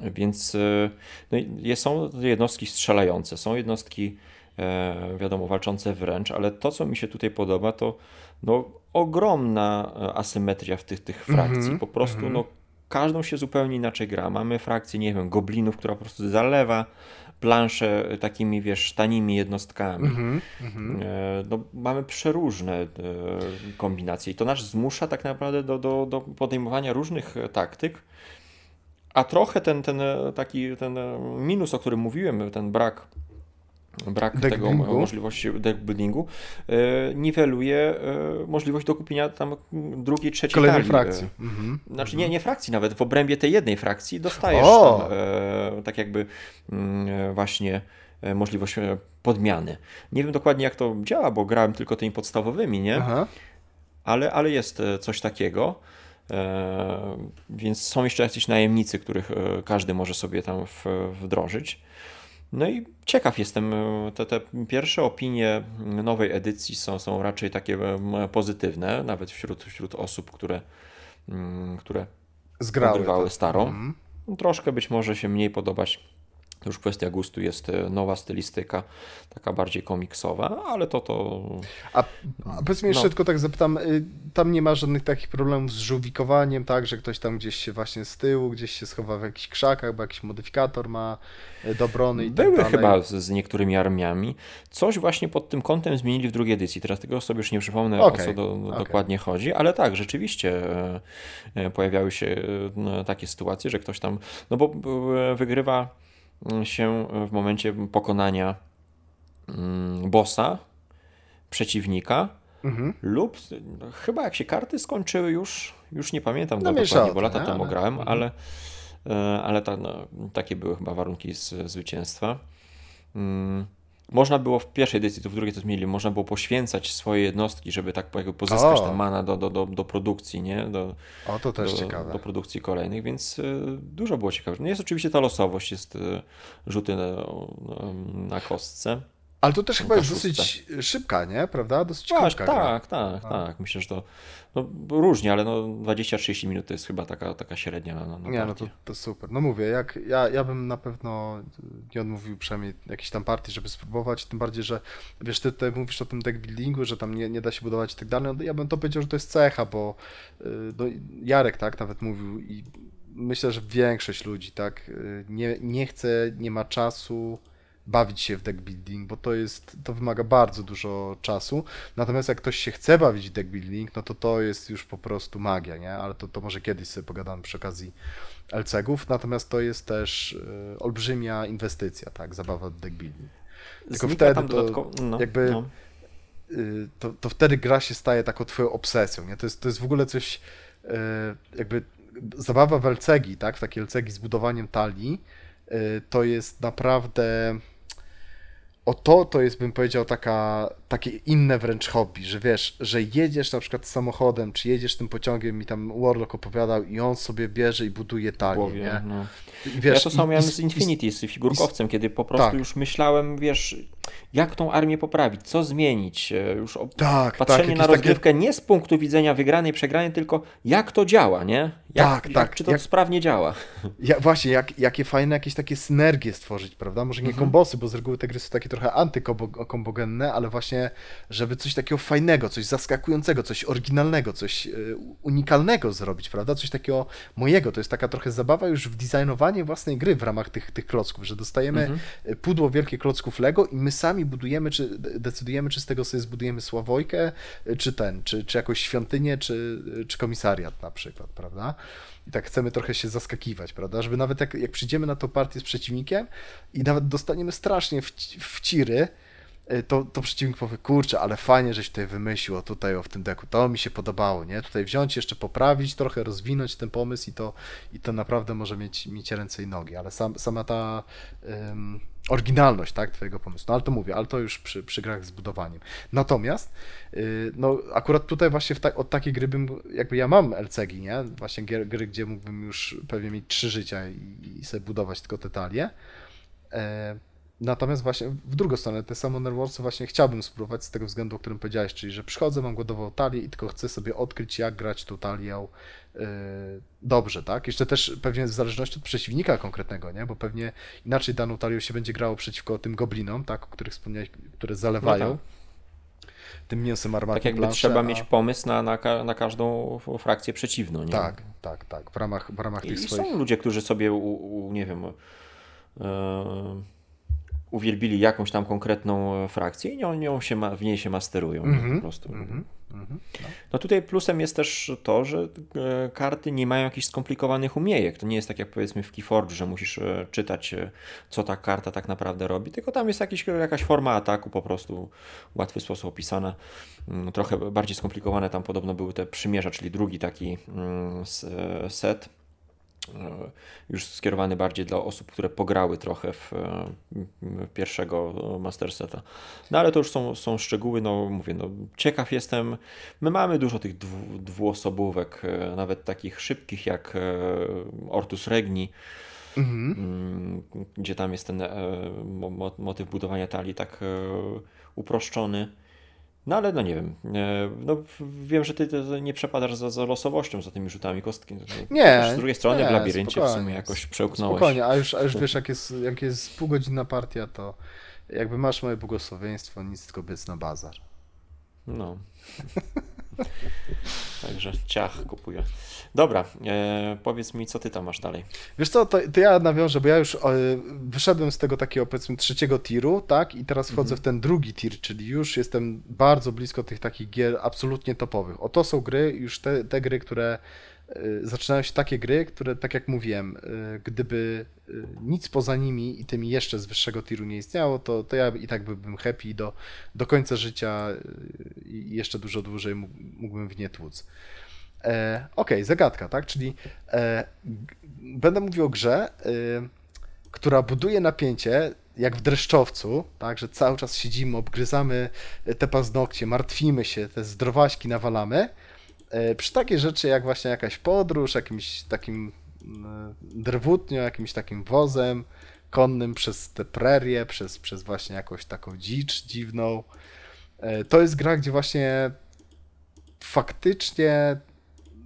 Więc e, no, są jednostki strzelające, są jednostki e, wiadomo, walczące wręcz, ale to, co mi się tutaj podoba, to no, ogromna asymetria w tych, tych frakcji. Mhm. Po prostu mhm. no, każdą się zupełnie inaczej gra. Mamy frakcję, nie wiem, goblinów, która po prostu zalewa plansze takimi, wiesz, tanimi jednostkami. Mm -hmm. no, mamy przeróżne e, kombinacje i to nas zmusza tak naprawdę do, do, do podejmowania różnych taktyk, a trochę ten, ten taki ten minus, o którym mówiłem, ten brak brak tego możliwości deckbuildingu e, niweluje e, możliwość dokupienia tam drugiej, trzeciej Kolejnej talii. frakcji. E, mhm. Znaczy nie, nie frakcji nawet, w obrębie tej jednej frakcji dostajesz tam, tak jakby mm, właśnie możliwość podmiany. Nie wiem dokładnie jak to działa, bo grałem tylko tymi podstawowymi, nie? Ale, ale jest coś takiego. Więc są jeszcze jacyś najemnicy, których każdy może sobie tam wdrożyć. No i ciekaw jestem, e, te, te pierwsze opinie nowej edycji są, są raczej takie e, pozytywne, nawet wśród, wśród osób, które, mm, które zgrały starą. Mm. Troszkę być może się mniej podobać już kwestia gustu jest e, nowa stylistyka, taka bardziej komiksowa, ale to to. A, a powiedz mi jeszcze no. tylko tak zapytam, y, tam nie ma żadnych takich problemów z żółwikowaniem, tak, że ktoś tam gdzieś się właśnie z tyłu, gdzieś się schowa w jakichś krzakach, bo jakiś modyfikator ma y, do brony i tak Były tak chyba z, z, niektórymi armiami. Coś właśnie pod tym kątem zmienili w drugiej edycji. Teraz tego sobie już nie przypomnę, okay. o co do, okay. dokładnie chodzi, ale tak, rzeczywiście e, e, pojawiały się takie sytuacje, że ktoś tam, no bo wygrywa się w momencie pokonania mm, bossa, przeciwnika, mhm. lub chyba jak się karty skończyły już, już nie pamiętam no dokładnie, bo lata nie? temu grałem, mhm. ale, e, ale ta, no, takie były chyba warunki z, zwycięstwa. Można było w pierwszej edycji, to w drugiej to zmienili, można było poświęcać swoje jednostki, żeby tak jakby pozyskać O. mana do, do, do, do produkcji, nie? Do, O, to też do, ciekawe. do produkcji kolejnych, więc y, dużo było ciekawych. No jest oczywiście ta losowość, jest y, rzuty na, na kostce. Ale to też chyba jest dosyć szybka, nie? Prawda? Dosyć Tak, krótka gra. tak, tak, tak. Myślę, że to no, różnie, ale no 20-30 minut to jest chyba taka, taka średnia na, na Nie, no to, to super. No mówię, jak ja, ja bym na pewno nie odmówił przynajmniej jakiejś tam partii, żeby spróbować, tym bardziej, że wiesz, ty tutaj mówisz o tym deck buildingu, że tam nie, nie da się budować i tak dalej, no ja bym to powiedział, że to jest cecha, bo y, no, Jarek tak nawet mówił i myślę, że większość ludzi tak y, nie, nie chce, nie ma czasu bawić się w deck building, bo to jest, to wymaga bardzo dużo czasu. Natomiast jak ktoś się chce bawić w deck building, no to to jest już po prostu magia, nie? Ale to, to może kiedyś sobie pogadamy przy okazji LCG-ów, natomiast to jest też y, olbrzymia inwestycja, tak, zabawa w deck building. Tylko Znika wtedy to dodatkowo, no, jakby no. y, to, to wtedy gra się staje taką twoją obsesją, nie? To jest, to jest w ogóle coś, y, jakby zabawa w LCG, tak, w takie LCG z budowaniem talii, y, to jest naprawdę o to, to jest, bym powiedział, taka, takie inne wręcz hobby, że wiesz, że jedziesz na przykład samochodem, czy jedziesz tym pociągiem, mi tam Warlock opowiadał i on sobie bierze i buduje talię, głowie, nie? no. I wiesz, ja to samo i- miałem i- z i- Infinity, z figurkowcem, kiedy po prostu Tak. już myślałem, wiesz, jak tą armię poprawić, co zmienić, e, już o... Tak, patrzenie tak, na jakieś takie- rozgrywkę nie z punktu widzenia wygranej, przegranej, tylko jak to działa, nie? Jak, Tak, jak, tak, Czy to jak- sprawnie działa. Ja, właśnie, jak, jakie fajne jakieś takie synergie stworzyć, prawda? Może nie Mhm. kombosy, bo z reguły te gry są takie trochę antykombogenne, ale właśnie, żeby coś takiego fajnego, coś zaskakującego, coś oryginalnego, coś e, unikalnego zrobić, prawda? Coś takiego mojego. To jest taka trochę zabawa już w designowanie własnej gry w ramach tych, tych klocków, że dostajemy Mhm. e, pudło wielkie klocków Lego i my sami budujemy, czy de- decydujemy, czy z tego sobie zbudujemy Sławojkę, e, czy ten, czy, czy jakąś świątynię, czy, czy komisariat na przykład, prawda? I tak chcemy trochę się zaskakiwać, prawda? Żeby nawet jak, jak przyjdziemy na tą partię z przeciwnikiem i nawet dostaniemy strasznie w, w ciry, y, to, to przeciwnik powie, kurczę, ale fajnie, żeś tutaj wymyślił o tutaj, o w tym deku, to mi się podobało, nie? Tutaj wziąć, jeszcze poprawić, trochę rozwinąć ten pomysł i to, i to naprawdę może mieć, mieć ręce i nogi, ale sam, sama ta oryginalność, tak, twojego pomysłu, no ale to mówię, ale to już przy, przy grach z budowaniem. Natomiast, y, no akurat tutaj właśnie ta, od takiej gry bym, jakby ja mam LCG, nie? Właśnie gier, gry, gdzie mógłbym już pewnie mieć trzy życia i, i sobie budować tylko te talie. E, Natomiast właśnie w drugą stronę, te Summoner Warsy właśnie chciałbym spróbować z tego względu, o którym powiedziałeś, czyli że przychodzę, mam głodową talię i tylko chcę sobie odkryć, jak grać tą talią yy, dobrze, tak? Jeszcze też pewnie w zależności od przeciwnika konkretnego, nie? Bo pewnie inaczej daną talią się będzie grało przeciwko tym goblinom, tak? O których wspomniałeś, które zalewają No tym mięsem armatnym Tak jakby trzeba a- mieć pomysł na, na, ka- na każdą frakcję przeciwną, nie? Tak, tak, tak, w ramach, w ramach I, tych i swoich... są ludzie, którzy sobie, u, u, nie wiem, e, uwielbili jakąś tam konkretną e, frakcję i nią, nią się ma, w niej się masterują nie? Mhm, po prostu. mhm, mhm, no. No tutaj plusem jest też to, że e, karty nie mają jakichś skomplikowanych umiejek. To nie jest tak jak powiedzmy w Keyforge, że musisz e, czytać, co ta karta tak naprawdę robi, tylko tam jest jakiś, jakaś forma ataku po prostu w łatwy sposób opisana. Mm, Trochę bardziej skomplikowane tam podobno były te przymierza, czyli drugi taki mm, set. E, Już skierowany bardziej dla osób, które pograły trochę w, e, w pierwszego Master Seta. No ale to już są, są szczegóły, no mówię, no ciekaw jestem. My mamy dużo tych dwu, dwuosobówek, e, nawet takich szybkich jak Ortus Regni, Mhm. gdzie tam jest ten mo- mo- motyw budowania talii tak uproszczony. No ale no nie wiem, e, no wiem, że ty, nie przepadasz za, za losowością, za tymi rzutami kostki. Nie, Też z drugiej strony nie, w labiryncie w sumie jakoś przełknąłeś. Spokojnie, a już, a już wiesz, jak jest, jak jest półgodzinna partia, to jakby masz moje błogosławieństwo, nic tylko biec na bazar. No. Także ciach kupuję. Dobra, e, powiedz mi, co ty tam masz dalej. Wiesz co, to, to ja nawiążę, bo ja już e, wyszedłem z tego takiego powiedzmy trzeciego tiru, tak, i teraz wchodzę w ten drugi tir, czyli już jestem bardzo blisko tych takich gier absolutnie topowych. O to są gry, już te, te gry, które zaczynają się takie gry, które, tak jak mówiłem, e, gdyby e, nic poza nimi i tymi jeszcze z wyższego tiru nie istniało, to, to ja i tak byłbym happy do, do końca życia i jeszcze dużo dłużej mógł- mógłbym w nie tłuc. E, Okej, zagadka, tak? Czyli e, będę mówił o grze, e, która buduje napięcie jak w dreszczowcu, tak, że cały czas siedzimy, obgryzamy te paznokcie, martwimy się, te zdrowaśki nawalamy, przy takiej rzeczy jak właśnie jakaś podróż, jakimś takim mm, drwutnią, jakimś takim wozem konnym przez te prerie, przez, przez właśnie jakąś taką dzicz dziwną, e, to jest gra, gdzie właśnie faktycznie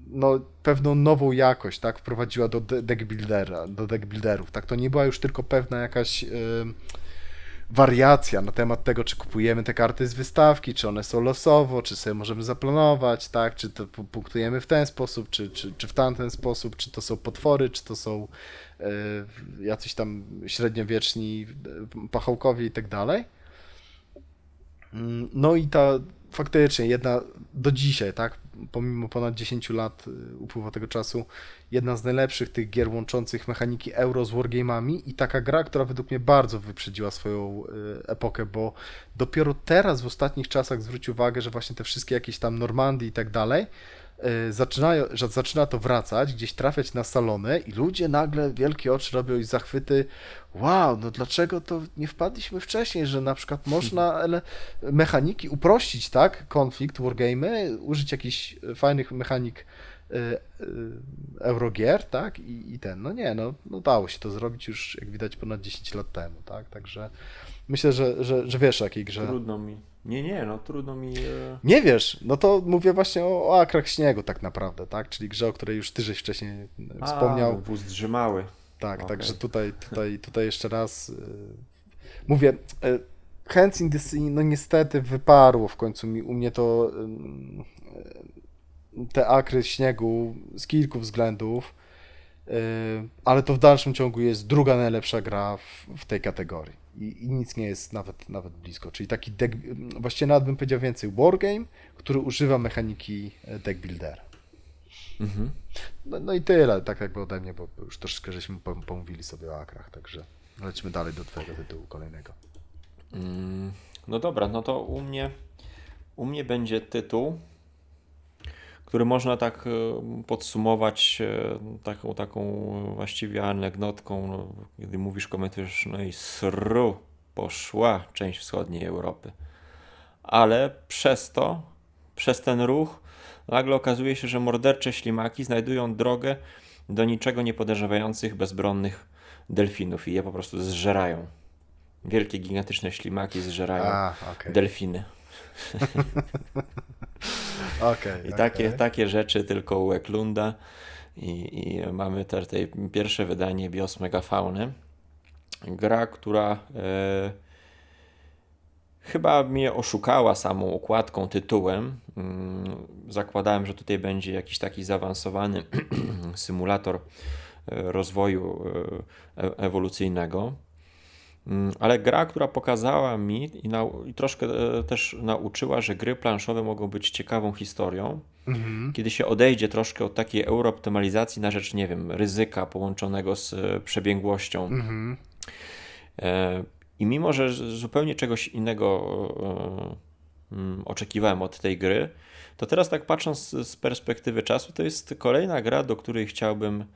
no, pewną nową jakość, tak, wprowadziła do deck buildera, do deck builderów, tak, to nie była już tylko pewna jakaś wariacja na temat tego, czy kupujemy te karty z wystawki, czy one są losowo, czy sobie możemy zaplanować, tak, czy to punktujemy w ten sposób, czy, czy, czy w tamten sposób, czy to są potwory, czy to są y, jacyś tam średniowieczni pachołkowie i tak dalej. Mm, no i ta faktycznie jedna do dzisiaj, tak, pomimo ponad 10 lat y, upływu tego czasu, jedna z najlepszych tych gier łączących mechaniki euro z wargamami i taka gra, która według mnie bardzo wyprzedziła swoją y, epokę, bo dopiero teraz w ostatnich czasach zwrócił uwagę, że właśnie te wszystkie jakieś tam Normandii i tak dalej, y, zaczynają, że zaczyna to wracać, gdzieś trafiać na salony i ludzie nagle wielkie oczy robią i zachwyty, wow, no dlaczego to nie wpadliśmy wcześniej, że na przykład można mechaniki uprościć, tak, konflikt, wargamy, użyć jakichś fajnych mechanik y, y, Eurogier, tak, I, i ten, no nie, no, no dało się to zrobić już, jak widać, ponad 10 lat temu, tak, także myślę, że, że, że wiesz o jakiej grze. Trudno mi. Nie, nie, no trudno mi. E, nie wiesz, no to mówię właśnie o, o Akrach Śniegu tak naprawdę, tak, czyli grze, o której już ty żeś wcześniej wspomniał. A, wóz drzymały. Tak, okay. także tutaj, tutaj, tutaj jeszcze raz yy, mówię, Hands in the Sea, no niestety wyparło w końcu mi, u mnie to te akry śniegu z kilku względów, ale to w dalszym ciągu jest druga najlepsza gra w, w tej kategorii I, i, nic nie jest nawet, nawet blisko, czyli taki deck, właściwie nawet bym powiedział więcej, wargame, który używa mechaniki e, deck buildera. Mhm. No, no, i tyle, tak jakby ode mnie, bo już troszeczkę żeśmy pomówili sobie o akrach, także lecimy dalej do twojego tytułu kolejnego. Mm, no dobra, no to u mnie, u mnie będzie tytuł, który można tak e, podsumować e, taką, taką właściwie anegdotką, no, kiedy mówisz, komentujesz, no i sru, poszła część wschodniej Europy. Ale przez to, przez ten ruch, nagle okazuje się, że mordercze ślimaki znajdują drogę do niczego nie podejrzewających bezbronnych delfinów i je po prostu zżerają. Wielkie, gigantyczne ślimaki zżerają A, okay. delfiny. okay, I takie, okay. takie rzeczy tylko u Eklunda. I, i mamy też tutaj pierwsze wydanie Bios Megafauny. Gra, która e, Chyba mnie oszukała samą układką, tytułem. Mm, zakładałem, że tutaj będzie jakiś taki zaawansowany symulator e, rozwoju e, e, ewolucyjnego. Mm, ale gra, która pokazała mi i, i, troszkę też nauczyła, że gry planszowe mogą być ciekawą historią, mhm. kiedy się odejdzie troszkę od takiej eurooptymalizacji na rzecz, nie wiem, ryzyka połączonego z przebiegłością. Mhm. I mimo, że zupełnie czegoś innego e, mm, oczekiwałem od tej gry, to teraz tak patrząc z perspektywy czasu, to jest kolejna gra, do której chciałbym e,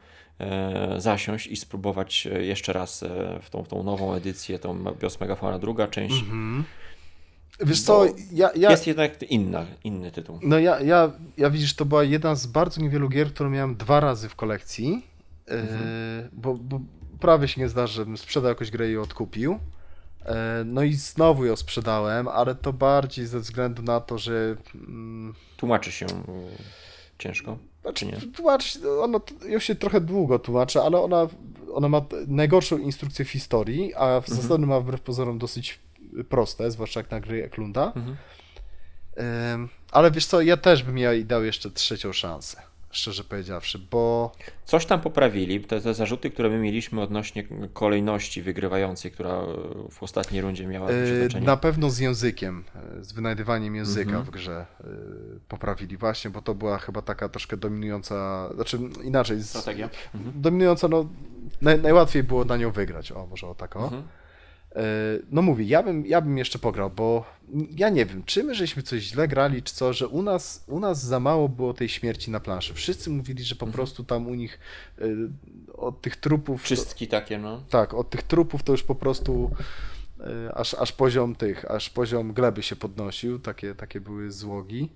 zasiąść i spróbować e, jeszcze raz w tą, w tą nową edycję, tą Bios Megafauna, druga część. Mm -hmm. Wiesz co, ja, ja, Jest jednak inna, inny tytuł. No ja, ja, ja widzisz, to była jedna z bardzo niewielu gier, którą miałem dwa razy w kolekcji, mhm. bo, bo prawie się nie zdarzy, żebym sprzedał jakąś grę i odkupił. E, no i znowu ją sprzedałem, ale to bardziej ze względu na to, że. Mm, tłumaczy się ciężko. Znaczy, nie? Tłumaczy, ona ją się trochę długo tłumaczy, ale ona, ona ma najgorszą instrukcję w historii, a w mhm. zasady ma wbrew pozorom dosyć proste, zwłaszcza jak na gry Eklunda. Mhm. ale wiesz co, ja też bym jej dał jeszcze trzecią szansę szczerze powiedziawszy, bo... Coś tam poprawili, te, te zarzuty, które my mieliśmy odnośnie kolejności wygrywającej, która w ostatniej rundzie miała yy, znaczenie. Na pewno z językiem, z wynajdywaniem języka mhm. w grze yy, poprawili właśnie, bo to była chyba taka troszkę dominująca, znaczy inaczej... Strategia. Mhm. Dominująca, no naj, najłatwiej było na nią wygrać, o może o tak o. Mhm. No mówię, ja bym, ja bym jeszcze pograł, bo ja nie wiem, czy my żeśmy coś źle grali, czy co, że u nas, u nas za mało było tej śmierci na planszy. Wszyscy mówili, że po mhm. prostu tam u nich od tych trupów... Czystki takie, no. Tak, od tych trupów to już po prostu aż, aż poziom tych, aż poziom gleby się podnosił, takie, takie były złogi.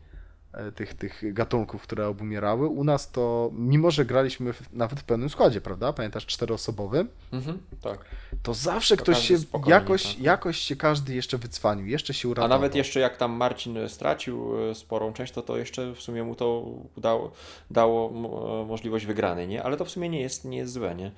E, tych, tych gatunków, które obumierały. U nas to, mimo że graliśmy w, nawet w pełnym składzie, prawda? Pamiętasz, czteroosobowym? Mhm, tak. To zawsze to ktoś się, jakoś, tak. jakoś się każdy jeszcze wycwanił, jeszcze się uratował. A nawet jeszcze jak tam Marcin stracił e, sporą część, to to jeszcze w sumie mu to dało, dało e, możliwość wygranej, nie? Ale to w sumie nie jest, nie jest złe, nie?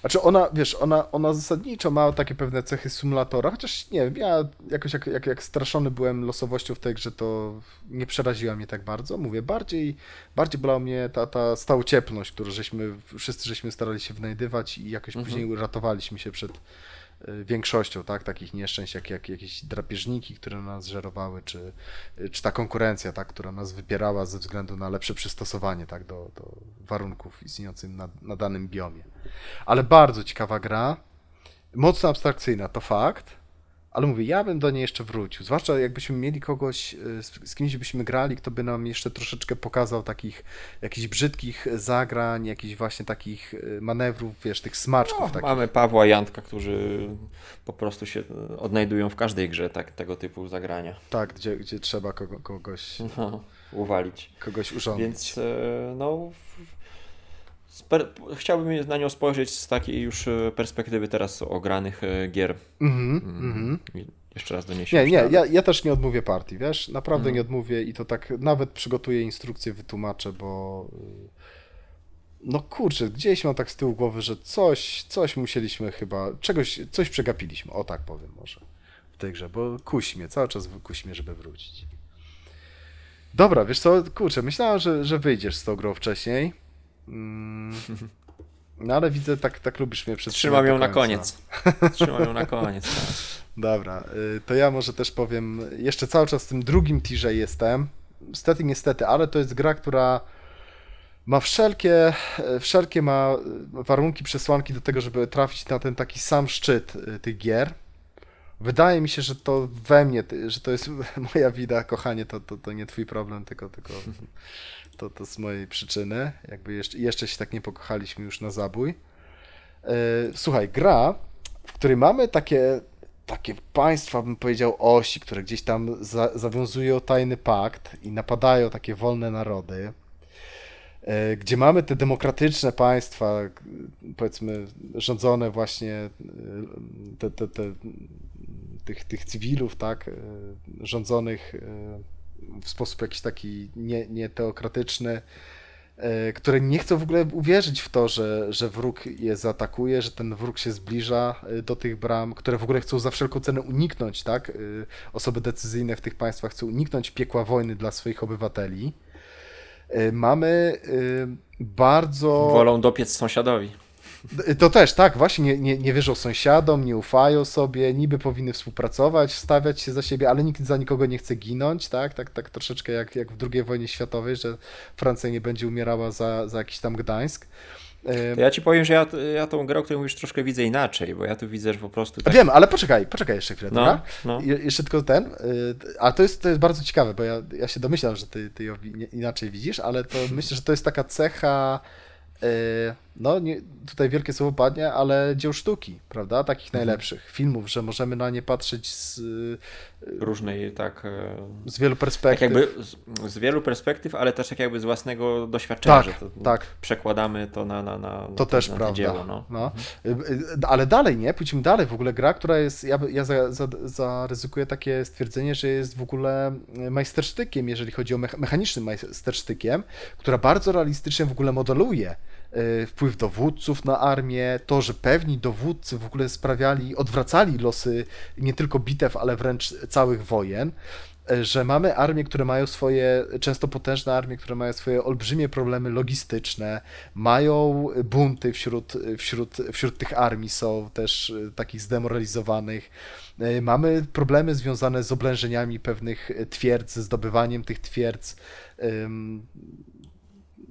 Znaczy ona, wiesz, ona, ona zasadniczo ma takie pewne cechy symulatora, chociaż nie wiem, ja jakoś jak, jak, jak straszony byłem losowością w tej grze, to nie przeraziła mnie tak bardzo. Mówię, bardziej, bardziej bolała mnie ta, ta stałocieplność, którą żeśmy, wszyscy żeśmy starali się wynajdywać i jakoś mhm. później ratowaliśmy się przed, większością tak, takich nieszczęść, jak, jak jakieś drapieżniki, które nas żerowały, czy, y, czy ta konkurencja, tak, która nas wypierała ze względu na lepsze przystosowanie tak, do, do warunków istniejących na, na danym biomie. Ale bardzo ciekawa gra, mocno abstrakcyjna, to fakt, ale mówię, ja bym do niej jeszcze wrócił. Zwłaszcza jakbyśmy mieli kogoś, y, z, kimś byśmy grali, kto by nam jeszcze troszeczkę pokazał takich jakichś brzydkich zagrań, jakichś właśnie takich y, manewrów, wiesz, tych smaczków. No, mamy Pawła Jantka, którzy po prostu się odnajdują w każdej grze tak, tego typu zagrania. Tak, gdzie, gdzie trzeba kogo, kogoś no, uwalić. Kogoś urządzić. Więc e, no chciałbym na nią spojrzeć z takiej już e, perspektywy teraz ogranych e, gier. Mm -hmm, Jeszcze raz do niej się Nie, nie, ja, ja, też nie odmówię partii, wiesz? Naprawdę mm. nie odmówię i to tak nawet przygotuję instrukcję, wytłumaczę, bo e, no kurczę, gdzieś mam tak z tyłu głowy, że coś, coś musieliśmy chyba, czegoś, coś przegapiliśmy, o tak powiem może w tej grze, bo kusi mnie, cały czas kusi mnie, żeby wrócić. Dobra, wiesz co, kurczę, myślałem, że, że wyjdziesz z tą grą wcześniej. Mm. No ale widzę, tak, tak lubisz mnie przez Trzymam ją na koniec. Trzymam ją na koniec. Tak. Dobra, y, to ja może też powiem, jeszcze cały czas w tym drugim tirze jestem. Niestety, niestety, ale to jest gra, która ma wszelkie, wszelkie ma warunki, przesłanki do tego, żeby trafić na ten taki sam szczyt y, tych gier. Wydaje mi się, że to we mnie, że to jest moja wina, kochanie, to, to, to nie twój problem, tylko, tylko to, to z mojej przyczyny. Jakby jeszcze, jeszcze się tak nie pokochaliśmy już na zabój. E, słuchaj, gra, w której mamy takie, takie państwa, bym powiedział, osi, które gdzieś tam za, zawiązują tajny pakt i napadają takie wolne narody, e, gdzie mamy te demokratyczne państwa, powiedzmy, rządzone właśnie e, te, te, te, tych, tych cywilów, tak, rządzonych w sposób jakiś taki nie, nieteokratyczny, e, które nie chcą w ogóle uwierzyć w to, że, że wróg je zaatakuje, że ten wróg się zbliża e, do tych bram, które w ogóle chcą za wszelką cenę uniknąć, tak? E, osoby decyzyjne w tych państwach chcą uniknąć piekła wojny dla swoich obywateli. Mamy bardzo. Wolą dopiec sąsiadowi. To też, tak, właśnie nie, nie, nie wierzą sąsiadom, nie ufają sobie, niby powinny współpracować, stawiać się za siebie, ale nikt za nikogo nie chce ginąć, tak, tak, tak troszeczkę jak, jak w II wojnie światowej, że Francja nie będzie umierała za, za jakiś tam Gdańsk. To ja ci powiem, że ja, ja tą grę, o której mówisz, troszkę widzę inaczej, bo ja tu widzę, że po prostu. Tak... Wiem, ale poczekaj, poczekaj jeszcze chwilę. No, no. Jeszcze tylko ten. Y, a to jest, to jest bardzo ciekawe, bo ja, ja się domyślam, że ty, ty ją inaczej widzisz, ale to myślę, że to jest taka cecha E, no nie, tutaj wielkie słowo padnie, ale dzieł sztuki, prawda, takich mhm. najlepszych filmów, że możemy na nie patrzeć z e, różnej, tak, e, z wielu perspektyw. Tak jakby z, z, wielu perspektyw, ale też tak jakby z własnego doświadczenia, tak, że to, tak. przekładamy to na, na, na to, to też na prawda. dzieło. No. no. Mhm. Ale dalej, nie? Pójdźmy dalej. W ogóle gra, która jest, ja, ja zaryzykuję za, za takie stwierdzenie, że jest w ogóle majstersztykiem, jeżeli chodzi o mechanicznym majstersztykiem, która bardzo realistycznie w ogóle modeluje E, wpływ dowódców na armię, to, że pewni dowódcy w ogóle sprawiali, odwracali losy nie tylko bitew, ale wręcz całych wojen e, że mamy armie, które mają swoje, często potężne armie, które mają swoje olbrzymie problemy logistyczne, mają bunty wśród, wśród, wśród tych armii, są też e, takich zdemoralizowanych. Mamy problemy związane z oblężeniami pewnych twierdz, zdobywaniem tych twierdz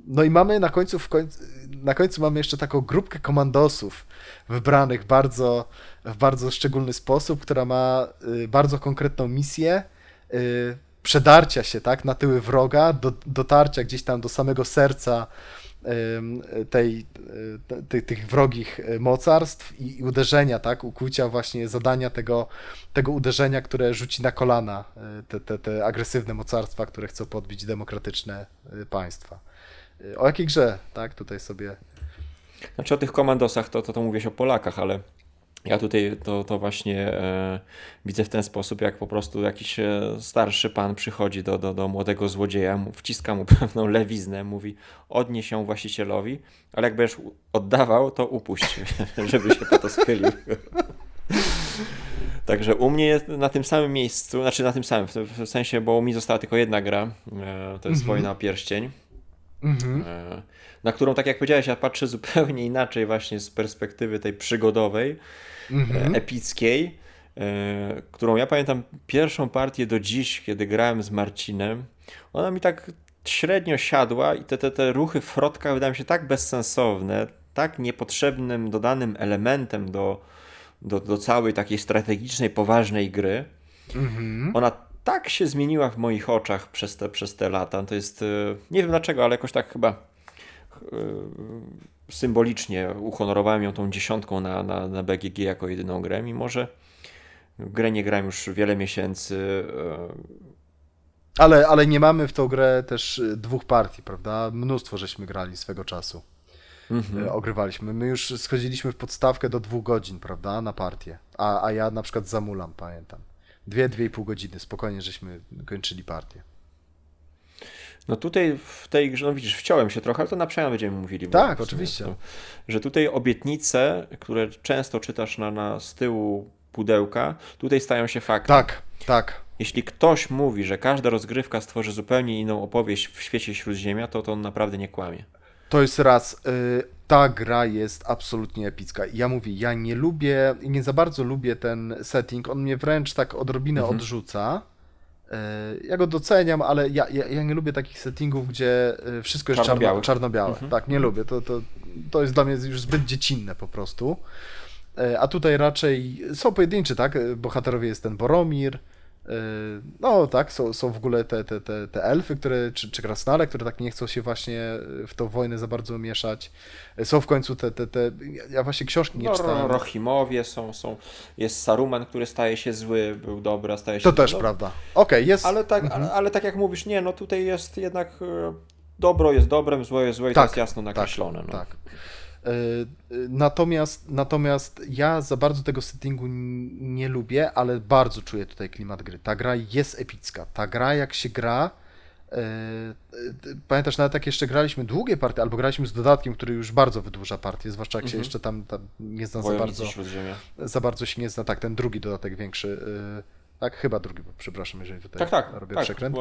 no i mamy na końcu, końcu, na końcu mamy jeszcze taką grupkę komandosów wybranych bardzo, w bardzo szczególny sposób, która ma y, bardzo konkretną misję y, przedarcia się tak, na tyły wroga, do, dotarcia gdzieś tam do samego serca tej, tej, tych wrogich mocarstw i uderzenia, tak, ukucia właśnie zadania tego, tego uderzenia, które rzuci na kolana te, te, te agresywne mocarstwa, które chcą podbić demokratyczne państwa. O jakiej grze, tak, tutaj sobie... Znaczy o tych komandosach to, to, to mówię o Polakach, ale ja tutaj to, to właśnie e, widzę w ten sposób, jak po prostu jakiś e, starszy pan przychodzi do, do, do młodego złodzieja, wciska mu pewną lewiznę, mówi odnieś ją właścicielowi, ale jak będziesz oddawał, to upuść, żeby się po to schylił. Także u mnie jest na tym samym miejscu, znaczy na tym samym, w sensie, bo mi została tylko jedna gra, e, to jest mhm. Wojna o Pierścień. Mhm. E, na którą, tak jak powiedziałeś, ja patrzę zupełnie inaczej właśnie z perspektywy tej przygodowej, mhm. E, epickiej, e, którą ja pamiętam pierwszą partię do dziś, kiedy grałem z Marcinem. Ona mi tak średnio siadła i te, te, te ruchy w frotkach wydają się tak bezsensowne, tak niepotrzebnym dodanym elementem do, do, do całej takiej strategicznej, poważnej gry. Mhm. Ona tak się zmieniła w moich oczach przez te, przez te lata. To jest, nie wiem dlaczego, ale jakoś tak chyba Y, symbolicznie uhonorowałem ją tą dziesiątką na, na, na BGG jako jedyną grę, mimo że grę nie gram już wiele miesięcy. Y, ale, ale nie mamy w tą grę też dwóch partii, prawda? Mnóstwo żeśmy grali swego czasu. Mhm. Y, ogrywaliśmy. My już schodziliśmy w podstawkę do dwóch godzin, prawda? Na partię. A, a ja na przykład zamulam, pamiętam. Dwie, dwie i pół godziny. Spokojnie żeśmy kończyli partię. No tutaj w tej grze, no widzisz, wciąłem się trochę, ale to na przemian będziemy mówili. Tak, oczywiście. To, że tutaj obietnice, które często czytasz na, na z tyłu pudełka, tutaj stają się faktem. Tak, tak. Jeśli ktoś mówi, że każda rozgrywka stworzy zupełnie inną opowieść w świecie Śródziemia, to to on naprawdę nie kłamie. To jest raz. Ta gra jest absolutnie epicka. Ja mówię, ja nie lubię, nie za bardzo lubię ten setting. On mnie wręcz tak odrobinę mhm. odrzuca. E, ja go doceniam, ale ja, ja, ja, nie lubię takich settingów, gdzie e, wszystko jest czarno-białe. czarno-białe. Mhm. Tak, nie mhm. lubię. To, to, to jest dla mnie już zbyt dziecinne po prostu. E, a tutaj raczej są pojedynczy, tak? Bohaterowie jest ten Boromir, no tak, są, są w ogóle te, te, te, te elfy, które, czy, czy krasnale, które tak nie chcą się właśnie w tą wojnę za bardzo mieszać. Są w końcu te, te, te ja właśnie książki nie no, czytałem. Rohimowie są, są, jest Saruman, który staje się zły, był dobry, a staje się To też no, prawda. Okej, okay, jest. Ale tak, mhm. ale, ale, tak jak mówisz, nie, no tutaj jest jednak e, dobro jest dobrem, złe jest złe i tak, to jest jasno tak, nakreślone. Tak, no. tak. E, natomiast, natomiast ja za bardzo tego settingu nie lubię, ale bardzo czuję tutaj klimat gry. Ta gra jest epicka. Ta gra, jak się gra. E, e, pamiętasz, nawet jak jeszcze graliśmy długie partie, albo graliśmy z dodatkiem, który już bardzo wydłuża partię, zwłaszcza jak się mhm. jeszcze tam, tam nie zna za bardzo. Za bardzo się nie zna, tak, ten drugi dodatek większy tak, chyba drugi, przepraszam, jeżeli tutaj tak, tak, robię tak, przekręt.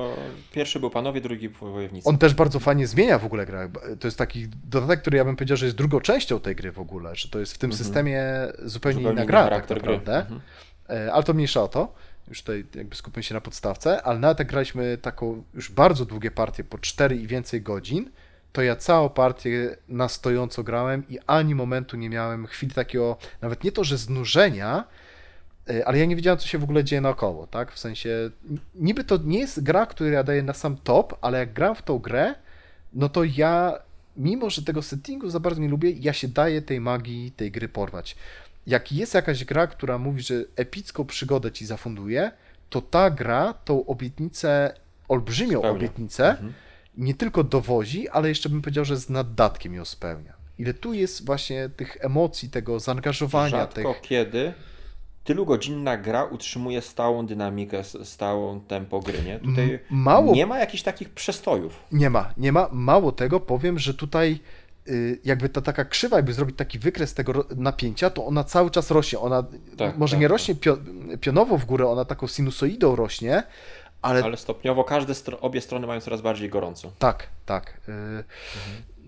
pierwszy był panowie, drugi wojownicy. On też bardzo fajnie zmienia w ogóle grę. To jest taki dodatek, który ja bym powiedział, że jest drugą częścią tej gry w ogóle, że to jest w tym mhm. systemie zupełnie, zupełnie inna gra tak naprawdę. Mhm. E, ale to mniejsza o to. Już tutaj jakby skupmy się na podstawce, ale nawet jak graliśmy taką już bardzo długie partie po 4 i więcej godzin, to ja całą partię na stojąco grałem i ani momentu nie miałem chwili takiego, nawet nie to, że znużenia, E, ale ja nie wiedziałem, co się w ogóle dzieje naokoło, tak? W sensie, niby to nie jest gra, która ja daję na sam top, ale jak gram w tą grę, no to ja, mimo że tego settingu za bardzo nie lubię, ja się daję tej magii tej gry porwać. Jak jest jakaś gra, która mówi, że epicką przygodę ci zafunduje, to ta gra tą obietnicę, olbrzymią spełnia. obietnicę, mhm. nie tylko dowozi, ale jeszcze bym powiedział, że z naddatkiem ją spełnia. Ile tu jest właśnie tych emocji, tego zaangażowania. Rzadko tych... kiedy tylugodzinna gra utrzymuje stałą dynamikę, stałą tempo gry, nie? Tutaj Mało... nie ma jakichś takich przestojów. Nie ma, nie ma. Mało tego, powiem, że tutaj y, jakby ta taka krzywa, jakby zrobić taki wykres tego napięcia, to ona cały czas rośnie. Ona tak, może tak, nie rośnie tak. pionowo w górę, ona taką sinusoidą rośnie, ale... Ale stopniowo każde, obie strony mają coraz bardziej gorąco. Tak, tak. Y, mhm.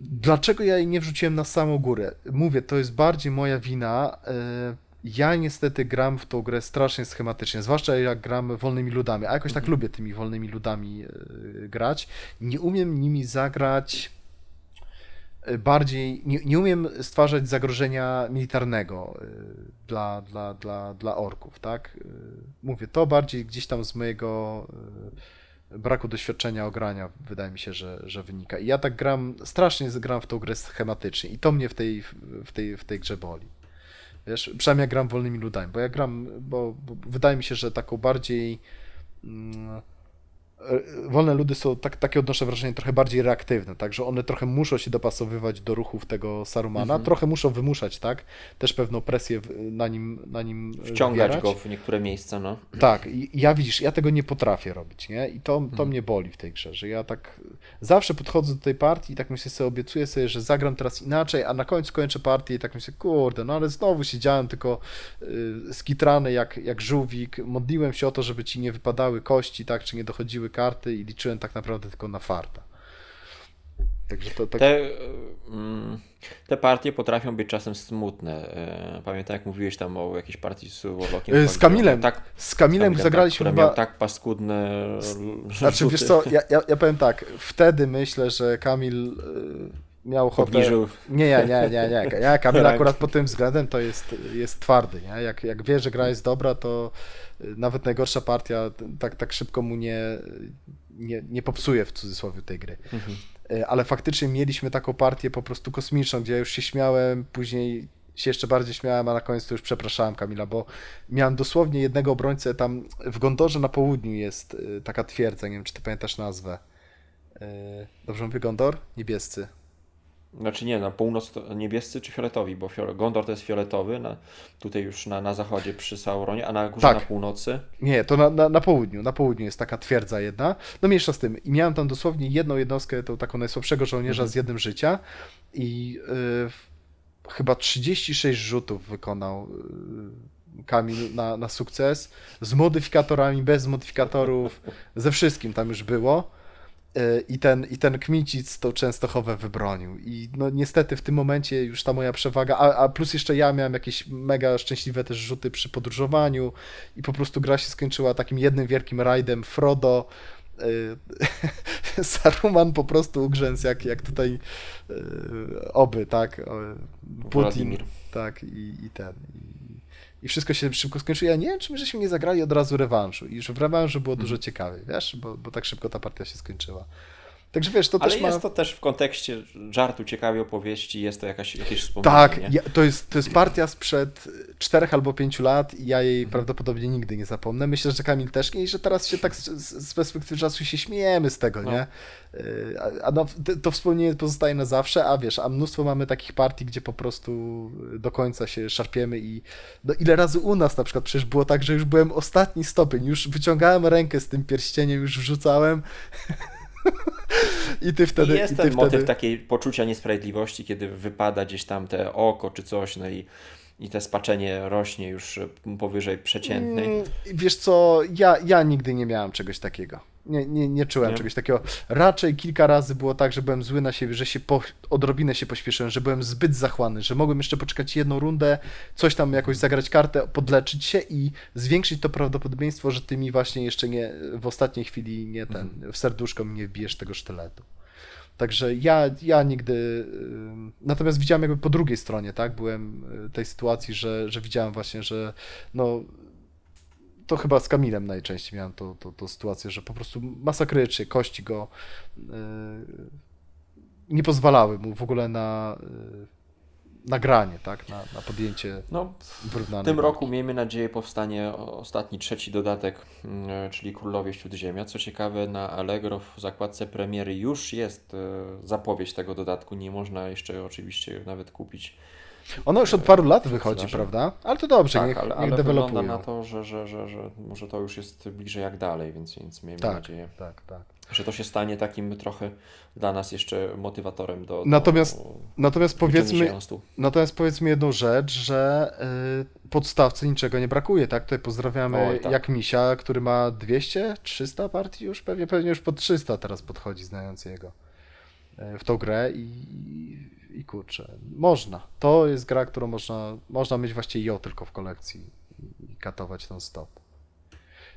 Dlaczego ja jej nie wrzuciłem na samą górę? Mówię, to jest bardziej moja wina. Ja niestety gram w tą grę strasznie schematycznie, zwłaszcza jak gram wolnymi ludami, a jakoś tak mhm. lubię tymi wolnymi ludami e, grać. Nie umiem nimi zagrać bardziej, nie, nie umiem stwarzać zagrożenia militarnego dla, dla, dla, dla orków, tak? Mówię, to bardziej gdzieś tam z mojego braku doświadczenia ogrania wydaje mi się, że, że wynika. I ja tak gram, strasznie gram w tą grę schematycznie i to mnie w tej, w tej, w tej grze boli. Wiesz, przynajmniej jak gram wolnymi ludami, bo ja gram, bo, bo wydaje mi się, że taką bardziej mm, wolne ludy są, tak, takie odnoszę wrażenie, trochę bardziej reaktywne, także one trochę muszą się dopasowywać do ruchów tego Sarumana, mhm. trochę muszą wymuszać, tak, też pewną presję na nim na nim Wciągać wywierać. go w niektóre miejsca, no. Tak, i ja widzisz, ja tego nie potrafię robić, nie, i to, to mhm. mnie boli w tej grze, że ja tak zawsze podchodzę do tej partii i tak myślę sobie, obiecuję sobie, że zagram teraz inaczej, a na końcu kończę partię i tak myślę, kurde, no ale znowu siedziałem tylko y, skitrany jak, jak żółwik, modliłem się o to, żeby ci nie wypadały kości, tak, czy nie dochodziły karty i liczyłem tak naprawdę tylko na farta. Także to tak... Te, mm, te partie potrafią być czasem smutne. E, pamiętam jak mówiłeś tam o jakiejś partii z Warlockiem. E, z Kamilem. Tak, z Kamilem tak, zagraliśmy tak, chyba... tak paskudne Znaczy rzuty. wiesz co, ja, ja, ja powiem tak, wtedy myślę, że Kamil e, miał ochotę... Obniżył. Nie, nie, nie, nie, nie. Ja Kamil akurat pod tym względem to jest, jest twardy, nie? Jak, jak wie, że gra jest dobra, to nawet najgorsza partia tak, tak szybko mu nie, nie, nie popsuje w cudzysłowie tej gry. Mhm. E, ale faktycznie mieliśmy taką partię po prostu kosmiczną, gdzie ja już się śmiałem, później się jeszcze bardziej śmiałem, a na koniec to już przepraszałem Kamila, bo miałem dosłownie jednego obrońcę tam w Gondorze na południu jest e, taka twierdza, nie wiem czy ty pamiętasz nazwę. E, dobrze mówię Gondor? Niebiescy. Znaczy nie, na północ niebiescy czy fioletowi, bo fiole, Gondor to jest fioletowy, na, tutaj już na, na zachodzie przy Sauronie, a na górze tak. na północy? Nie, to na, na, na, południu, na południu jest taka twierdza jedna. No mniejsza z tym. I miałem tam dosłownie jedną jednostkę, tą taką najsłabszego żołnierza mhm. z jednym życia i yy, chyba 36 rzutów wykonał yy, Kamil na, na sukces, z modyfikatorami, bez modyfikatorów, ze wszystkim tam już było. I ten, I ten Kmicic tą Częstochowę wybronił. I no niestety w tym momencie już ta moja przewaga, a, a plus jeszcze ja miałem jakieś mega szczęśliwe też rzuty przy podróżowaniu i po prostu gra się skończyła takim jednym wielkim rajdem Frodo, y, Saruman po prostu ugrzęzł jak, jak tutaj y, oby, tak? Putin, tak, i, i ten. I, i wszystko się szybko skończyło. Ja nie wiem, czy my żeśmy nie zagrali od razu rewanżu i że w rewanżu było dużo mhm. ciekawiej, wiesz, bo, bo tak szybko ta partia się skończyła. Także wiesz, to Ale też jest ma... to też w kontekście żartu, ciekawej opowieści, jest to jakaś, jakieś wspomnienie. Tak, ja, to, jest, to jest partia sprzed czterech albo pięciu lat i ja jej prawdopodobnie nigdy nie zapomnę. Myślę, że Kamil też nie i że teraz się tak z, z perspektywy czasu się śmiejemy z tego, no. nie? Y, a, a no, to wspomnienie pozostaje na zawsze, a wiesz, a mnóstwo mamy takich partii, gdzie po prostu do końca się szarpiemy i no ile razy u nas na przykład przecież było tak, że już byłem ostatni stopień, już wyciągałem rękę z tym pierścieniem, już wrzucałem I ty wtedy. I jest i ten motyw wtedy... takiej poczucia niesprawiedliwości, kiedy wypada gdzieś tam te oko czy coś, no i i te spaczenie rośnie już powyżej przeciętnej. Mm, wiesz co, ja, ja nigdy nie miałem czegoś takiego. Nie, nie, nie czułem nie? czegoś takiego. Raczej kilka razy było tak, że byłem zły na siebie, że się po, odrobinę się pośpieszyłem, że byłem zbyt zachłanny, że mogłem jeszcze poczekać jedną rundę, coś tam jakoś zagrać kartę, podleczyć się i zwiększyć to prawdopodobieństwo, że ty mi właśnie jeszcze nie w ostatniej chwili nie ten, mhm. w serduszko mi nie wbijesz tego sztyletu. Także ja, ja nigdy. Natomiast widziałem jakby po drugiej stronie, tak? Byłem y, tej sytuacji, że, że widziałem właśnie, że no. To chyba z Kamilem najczęściej miałem to, to, to sytuację, że po prostu masakrycznie kości go yy, nie pozwalały mu w ogóle na. Yy, nagranie, tak, na, na podjęcie no, W tym roku miejmy nadzieję powstanie ostatni, trzeci dodatek, mm, czyli Królowie Śródziemia. Co ciekawe, na Allegro w zakładce premiery już jest e, zapowiedź tego dodatku. Nie można jeszcze oczywiście nawet kupić. Ono już od paru lat wychodzi, prawda? Ale to dobrze, tak, niech, ale, ale wygląda na to, że, że, że, że może to już jest bliżej jak dalej, więc, więc miejmy tak, nadzieję. Tak, tak że to się stanie takim trochę dla nas jeszcze motywatorem do. Natomiast, do natomiast, powiedzmy, natomiast powiedzmy jedną rzecz, że y, podstawcy niczego nie brakuje, tak? Tutaj pozdrawiamy Oj, tak. jak Misia, który ma 200, 300 partii już, pewnie, pewnie już po 300 teraz podchodzi, znając jego y, w tą grę i, i kurczę, można. To jest gra, którą można, można mieć właściwie ją tylko w kolekcji i katować ten stop.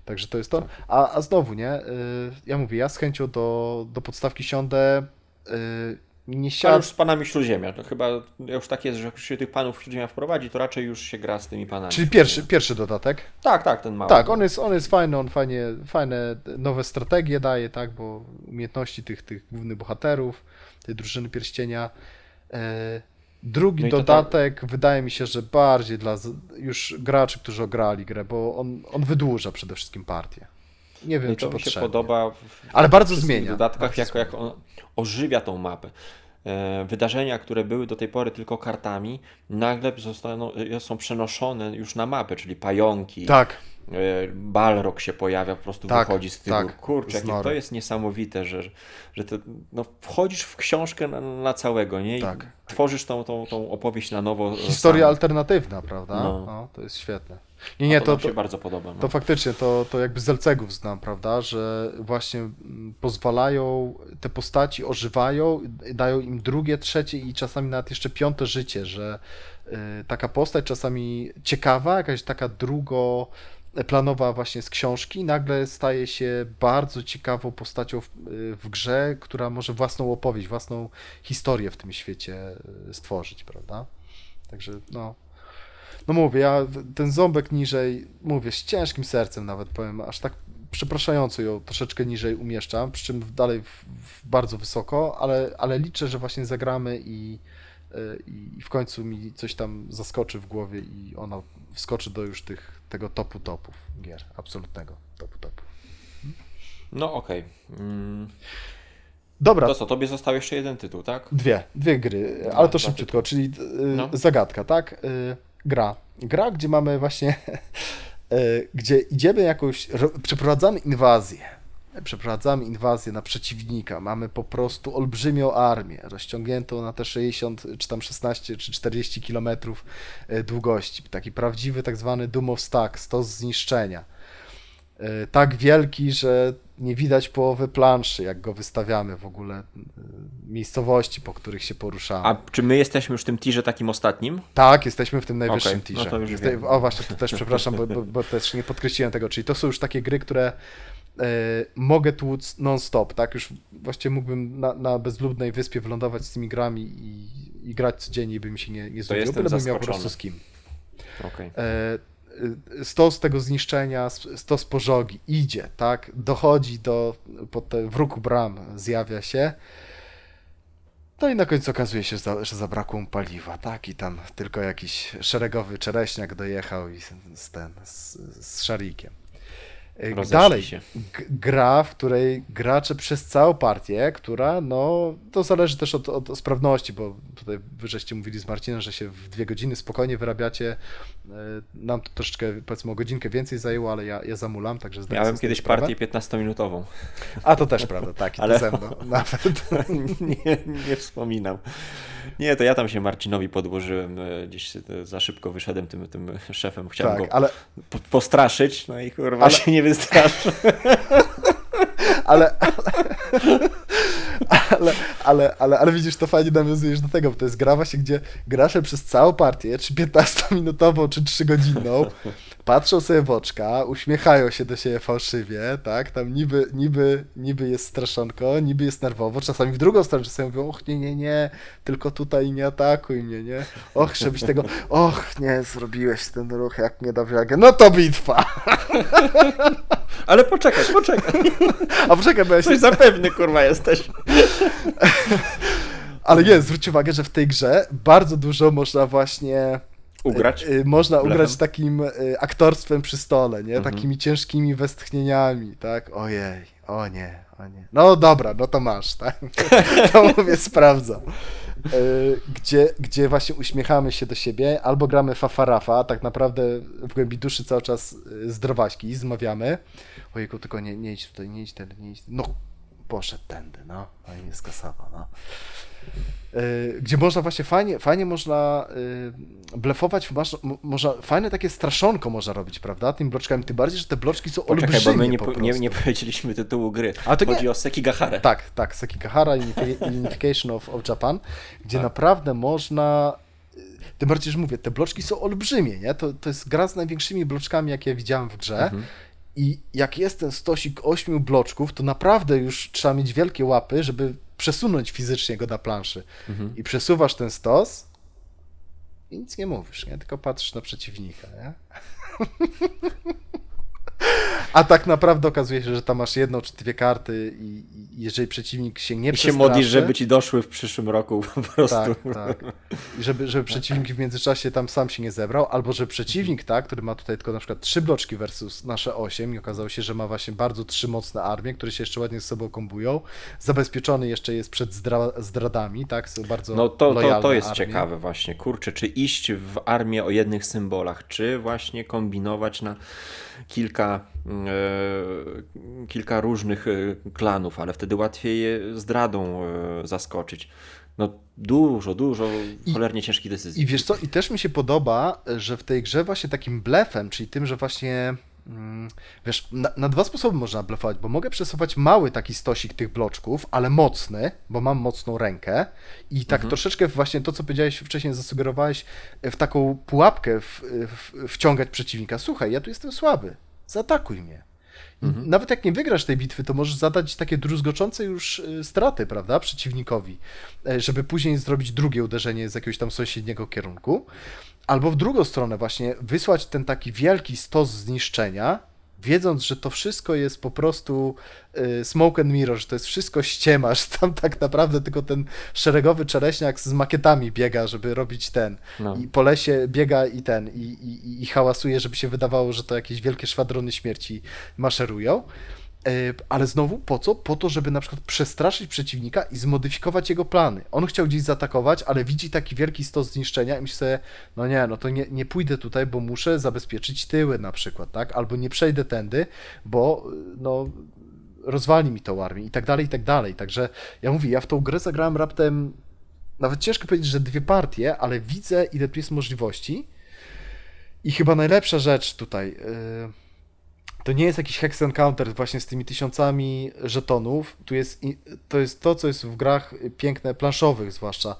Także to jest to. A, a znowu, nie? Y, ja mówię, ja z chęcią do, do podstawki siądę. Y, nie A siadł. już z panami Śródziemia, to chyba już tak jest, że jak się tych panów Śródziemia wprowadzi, to raczej już się gra z tymi panami. Czyli pierwszy, pierwszy dodatek. Tak, tak, ten mały. Tak, on jest, on jest fajny, on fajnie, fajne nowe strategie daje, tak, bo umiejętności tych, tych głównych bohaterów, tej drużyny pierścienia. E, drugi No dodatek wydaje mi się, że bardziej dla już graczy, którzy ograli grę, bo on, on wydłuża przede wszystkim partię. Nie wiem, No czy to mi się podoba w, w Ale bardzo zmienia. dodatkach, Bardzo jak, jak on ożywia tą mapę. E, Wydarzenia, które były do tej pory tylko kartami, nagle zostaną, są przenoszone już na mapę, czyli pająki, Tak, Balrog się pojawia, po prostu Tak, wychodzi z tyłu. tak, Kurczę, to jest niesamowite, że, że to, no, wchodzisz w książkę na, na całego, nie? I Tak. tworzysz tą, tą, tą opowieść na nowo. historia sam. alternatywna, prawda? No. No. to jest świetne. Nie, nie, to, to, to, się bardzo podoba. No. To faktycznie, to, to jakby z Zelcegów znam, prawda, że właśnie mm, pozwalają, te postaci ożywają, dają im drugie, trzecie i czasami nawet jeszcze piąte życie, że y, taka postać czasami ciekawa, jakaś taka drugo planowa właśnie z książki, nagle staje się bardzo ciekawą postacią w, y, w grze, która może własną opowieść, własną historię w tym świecie y, stworzyć, prawda? Także no, no mówię, ja ten ząbek niżej, mówię, z ciężkim sercem nawet powiem, aż tak przepraszająco ją troszeczkę niżej umieszczam, przy czym dalej w, w bardzo wysoko, ale, ale liczę, że właśnie zagramy i, i w końcu mi coś tam zaskoczy w głowie i ona wskoczy do już tych, tego topu topów gier, absolutnego topu topu. No okej. Mm, Dobra, To co, tobie został jeszcze jeden tytuł, tak? Dwie, dwie gry, Dwa, ale to szybciutko, czyli y, No. zagadka, tak? Y, gra. Gra, gdzie mamy właśnie, y, gdzie idziemy jakąś, ro, przeprowadzamy inwazję. Przeprowadzamy inwazję na przeciwnika. Mamy po prostu olbrzymią armię, rozciągniętą na te 60, czy tam 16, czy 40 kilometrów y, długości. Taki prawdziwy, tak zwany Doom of Stack, stos zniszczenia. Y, Tak wielki, że nie widać połowy planszy, jak go wystawiamy w ogóle, y, miejscowości, po których się poruszamy. A czy my jesteśmy już w tym tirze takim ostatnim? Tak, jesteśmy w tym najwyższym no tirze. to już Jeste- o właśnie, to też przepraszam, bo, bo, bo też nie podkreśliłem tego, czyli to są już takie gry, które e, mogę tłuc non-stop, tak? Już właściwie mógłbym na, na bezludnej wyspie wylądować z tymi grami i, i grać codziennie, by mi się nie, nie znudziło, byle bym miał po prostu z kim. Okej. E, e, stos tego zniszczenia, stos pożogi idzie, tak? Dochodzi do, pod te wróg bram zjawia się. No i na końcu okazuje się, że zabrakło mu paliwa, tak? I tam tylko jakiś szeregowy czereśniak dojechał i z, ten, z, z szarikiem. E, Rozeszli Dalej, się. gra, w której gracze przez całą partię, która, no, to zależy też od, od sprawności, bo tutaj wy żeście mówili z Marcinem, że się w dwie godziny spokojnie wyrabiacie. E, Nam to troszeczkę, powiedzmy, o godzinkę więcej zajęło, ale ja, ja zamulam, także zdaję Miałem kiedyś sprawę. partię 15-minutową. A to też prawda, tak, Ale- to ze mną nawet. nie, nie wspominam. Nie, to ja tam się Marcinowi podłożyłem, e, gdzieś za szybko wyszedłem tym, tym szefem. Chciałem Tak, go ale, po, postraszyć, no i kurwa Ale- się nie wystraszył. ale, ale, ale, ale, ale widzisz, to fajnie nawiązujesz do tego, bo to jest gra właśnie, gdzie gracze przez całą partię, czy 15-minutową, czy 3-godzinną, patrzą sobie w oczka, uśmiechają się do siebie fałszywie, tak, tam niby, niby, niby jest straszonko, niby jest nerwowo, czasami w drugą stronę, czasami mówią, och, nie, nie, nie, tylko tutaj nie atakuj mnie, nie, och, żebyś tego, och, nie, zrobiłeś ten ruch, jak nie da wiagę, no to bitwa, Ale poczekaj, poczekaj. a poczekaj, bo ja się Coś zapewny kurwa jesteś. Ale nie, zwróć uwagę, że w tej grze bardzo dużo można właśnie. Ugrać. y, y, można ugrać takim y, aktorstwem przy stole, nie? Mhm. Takimi ciężkimi westchnieniami, tak? Ojej, o nie, o nie. No dobra, no to masz, tak? to mówię, sprawdzam. Gdzie, gdzie właśnie uśmiechamy się do siebie, albo gramy fafarafa, tak naprawdę w głębi duszy cały czas zdrowaśki, zmawiamy. Ojejku, tylko nie, nie idź tutaj, nie idź ten, nie idź. No, poszedł tędy, no, no i nie skasował, no. Y, Gdzie można właśnie fajnie, fajnie można y, blefować, można, fajne takie straszonko można robić, prawda, tymi bloczkami, tym bardziej, że te bloczki są Poczekaj, olbrzymie bo my nie, po nie, nie powiedzieliśmy tytułu gry. A to nie- Chodzi o Sekigahara. Tak, tak, Sekigahara Unifi- Unification of, of Japan, gdzie Tak. naprawdę można. Tym bardziej, że mówię, te bloczki są olbrzymie, nie? To, to jest gra z największymi bloczkami, jakie widziałem w grze. Mhm. I jak jest ten stosik ośmiu bloczków, to naprawdę już trzeba mieć wielkie łapy, żeby przesunąć fizycznie go na planszy. Mhm. I przesuwasz ten stos i nic nie mówisz, nie? Tylko patrzysz na przeciwnika, nie? A tak naprawdę okazuje się, że tam masz jedną czy dwie karty i, jeżeli przeciwnik się nie I się modlisz, żeby ci doszły w przyszłym roku po prostu. Tak, tak. I żeby, żeby przeciwnik w międzyczasie tam sam się nie zebrał, albo że przeciwnik, tak, który ma tutaj tylko na przykład trzy bloczki versus nasze osiem i okazało się, że ma właśnie bardzo trzy mocne armie, które się jeszcze ładnie z sobą kombują, zabezpieczony jeszcze jest przed zdra zdradami, tak, są bardzo No to, to, to jest armie. ciekawe właśnie, kurczę, czy iść w armię o jednych symbolach, czy właśnie kombinować na kilka, e, kilka różnych e, klanów, ale wtedy łatwiej je zdradą e, zaskoczyć. No dużo, dużo cholernie I, ciężkich decyzji. I wiesz co, i też mi się podoba, że w tej grze właśnie takim blefem, czyli tym, że właśnie mm, Wiesz, na, na, dwa sposoby można blefować, bo mogę przesuwać mały taki stosik tych bloczków, ale mocny, bo mam mocną rękę i tak mhm. troszeczkę właśnie to, co powiedziałeś wcześniej, zasugerowałeś, w taką pułapkę w, w, wciągać przeciwnika. Słuchaj, ja tu jestem słaby, zaatakuj mnie. Mhm. Nawet jak nie wygrasz tej bitwy, to możesz zadać takie druzgoczące już y, straty, prawda, przeciwnikowi, e, żeby później zrobić drugie uderzenie z jakiegoś tam sąsiedniego kierunku. Albo w drugą stronę właśnie wysłać ten taki wielki stos zniszczenia, wiedząc, że to wszystko jest po prostu y, smoke and mirror, że to jest wszystko ściema, że tam tak naprawdę tylko ten szeregowy czereśniak z makietami biega, żeby robić ten. No. I po lesie biega i ten, i, i, i hałasuje, żeby się wydawało, że to jakieś wielkie szwadrony śmierci maszerują. E, ale znowu po co? Po to, żeby na przykład przestraszyć przeciwnika i zmodyfikować jego plany. On chciał gdzieś zaatakować, ale widzi taki wielki stos zniszczenia i myśli sobie, no nie, no to nie, nie pójdę tutaj, bo muszę zabezpieczyć tyły na przykład, tak? Albo nie przejdę tędy, bo no rozwali mi tą armię i tak dalej, i tak dalej. Także ja mówię, ja w tą grę zagrałem raptem, nawet ciężko powiedzieć, że dwie partie, ale widzę, ile tu jest możliwości. I chyba najlepsza rzecz tutaj... Yy to nie jest jakiś hex encounter właśnie z tymi tysiącami żetonów. Tu jest, to jest to, co jest w grach piękne, planszowych zwłaszcza.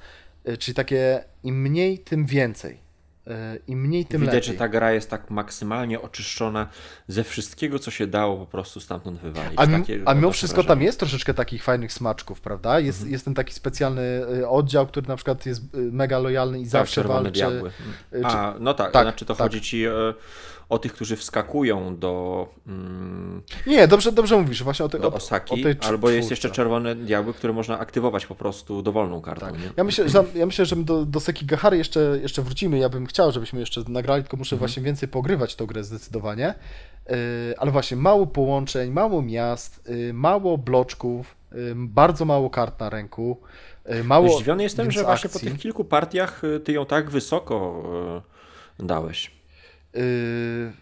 E, czyli takie im mniej, tym więcej. E, Im mniej, tym Widać, lepiej. że ta gra jest tak maksymalnie oczyszczona ze wszystkiego, co się dało po prostu stamtąd wywalić. A, Takie, a mimo wszystko wrażenie. tam jest troszeczkę takich fajnych smaczków, prawda? Jest, mhm. jest ten taki specjalny e, oddział, który na przykład jest mega lojalny i tak, zawsze walczy. Diabły. A, no tak, tak znaczy to tak. chodzi ci o tych, którzy wskakują do. Mm, nie, dobrze, dobrze mówisz, właśnie o, tej, do Osaki, o tej albo jest jeszcze czerwone diabły, które można aktywować po prostu dowolną kartą. Tak. Ja, myślę, że, ja myślę, że do, do Sekigahary jeszcze, jeszcze wrócimy. Ja bym chciał, żebyśmy jeszcze nagrali, tylko muszę mhm. właśnie więcej pogrywać tą grę zdecydowanie. Yy, ale właśnie mało połączeń, mało miast, yy, mało bloczków, yy, bardzo mało kart na ręku. Mało, Zdziwiony jestem, że właśnie po tych kilku partiach ty ją tak wysoko dałeś. Yy,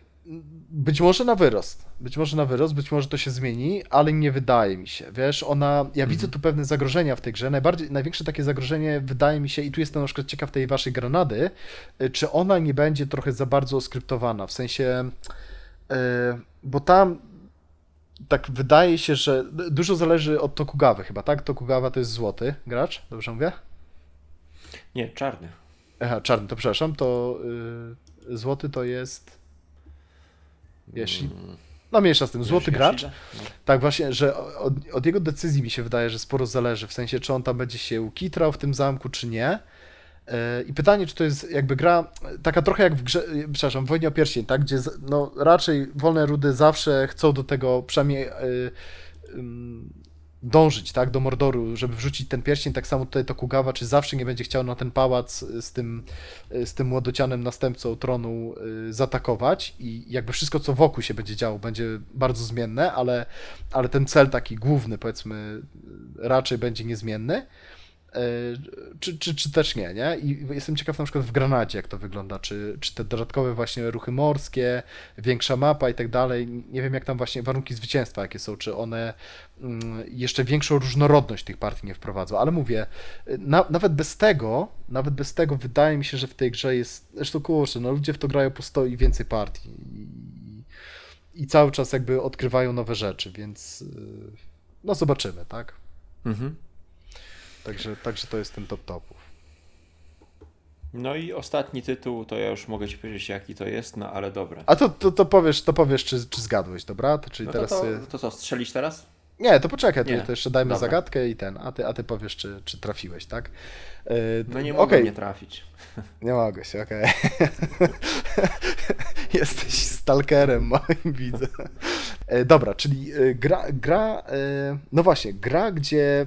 być może na wyrost. Być może na wyrost, być może to się zmieni, ale nie wydaje mi się. Wiesz, ona. Ja mhm. widzę tu pewne zagrożenia w tej grze. Najbardziej, największe takie zagrożenie wydaje mi się, i tu jestem na przykład ciekaw tej waszej granady, yy, czy ona nie będzie trochę za bardzo oskryptowana. W sensie. Yy, bo tam tak wydaje się, że dużo zależy od Tokugawy chyba, tak? Tokugawa to jest złoty gracz, dobrze mówię? Nie, czarny. Aha, czarny, to przepraszam, to złoty to jest. Jeśli. Mm. No mniejsza z tym, złoty gracz. No. Tak właśnie, że od, od, jego decyzji mi się wydaje, że sporo zależy, w sensie czy on tam będzie się kitrał w tym zamku, czy nie. Yy, I pytanie, czy to jest jakby gra taka trochę jak w grze, przepraszam, w Wojnie o Pierścień, tak, gdzie no, raczej wolne rudy zawsze chcą do tego przynajmniej yy, dążyć, tak, do Mordoru, żeby wrzucić ten pierścień, tak samo tutaj Tokugawa, czy zawsze nie będzie chciał na ten pałac z tym, z tym młodocianym następcą tronu y, zaatakować i jakby wszystko, co wokół się będzie działo, będzie bardzo zmienne, ale, ale ten cel taki główny, powiedzmy, raczej będzie niezmienny. E, czy, czy, czy też nie, nie? I jestem ciekaw na przykład w Granadzie, jak to wygląda, czy, czy te dodatkowe właśnie ruchy morskie, większa mapa i tak dalej, nie wiem jak tam właśnie warunki zwycięstwa jakie są, czy one mm, jeszcze większą różnorodność tych partii nie wprowadzą, ale mówię, na, nawet bez tego, nawet bez tego wydaje mi się, że w tej grze jest, zresztą kurczę, no ludzie w to grają po 100 i więcej partii i, i cały czas jakby odkrywają nowe rzeczy, więc y, no zobaczymy, tak? Mhm. Także, także to jest ten top topów. No i ostatni tytuł, to ja już mogę ci powiedzieć jaki to jest, no ale dobra. A to, to, to powiesz, to powiesz czy, czy zgadłeś, dobra? To, czyli no teraz... To, to, to co, strzelić teraz? Nie, to poczekaj, Nie. to, to jeszcze dajmy Dobra. zagadkę i ten, a ty, a ty powiesz, czy, czy trafiłeś, tak? E, No nie mogę nie trafić. Nie mogłeś, okej. Jesteś stalkerem moim, widzę. E, Dobra, czyli e, gra, gra e, no właśnie, gra, gdzie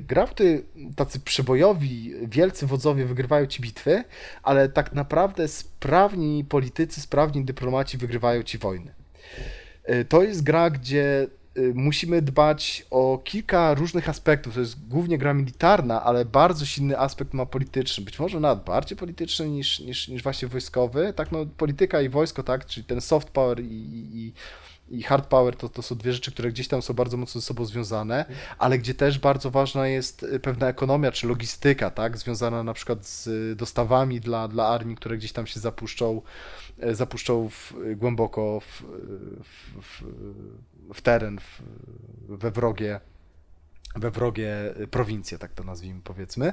gra, w której tacy przebojowi, wielcy wodzowie wygrywają ci bitwy, ale tak naprawdę sprawni politycy, sprawni dyplomaci wygrywają ci wojny. To jest gra, gdzie musimy dbać o kilka różnych aspektów. To jest głównie gra militarna, ale bardzo silny aspekt ma polityczny. Być może nawet bardziej polityczny niż, niż, niż właśnie wojskowy. Tak, no polityka i wojsko, tak, czyli ten soft power i, i, i hard power to, to są dwie rzeczy, które gdzieś tam są bardzo mocno ze sobą związane, ale gdzie też bardzo ważna jest y, pewna ekonomia czy logistyka, tak, związana na przykład z y, dostawami dla, dla armii, które gdzieś tam się zapuszczą, e, zapuszczą w, głęboko w, w, w, w teren, w, we wrogie we wrogie prowincje, tak to nazwijmy powiedzmy.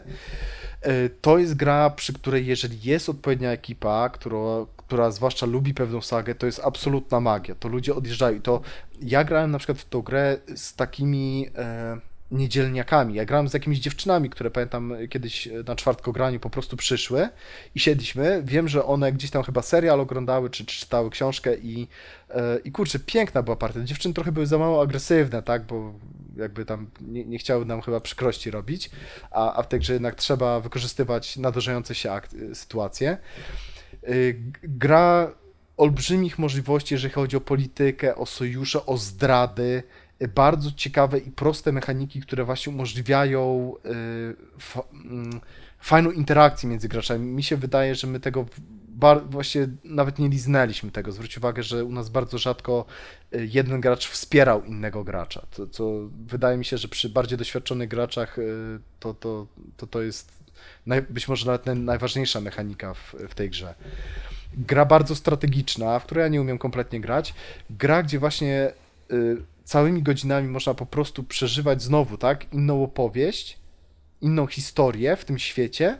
E, To jest gra, przy której jeżeli jest odpowiednia ekipa, która, która zwłaszcza lubi pewną sagę, to jest absolutna magia. To ludzie odjeżdżają. I to ja grałem na przykład w tą grę z takimi e, niedzielniakami. Ja grałem z jakimiś dziewczynami, które pamiętam kiedyś na czwartkograniu po prostu przyszły i siedliśmy. Wiem, że one gdzieś tam chyba serial oglądały, czy, czy czytały książkę i, e, i kurczę, piękna była partia. Dziewczyny trochę były za mało agresywne, tak, bo jakby tam nie, nie chciały nam chyba przykrości robić, a, a w tej grze jednak trzeba wykorzystywać nadarzające się ak- sytuacje. Y, Gra olbrzymich możliwości, jeżeli chodzi o politykę, o sojusze, o zdrady. Y, Bardzo ciekawe i proste mechaniki, które właśnie umożliwiają y, mm, fajną interakcję między graczami. Mi się wydaje, że my tego bar- właśnie nawet nie liznęliśmy tego. Zwróć uwagę, że u nas bardzo rzadko y, jeden gracz wspierał innego gracza, co, wydaje mi się, że przy bardziej doświadczonych graczach y, to, to, to, to jest naj, być może nawet naj, najważniejsza mechanika w, w tej grze. Gra bardzo strategiczna, w której ja nie umiem kompletnie grać. Gra, gdzie właśnie y, całymi godzinami można po prostu przeżywać znowu, tak, inną opowieść, inną historię w tym świecie,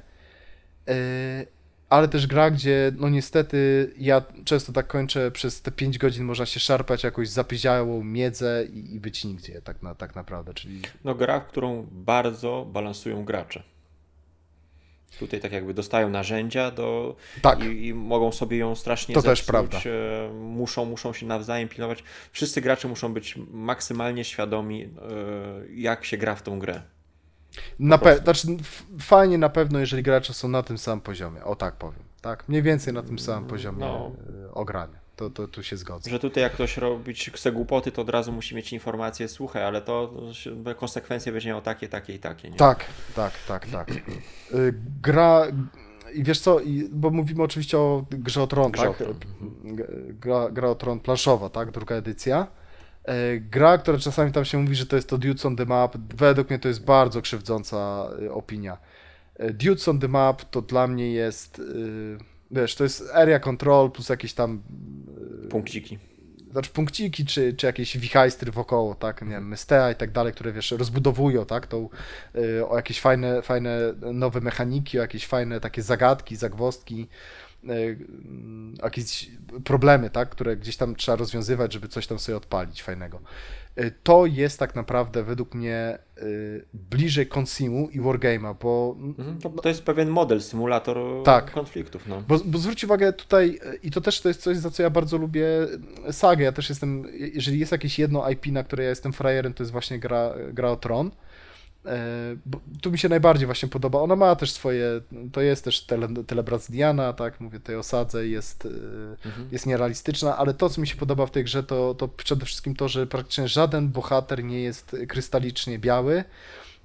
y, ale też gra, gdzie no niestety ja często tak kończę, przez te 5 godzin można się szarpać jakąś zapyziałą miedzę i, i być nigdzie tak, na, tak naprawdę, czyli No gra, w którą bardzo balansują gracze. Tutaj tak jakby dostają narzędzia do Tak. i, i mogą sobie ją strasznie To też zepsuć. prawda. e, Muszą, muszą się nawzajem pilnować. Wszyscy gracze muszą być maksymalnie świadomi, e, jak się gra w tą grę. Na pe- znaczy, fajnie na pewno, jeżeli gracze są na tym samym poziomie. O tak powiem. Tak, mniej więcej na tym samym poziomie No. no. ogrania. To, to tu się zgodzę. Że tutaj jak ktoś robić chce głupoty, to od razu musi mieć informację, słuchaj, ale to konsekwencje będzie miało takie, takie i takie. Nie? Tak, tak, tak, tak. Y, Gra. I wiesz co, bo mówimy oczywiście o grze o tron, Grze o tak? Tron. G- Gra, gra o tron planszowa, tak? Druga edycja. E, Gra, która czasami tam się mówi, że to jest to Dudes on the Map, według mnie to jest bardzo krzywdząca y, opinia. E, Dudes on the Map to dla mnie jest, wiesz, to jest area control plus jakieś tam Punkciki. znaczy punkciki, czy, czy jakieś wichajstry wokoło, tak, nie wiem, Mystea i tak dalej, które, wiesz, rozbudowują, tak, tą, o jakieś fajne, fajne nowe mechaniki, o jakieś fajne takie zagadki, zagwozdki, jakieś problemy, tak, które gdzieś tam trzeba rozwiązywać, żeby coś tam sobie odpalić fajnego. Y, To jest tak naprawdę według mnie y, bliżej Consumu i Wargame'a, bo Mhm. To, jest pewien model, symulator Tak. konfliktów. No. bo, bo zwróć uwagę tutaj, e, i to też to jest coś, za co ja bardzo lubię e, sagę. Ja też jestem, jeżeli jest jakieś jedno IP, na które ja jestem frajerem, to jest właśnie gra, gra o Tron. E, Bo tu mi się najbardziej właśnie podoba. Ona ma też swoje, to jest też tele, telebraz Diana, tak, mówię tej osadze, jest, e, Mhm. jest nierealistyczna, ale to, co mi się podoba w tej grze, to, to przede wszystkim to, że praktycznie żaden bohater nie jest krystalicznie biały.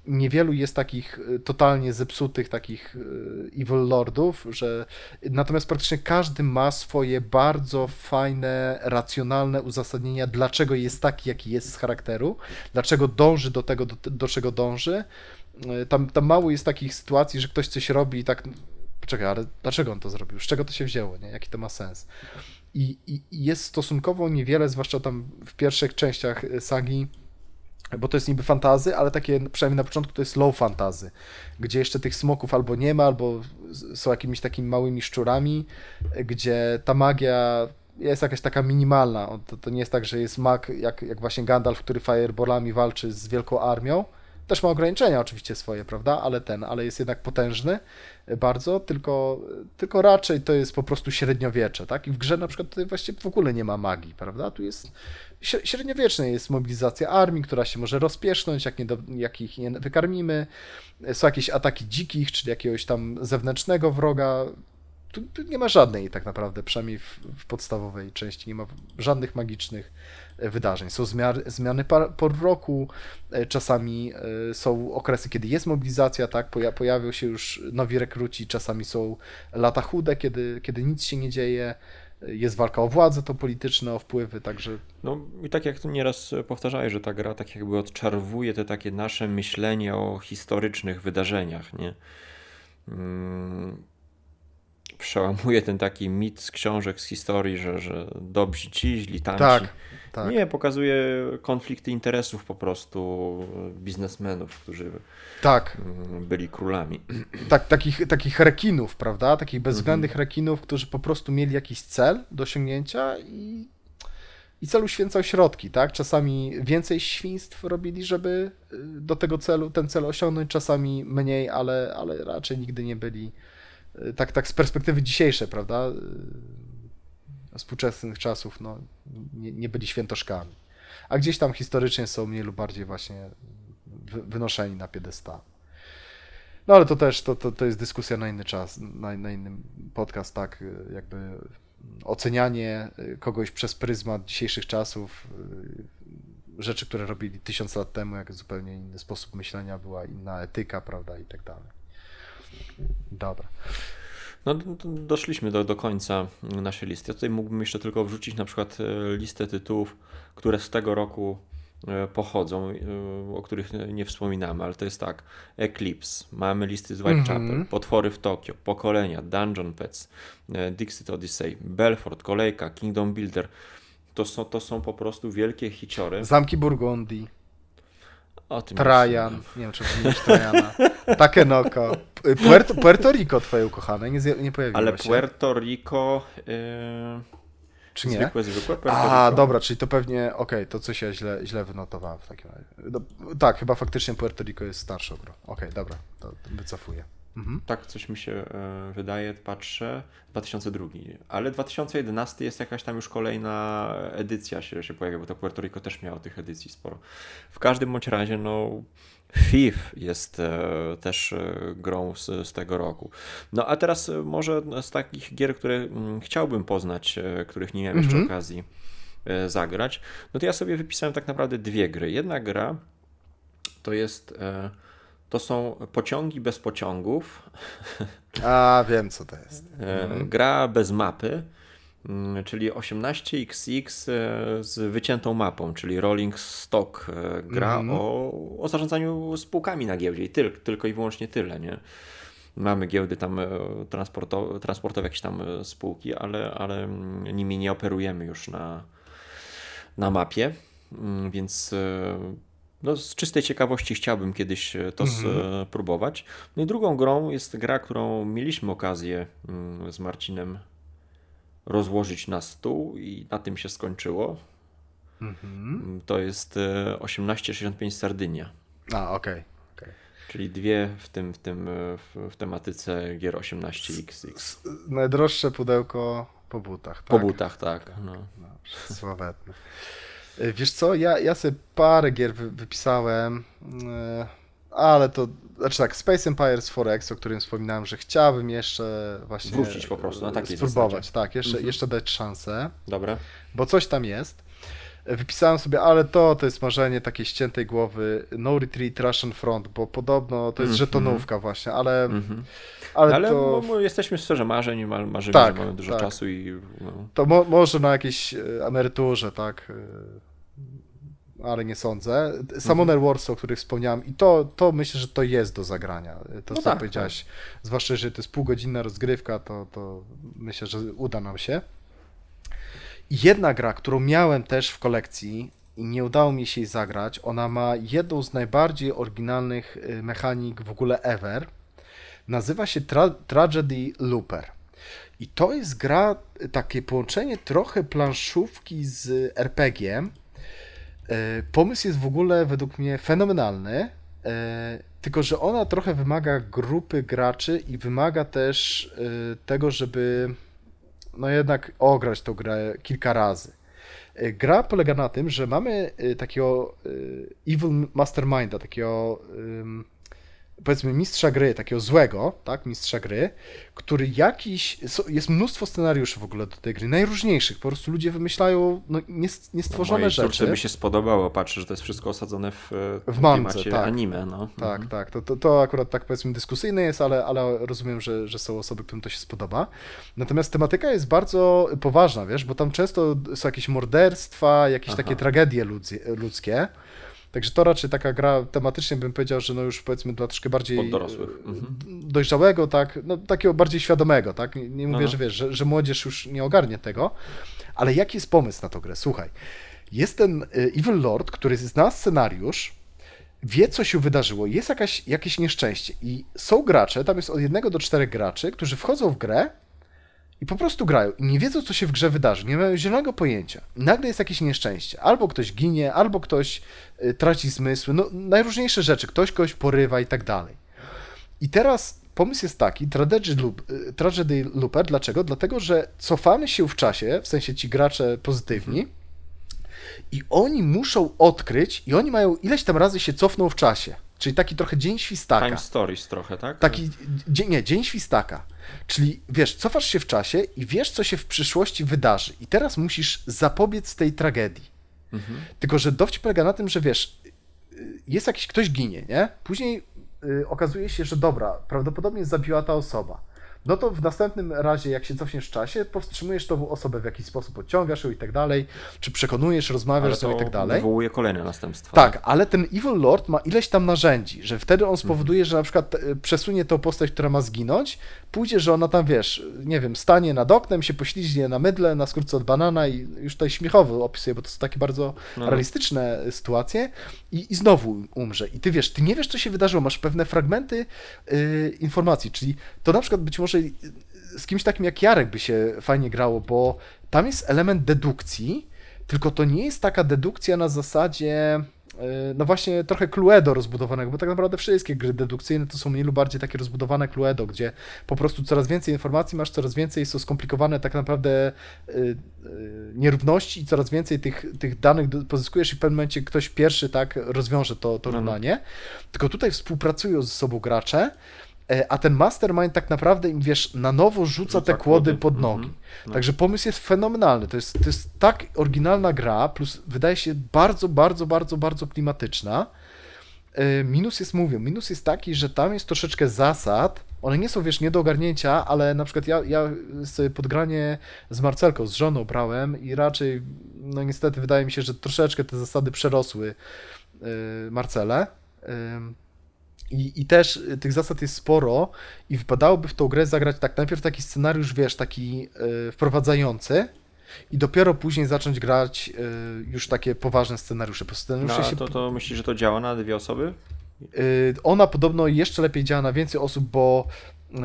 Niewielu jest takich e, totalnie zepsutych, takich e, evil lordów, że natomiast praktycznie każdy ma swoje bardzo fajne, racjonalne uzasadnienia, dlaczego jest taki, jaki jest z charakteru, dlaczego dąży do tego, do, do czego dąży. E, Tam, tam mało jest takich sytuacji, że ktoś coś robi i tak, poczekaj, ale dlaczego on to zrobił? Z czego to się wzięło? Nie? Jaki to ma sens? I, i, jest stosunkowo niewiele, zwłaszcza tam w pierwszych częściach sagi, bo to jest niby fantazy, ale takie przynajmniej na początku to jest low fantazy, gdzie jeszcze tych smoków albo nie ma, albo są jakimiś takimi małymi szczurami, gdzie ta magia jest jakaś taka minimalna. To, to nie jest tak, że jest mag jak, jak właśnie Gandalf, który fireballami walczy z wielką armią. Też ma ograniczenia oczywiście swoje, prawda? Ale ten, ale jest jednak potężny bardzo, tylko, tylko raczej to jest po prostu średniowiecze, tak? I w grze na przykład tutaj właściwie w ogóle nie ma magii, prawda? Tu jest średniowieczna jest mobilizacja armii, która się może rozpiesznąć, jak, nie do, jak ich nie wykarmimy. Są jakieś ataki dzikich, czyli jakiegoś tam zewnętrznego wroga. Tu, tu nie ma żadnej tak naprawdę, przynajmniej w, w, podstawowej części, nie ma żadnych magicznych wydarzeń. Są zmiany, zmiany por roku, e, czasami e, są okresy, kiedy jest mobilizacja, tak, pojawią się już nowi rekruci, czasami są lata chude, kiedy, kiedy nic się nie dzieje jest walka o władzę, to polityczne, o wpływy, także... No i tak jak tu nieraz powtarzałeś, że ta gra tak jakby odczarowuje te takie nasze myślenie o historycznych wydarzeniach, nie? Hmm. Przełamuje ten taki mit z książek, z historii, że, że dobrzy ci, źli tamci. Tak, tak. Nie, pokazuje konflikty interesów po prostu biznesmenów, którzy tak. Byli królami. Tak, takich, takich rekinów, prawda? Takich bezwzględnych mhm. rekinów, którzy po prostu mieli jakiś cel do osiągnięcia i, i cel uświęcał środki, tak? Czasami więcej świństw robili, żeby y, do tego celu, ten cel osiągnąć, czasami mniej, ale, ale raczej nigdy nie byli y, tak, tak z perspektywy dzisiejszej, prawda? Współczesnych czasów, no, nie, nie byli świętoszkami. A gdzieś tam historycznie są mniej lub bardziej właśnie wynoszeni na piedestal. No ale to też, to, to, to jest dyskusja na inny czas, na, na inny podcast, tak, jakby ocenianie kogoś przez pryzmat dzisiejszych czasów, rzeczy, które robili tysiąc lat temu, jak zupełnie inny sposób myślenia, była inna etyka, prawda, i tak dalej. Dobra. No, doszliśmy do, do końca naszej listy. Ja tutaj mógłbym jeszcze tylko wrzucić na przykład e, listę tytułów, które z tego roku E, pochodzą, e, o których nie wspominamy, ale to jest tak. Eclipse, mamy listy z Whitechapel, mm -hmm. Potwory w Tokio, Pokolenia, Dungeon Pets, Dixit Odyssey, Belfort, Kolejka, Kingdom Builder. To są, to są po prostu wielkie hiciory. Zamki Burgundii. O tym Trajan, nie, nie wiem czy powiedzieć Trajana. Takenoko. Puerto, Puerto Rico twoje ukochane, nie, nie pojawiło Ale się. Puerto Rico... Yy... Czy nie? Zwykłe, zwykłe. A, dobra, czyli to pewnie, okej, okay, to coś ja źle, źle wynotowałem w takim razie. No, tak, chyba faktycznie Puerto Rico jest starszą grą. Okej, okay, dobra, to wycofuję. Mhm. Tak, coś mi się e, wydaje, patrzę, 2002, ale 2011 jest jakaś tam już kolejna edycja się, się pojawia, bo to Puerto Rico też miało tych edycji sporo. W każdym bądź razie, no FIF jest e, też e, grą z, z, tego roku. No a teraz może z takich gier, które mm, chciałbym poznać, których nie miałem jeszcze mhm. okazji zagrać, no to ja sobie wypisałem tak naprawdę dwie gry. Jedna gra to jest to są pociągi bez pociągów. A, wiem co to jest. Mhm. Gra bez mapy, mm, czyli 18XX e, z wyciętą mapą, czyli Rolling Stock. E, gra mhm. o, o zarządzaniu spółkami na giełdzie i tyl, tylko i wyłącznie tyle, nie? Mamy giełdy tam e, transportowe, transportowe jakieś tam spółki, ale, ale nimi nie operujemy już na, na mapie, mm, więc no, z czystej ciekawości chciałbym kiedyś e, to mhm. spróbować. No i drugą grą jest gra, którą mieliśmy okazję mm, z Marcinem rozłożyć na stół i na tym się skończyło. Mhm. Mm, to jest 1865 e, Sardynia. A, okej. Okay. okay. Czyli dwie w tym, w tym w, tematyce gier 18XX. Najdroższe pudełko po butach. Tak? Po butach, tak. No. No, sławetne. E, wiesz co, ja, ja sobie parę gier wypisałem, e, ale to, znaczy tak, Space Empires 4X, o którym wspominałem, że chciałbym jeszcze właśnie... Wrócić po prostu na takiej Spróbować, zasadzie. tak, jeszcze, mhm. jeszcze dać szansę. Dobra. Bo coś tam jest. E, wypisałem sobie, ale to, to jest marzenie takiej ściętej głowy No Retreat Russian Front, bo podobno to jest mm -hmm. żetonówka właśnie, ale... Mm -hmm. Ale, ale to... no, jesteśmy w sferze marzeń, marzymy, tak, że mamy dużo tak. czasu i... No. To mo może na jakiejś emeryturze, tak ale nie sądzę. Summoner mhm. Wars, o których wspomniałem, i to, to myślę, że to jest do zagrania. To, no co tak, tak. zwłaszcza, że to jest półgodzinna rozgrywka, to, to myślę, że uda nam się. I jedna gra, którą miałem też w kolekcji i nie udało mi się jej zagrać, ona ma jedną z najbardziej oryginalnych y, mechanik w ogóle ever. Nazywa się Tra Tragedy Looper. I to jest gra, takie połączenie trochę planszówki z RPG-iem. E, pomysł jest w ogóle według mnie fenomenalny, e, tylko że ona trochę wymaga grupy graczy i wymaga też e, tego, żeby no jednak ograć tą grę kilka razy. Gra polega na tym, że mamy takiego evil masterminda, takiego powiedzmy mistrza gry, takiego złego, tak, mistrza gry, który jakiś, jest mnóstwo scenariuszy w ogóle do tej gry, najróżniejszych, po prostu ludzie wymyślają no, niestworzone no, rzeczy. by się spodobało, patrzę, że to jest wszystko osadzone w, w mance, tak. anime, no. Tak, mhm. tak, to, to, to, akurat tak powiedzmy dyskusyjne jest, ale, ale rozumiem, że, że są osoby, którym to się spodoba. Natomiast tematyka jest bardzo poważna, wiesz, bo tam często są jakieś morderstwa, jakieś Aha. takie tragedie ludzkie, Także to raczej taka gra tematycznie bym powiedział, że no już powiedzmy dla troszkę bardziej dorosłych. E, mhm. dojrzałego, tak, no takiego bardziej świadomego, tak. Nie, nie mówię, Aha. że wiesz, że, że młodzież już nie ogarnie tego, ale jaki jest pomysł na tę grę? Słuchaj, jest ten e, Evil Lord, który zna scenariusz, wie, co się wydarzyło, jest jakaś, jakieś nieszczęście i są gracze, tam jest od jednego do czterech graczy, którzy wchodzą w grę i po prostu grają i nie wiedzą, co się w grze wydarzy, nie mają zielonego pojęcia. Nagle jest jakieś nieszczęście. Albo ktoś ginie, albo ktoś y, traci zmysły, no najróżniejsze rzeczy, ktoś kogoś porywa i tak dalej. I teraz pomysł jest taki, Tragedy, loop, y, tragedy Looper, dlaczego? Dlatego, że cofamy się w czasie, w sensie ci gracze pozytywni, i oni muszą odkryć, i oni mają ileś tam razy się cofną w czasie. Czyli taki trochę dzień świstaka. Time stories trochę, tak? Taki, nie, dzień świstaka. Czyli wiesz, cofasz się w czasie i wiesz, co się w przyszłości wydarzy. I teraz musisz zapobiec tej tragedii. Mhm. Tylko, że dowcip polega na tym, że wiesz, jest jakiś, ktoś ginie, nie? Później y, okazuje się, że dobra, prawdopodobnie zabiła ta osoba no to w następnym razie, jak się cofniesz w czasie, powstrzymujesz tą osobę w jakiś sposób, odciągasz ją i tak dalej, czy przekonujesz, rozmawiasz z nią i tak dalej. wywołuje kolejne następstwa. Tak, ale ten Evil Lord ma ileś tam narzędzi, że wtedy on spowoduje, że na przykład e, przesunie tą postać, która ma zginąć, pójdzie, że ona tam, wiesz, nie wiem, stanie nad oknem, się pośliźnie na mydle, na skórce od banana i już tutaj śmiechowo opisuję, bo to są takie bardzo no. realistyczne sytuacje i, i znowu umrze. I ty wiesz, ty nie wiesz, co się wydarzyło, masz pewne fragmenty yy, informacji, czyli to na przykład być może może z kimś takim jak Jarek by się fajnie grało, bo tam jest element dedukcji, tylko to nie jest taka dedukcja na zasadzie e, no właśnie trochę Cluedo rozbudowanego, bo tak naprawdę wszystkie gry dedukcyjne to są mniej lub bardziej takie rozbudowane Cluedo, gdzie po prostu coraz więcej informacji masz, coraz więcej są skomplikowane tak naprawdę e, e, nierówności i coraz więcej tych, tych danych pozyskujesz i w pewnym momencie ktoś pierwszy tak rozwiąże to, to mhm. równanie. Tylko tutaj współpracują ze sobą gracze, a ten mastermind tak naprawdę im, wiesz, na nowo rzuca, rzuca te kłody, pod mhm. nogi. Mhm. Także pomysł jest fenomenalny. To jest, to jest tak oryginalna gra, plus wydaje się bardzo, bardzo, bardzo, bardzo klimatyczna. E, minus jest, mówię, minus jest taki, że tam jest troszeczkę zasad, one nie są, wiesz, nie do ogarnięcia, ale na przykład ja, ja sobie podgranie z Marcelką, z żoną brałem i raczej, no niestety wydaje mi się, że troszeczkę te zasady przerosły Marcele. Yy, i, I też y, tych zasad jest sporo i wypadałoby w tą grę zagrać tak najpierw taki scenariusz, wiesz, taki y, wprowadzający i dopiero później zacząć grać y, już takie poważne scenariusze. Po scenariusze no, się... to, to myślisz, że to działa na dwie osoby? Y, ona podobno jeszcze lepiej działa na więcej osób, bo y,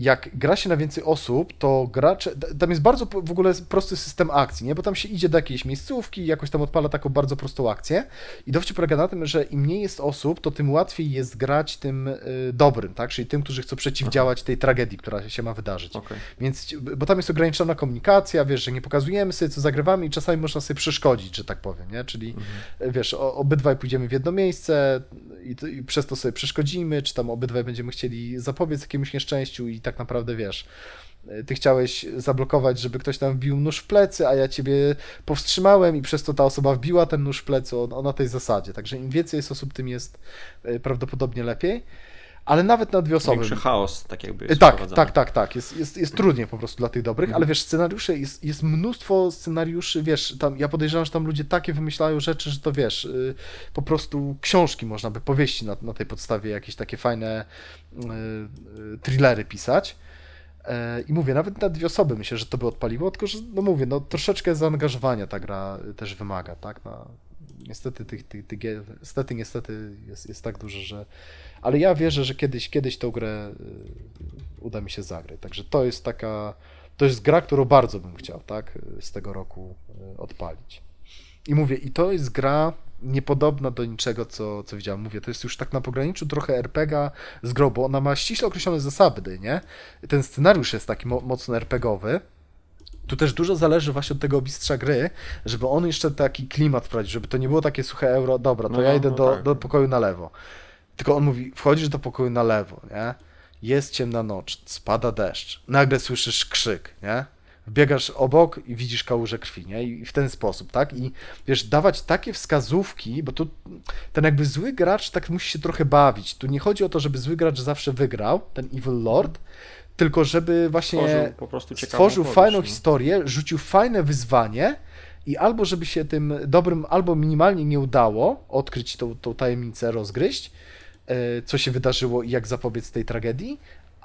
jak gra się na więcej osób, to gracze, tam jest bardzo w ogóle prosty system akcji, nie? Bo tam się idzie do jakiejś miejscówki, jakoś tam odpala taką bardzo prostą akcję i dowcip polega na tym, że im mniej jest osób, to tym łatwiej jest grać tym y, dobrym, tak? Czyli tym, którzy chcą przeciwdziałać tej tragedii, która się ma wydarzyć. Okay. Więc, bo tam jest ograniczona komunikacja, wiesz, że nie pokazujemy sobie, co zagrywamy i czasami można sobie przeszkodzić, że tak powiem, nie? Czyli, mhm. wiesz, o, obydwaj pójdziemy w jedno miejsce i, i przez to sobie przeszkodzimy, czy tam obydwaj będziemy chcieli zapobiec jakiemuś nieszczęściu i tak naprawdę wiesz, ty chciałeś zablokować, żeby ktoś tam wbił nóż w plecy, a ja ciebie powstrzymałem i przez to ta osoba wbiła ten nóż w plecy o, o na tej zasadzie. Także im więcej jest osób, tym jest e, prawdopodobnie lepiej. Ale nawet na dwie osoby. Większy chaos, tak jakby. Jest tak, tak, tak, tak. Jest, jest, jest trudniej po prostu dla tych dobrych, mhm. ale wiesz, scenariusze, jest, jest mnóstwo scenariuszy, wiesz, tam, ja podejrzewam, że tam ludzie takie wymyślają rzeczy, że to wiesz, y, po prostu książki można by powieści na, na tej podstawie, jakieś takie fajne thrillery pisać. E, I mówię, nawet na dwie osoby myślę, że to by odpaliło, tylko że, no mówię, no troszeczkę zaangażowania ta gra też wymaga, tak? Na, niestety tych, tych, tych gier, niestety, niestety jest, jest tak duży, że... Ale ja wierzę, że kiedyś, kiedyś tą grę y, uda mi się zagrać. Także to jest taka... To jest gra, którą bardzo bym chciał, tak, z tego roku y, odpalić. I mówię, i to jest gra niepodobna do niczego, co, co widziałem. Mówię, to jest już tak na pograniczu trochę RPGa z grą, bo ona ma ściśle określone zasady, nie? Ten scenariusz jest taki mo mocno RPGowy, tu też dużo zależy właśnie od tego mistrza gry, żeby on jeszcze taki klimat wprowadził, żeby to nie było takie suche euro, dobra, to no, ja idę no do, tak. do pokoju na lewo. Tylko on mówi, wchodzisz do pokoju na lewo, nie? Jest ciemna noc, spada deszcz, nagle słyszysz krzyk, nie? Biegasz obok i widzisz kałużę krwi, nie? I w ten sposób, tak? I wiesz, dawać takie wskazówki, bo tu ten jakby zły gracz tak musi się trochę bawić. Tu nie chodzi o to, żeby zły gracz zawsze wygrał, ten Evil Lord, tylko żeby właśnie stworzył, stworzył fajną no. historię, rzucił fajne wyzwanie i albo żeby się tym dobrym, albo minimalnie nie udało odkryć tą, tą tajemnicę, rozgryźć, e, co się wydarzyło i jak zapobiec tej tragedii,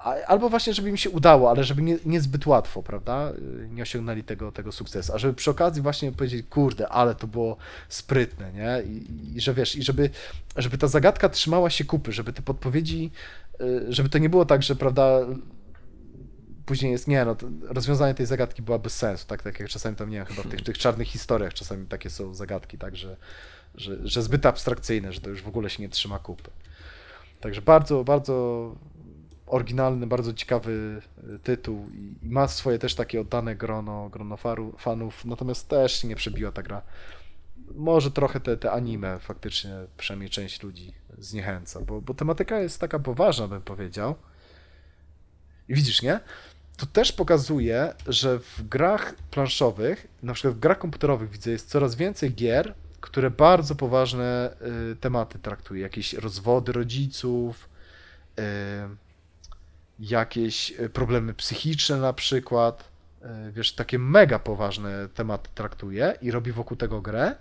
albo właśnie, żeby mi się udało, ale żeby nie, nie zbyt łatwo, prawda, e, nie osiągnęli tego, tego sukcesu, a żeby przy okazji właśnie powiedzieć, kurde, ale to było sprytne, nie, i, i że wiesz, i żeby, żeby ta zagadka trzymała się kupy, żeby te podpowiedzi, e, żeby to nie było tak, że, prawda, później jest, nie no, rozwiązanie tej zagadki była bez sensu, tak, tak jak czasami tam, nie wiem, chyba w tych, tych czarnych historiach czasami takie są zagadki, tak, że, że, że zbyt abstrakcyjne, że to już w ogóle się nie trzyma kupy. Także bardzo, bardzo oryginalny, bardzo ciekawy y, tytuł i ma swoje też takie oddane grono, grono faru, fanów, natomiast też nie przebiła ta gra. Może trochę te, te anime faktycznie, przynajmniej część ludzi zniechęca, bo, bo tematyka jest taka poważna, bym powiedział. I widzisz, nie? to też pokazuje, że w grach planszowych, na przykład w grach komputerowych widzę, jest coraz więcej gier, które bardzo poważne y, tematy traktuje. Jakieś rozwody rodziców, y, jakieś y, problemy psychiczne na przykład. Y, wiesz, takie mega poważne tematy traktuje i robi wokół tego grę.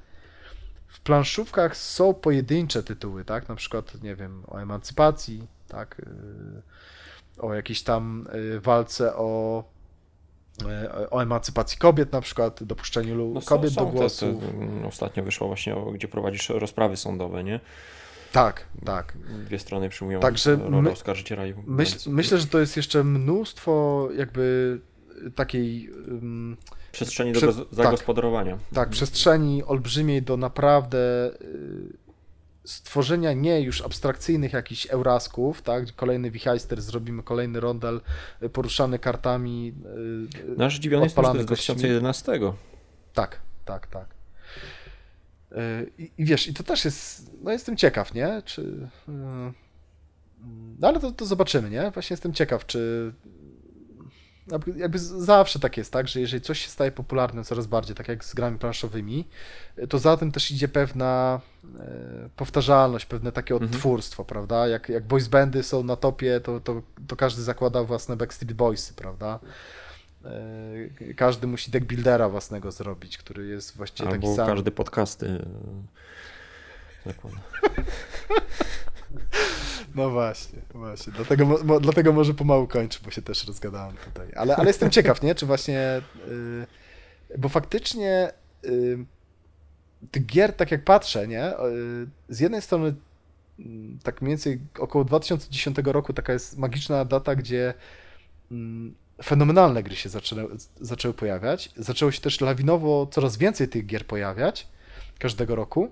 W planszówkach są pojedyncze tytuły, tak? Na przykład, nie wiem, o emancypacji, tak? Y, o jakiejś tam walce o, o emancypacji kobiet na przykład, dopuszczeniu no kobiet są, do głosu. Te, te, ostatnio wyszło właśnie, gdzie prowadzisz rozprawy sądowe, nie? Tak, tak. Dwie strony przyjmują Także rolę my, oskarżyciela i... Myśl, myślę, że to jest jeszcze mnóstwo jakby takiej... Um, przestrzeni do tak. zagospodarowania. Tak, tak, przestrzeni olbrzymiej do naprawdę y, stworzenia nie już abstrakcyjnych jakichś eurasków, tak? Kolejny wichajster, zrobimy kolejny rondel y, poruszany kartami. Y, Nasz zdziwiony jest z 2011. Tak, tak, tak. Y, I, I, wiesz, i to też jest, no jestem ciekaw, nie? Czy, no ale to, to zobaczymy, nie? Właśnie jestem ciekaw, czy jakby zawsze tak jest, tak, że jeżeli coś się staje popularne coraz bardziej, tak jak z grami planszowymi, to za tym też idzie pewna e, powtarzalność, pewne takie mhm. odtwórstwo, mhm. prawda? Jak, jak boys bandy są na topie, to, to, to każdy zakłada własne Backstreet Boysy, prawda? E, każdy musi deck buildera własnego zrobić, który jest właściwie Albo taki sam. każdy podcasty e, zakłada. No właśnie, właśnie. Dlatego, mo, dlatego może pomału kończę, bo się też rozgadałem tutaj. Ale, ale jestem ciekaw, nie? Czy właśnie. Yy, bo faktycznie yy, tych gier, tak jak patrzę, nie? Yy, z jednej strony, mm, tak mniej więcej około 2010 roku, taka jest magiczna data, gdzie mm, fenomenalne gry się zaczęły, zaczęły pojawiać. Zaczęło się też lawinowo coraz więcej tych gier pojawiać każdego roku.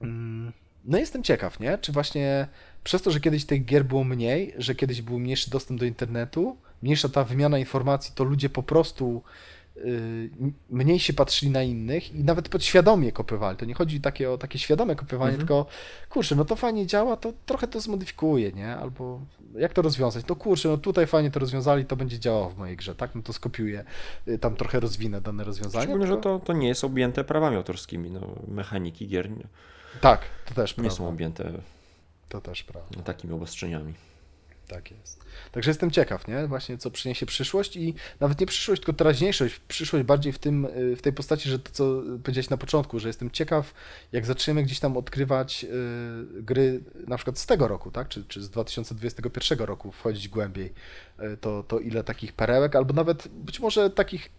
Mm, no jestem ciekaw, nie? Czy właśnie przez to, że kiedyś tych gier było mniej, że kiedyś był mniejszy dostęp do internetu, mniejsza ta wymiana informacji, to ludzie po prostu mniej się patrzyli na innych i nawet podświadomie kopywali. To nie chodzi takie o takie świadome kopiowanie, mhm. tylko kurczę, no to fajnie działa, to trochę to zmodyfikuje, nie? Albo jak to rozwiązać? No kurczę, no tutaj fajnie to rozwiązali, to będzie działało w mojej grze, tak? No to skopiuję, yy, tam trochę rozwinę dane rozwiązanie. Szczególnie, tylko... że to, to nie jest objęte prawami autorskimi, no mechaniki gier. Tak, to też Nie prawda. są objęte to też prawda. takimi obostrzeniami. Tak jest. Także jestem ciekaw, nie? Właśnie co przyniesie przyszłość i nawet nie przyszłość, tylko teraźniejszość. Przyszłość bardziej w tym, y, w tej postaci, że to co powiedziałeś na początku, że jestem ciekaw, jak zaczniemy gdzieś tam odkrywać y, gry na przykład z tego roku, tak? Czy, czy z 2021 roku wchodzić głębiej, y, to, to ile takich perełek, albo nawet być może takich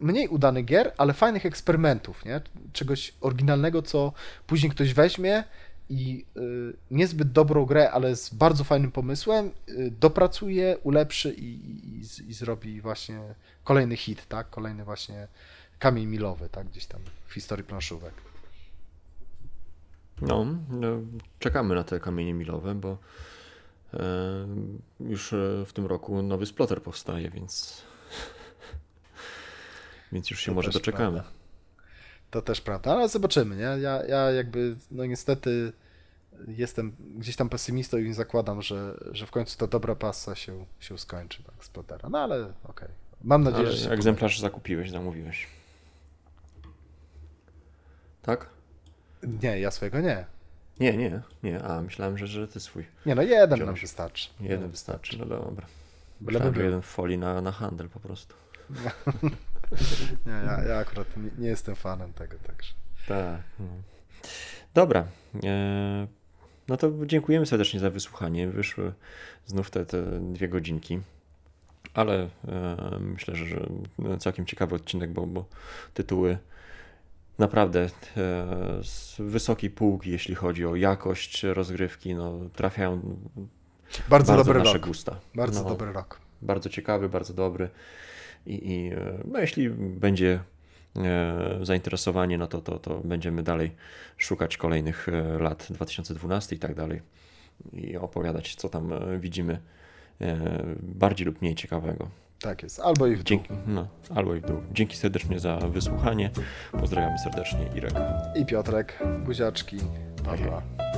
mniej udanych gier, ale fajnych eksperymentów, nie? Czegoś oryginalnego, co później ktoś weźmie i y, niezbyt dobrą grę, ale z bardzo fajnym pomysłem, y, dopracuje, ulepszy i, i, i, zrobi właśnie kolejny hit, tak? Kolejny właśnie kamień milowy, tak? Gdzieś tam w historii planszówek. No, no czekamy na te kamienie milowe, bo e, już e, w tym roku nowy splotter powstaje, więc więc już się to może doczekamy. Prawda. To też prawda, ale zobaczymy, nie? Ja, ja jakby, no niestety jestem gdzieś tam pesymistą i zakładam, że, że w końcu ta dobra pasa się, się skończy, tak, Splotera. No ale okej. Okay. Mam nadzieję, ale że egzemplarz kupi. zakupiłeś, zamówiłeś. Tak? Nie, ja swojego nie. Nie, nie, nie. A, myślałem, że, że ty swój. Nie, no jeden Wziąłeś. nam wystarczy. Jeden, jeden wystarczy. wystarczy, no dobra. Myślałem, jeden w folii na, na handel po prostu. nie, ja, ja akurat nie, nie, jestem fanem tego, także. Tak. No. Dobra. E, no to dziękujemy serdecznie za wysłuchanie. Wyszły znów te, te dwie godzinki. Ale e, myślę, że, że całkiem ciekawy odcinek, bo, bo tytuły naprawdę e, z wysokiej półki, jeśli chodzi o jakość rozgrywki, no, trafiają bardzo, bardzo dobry nasze rok. gusta. Bardzo no, dobry rok. Bardzo ciekawy, bardzo dobry. I, i no, jeśli będzie E, zainteresowanie, no to, to, to będziemy dalej szukać kolejnych e, lat 2012 i tak dalej i opowiadać, co tam e, widzimy bardziej lub mniej ciekawego. Tak jest, albo i w dół. Dzięki, no, albo i w dół. Dzięki serdecznie za wysłuchanie. Pozdrawiamy serdecznie Irek. I Piotrek. Buziaczki. Pa, pa.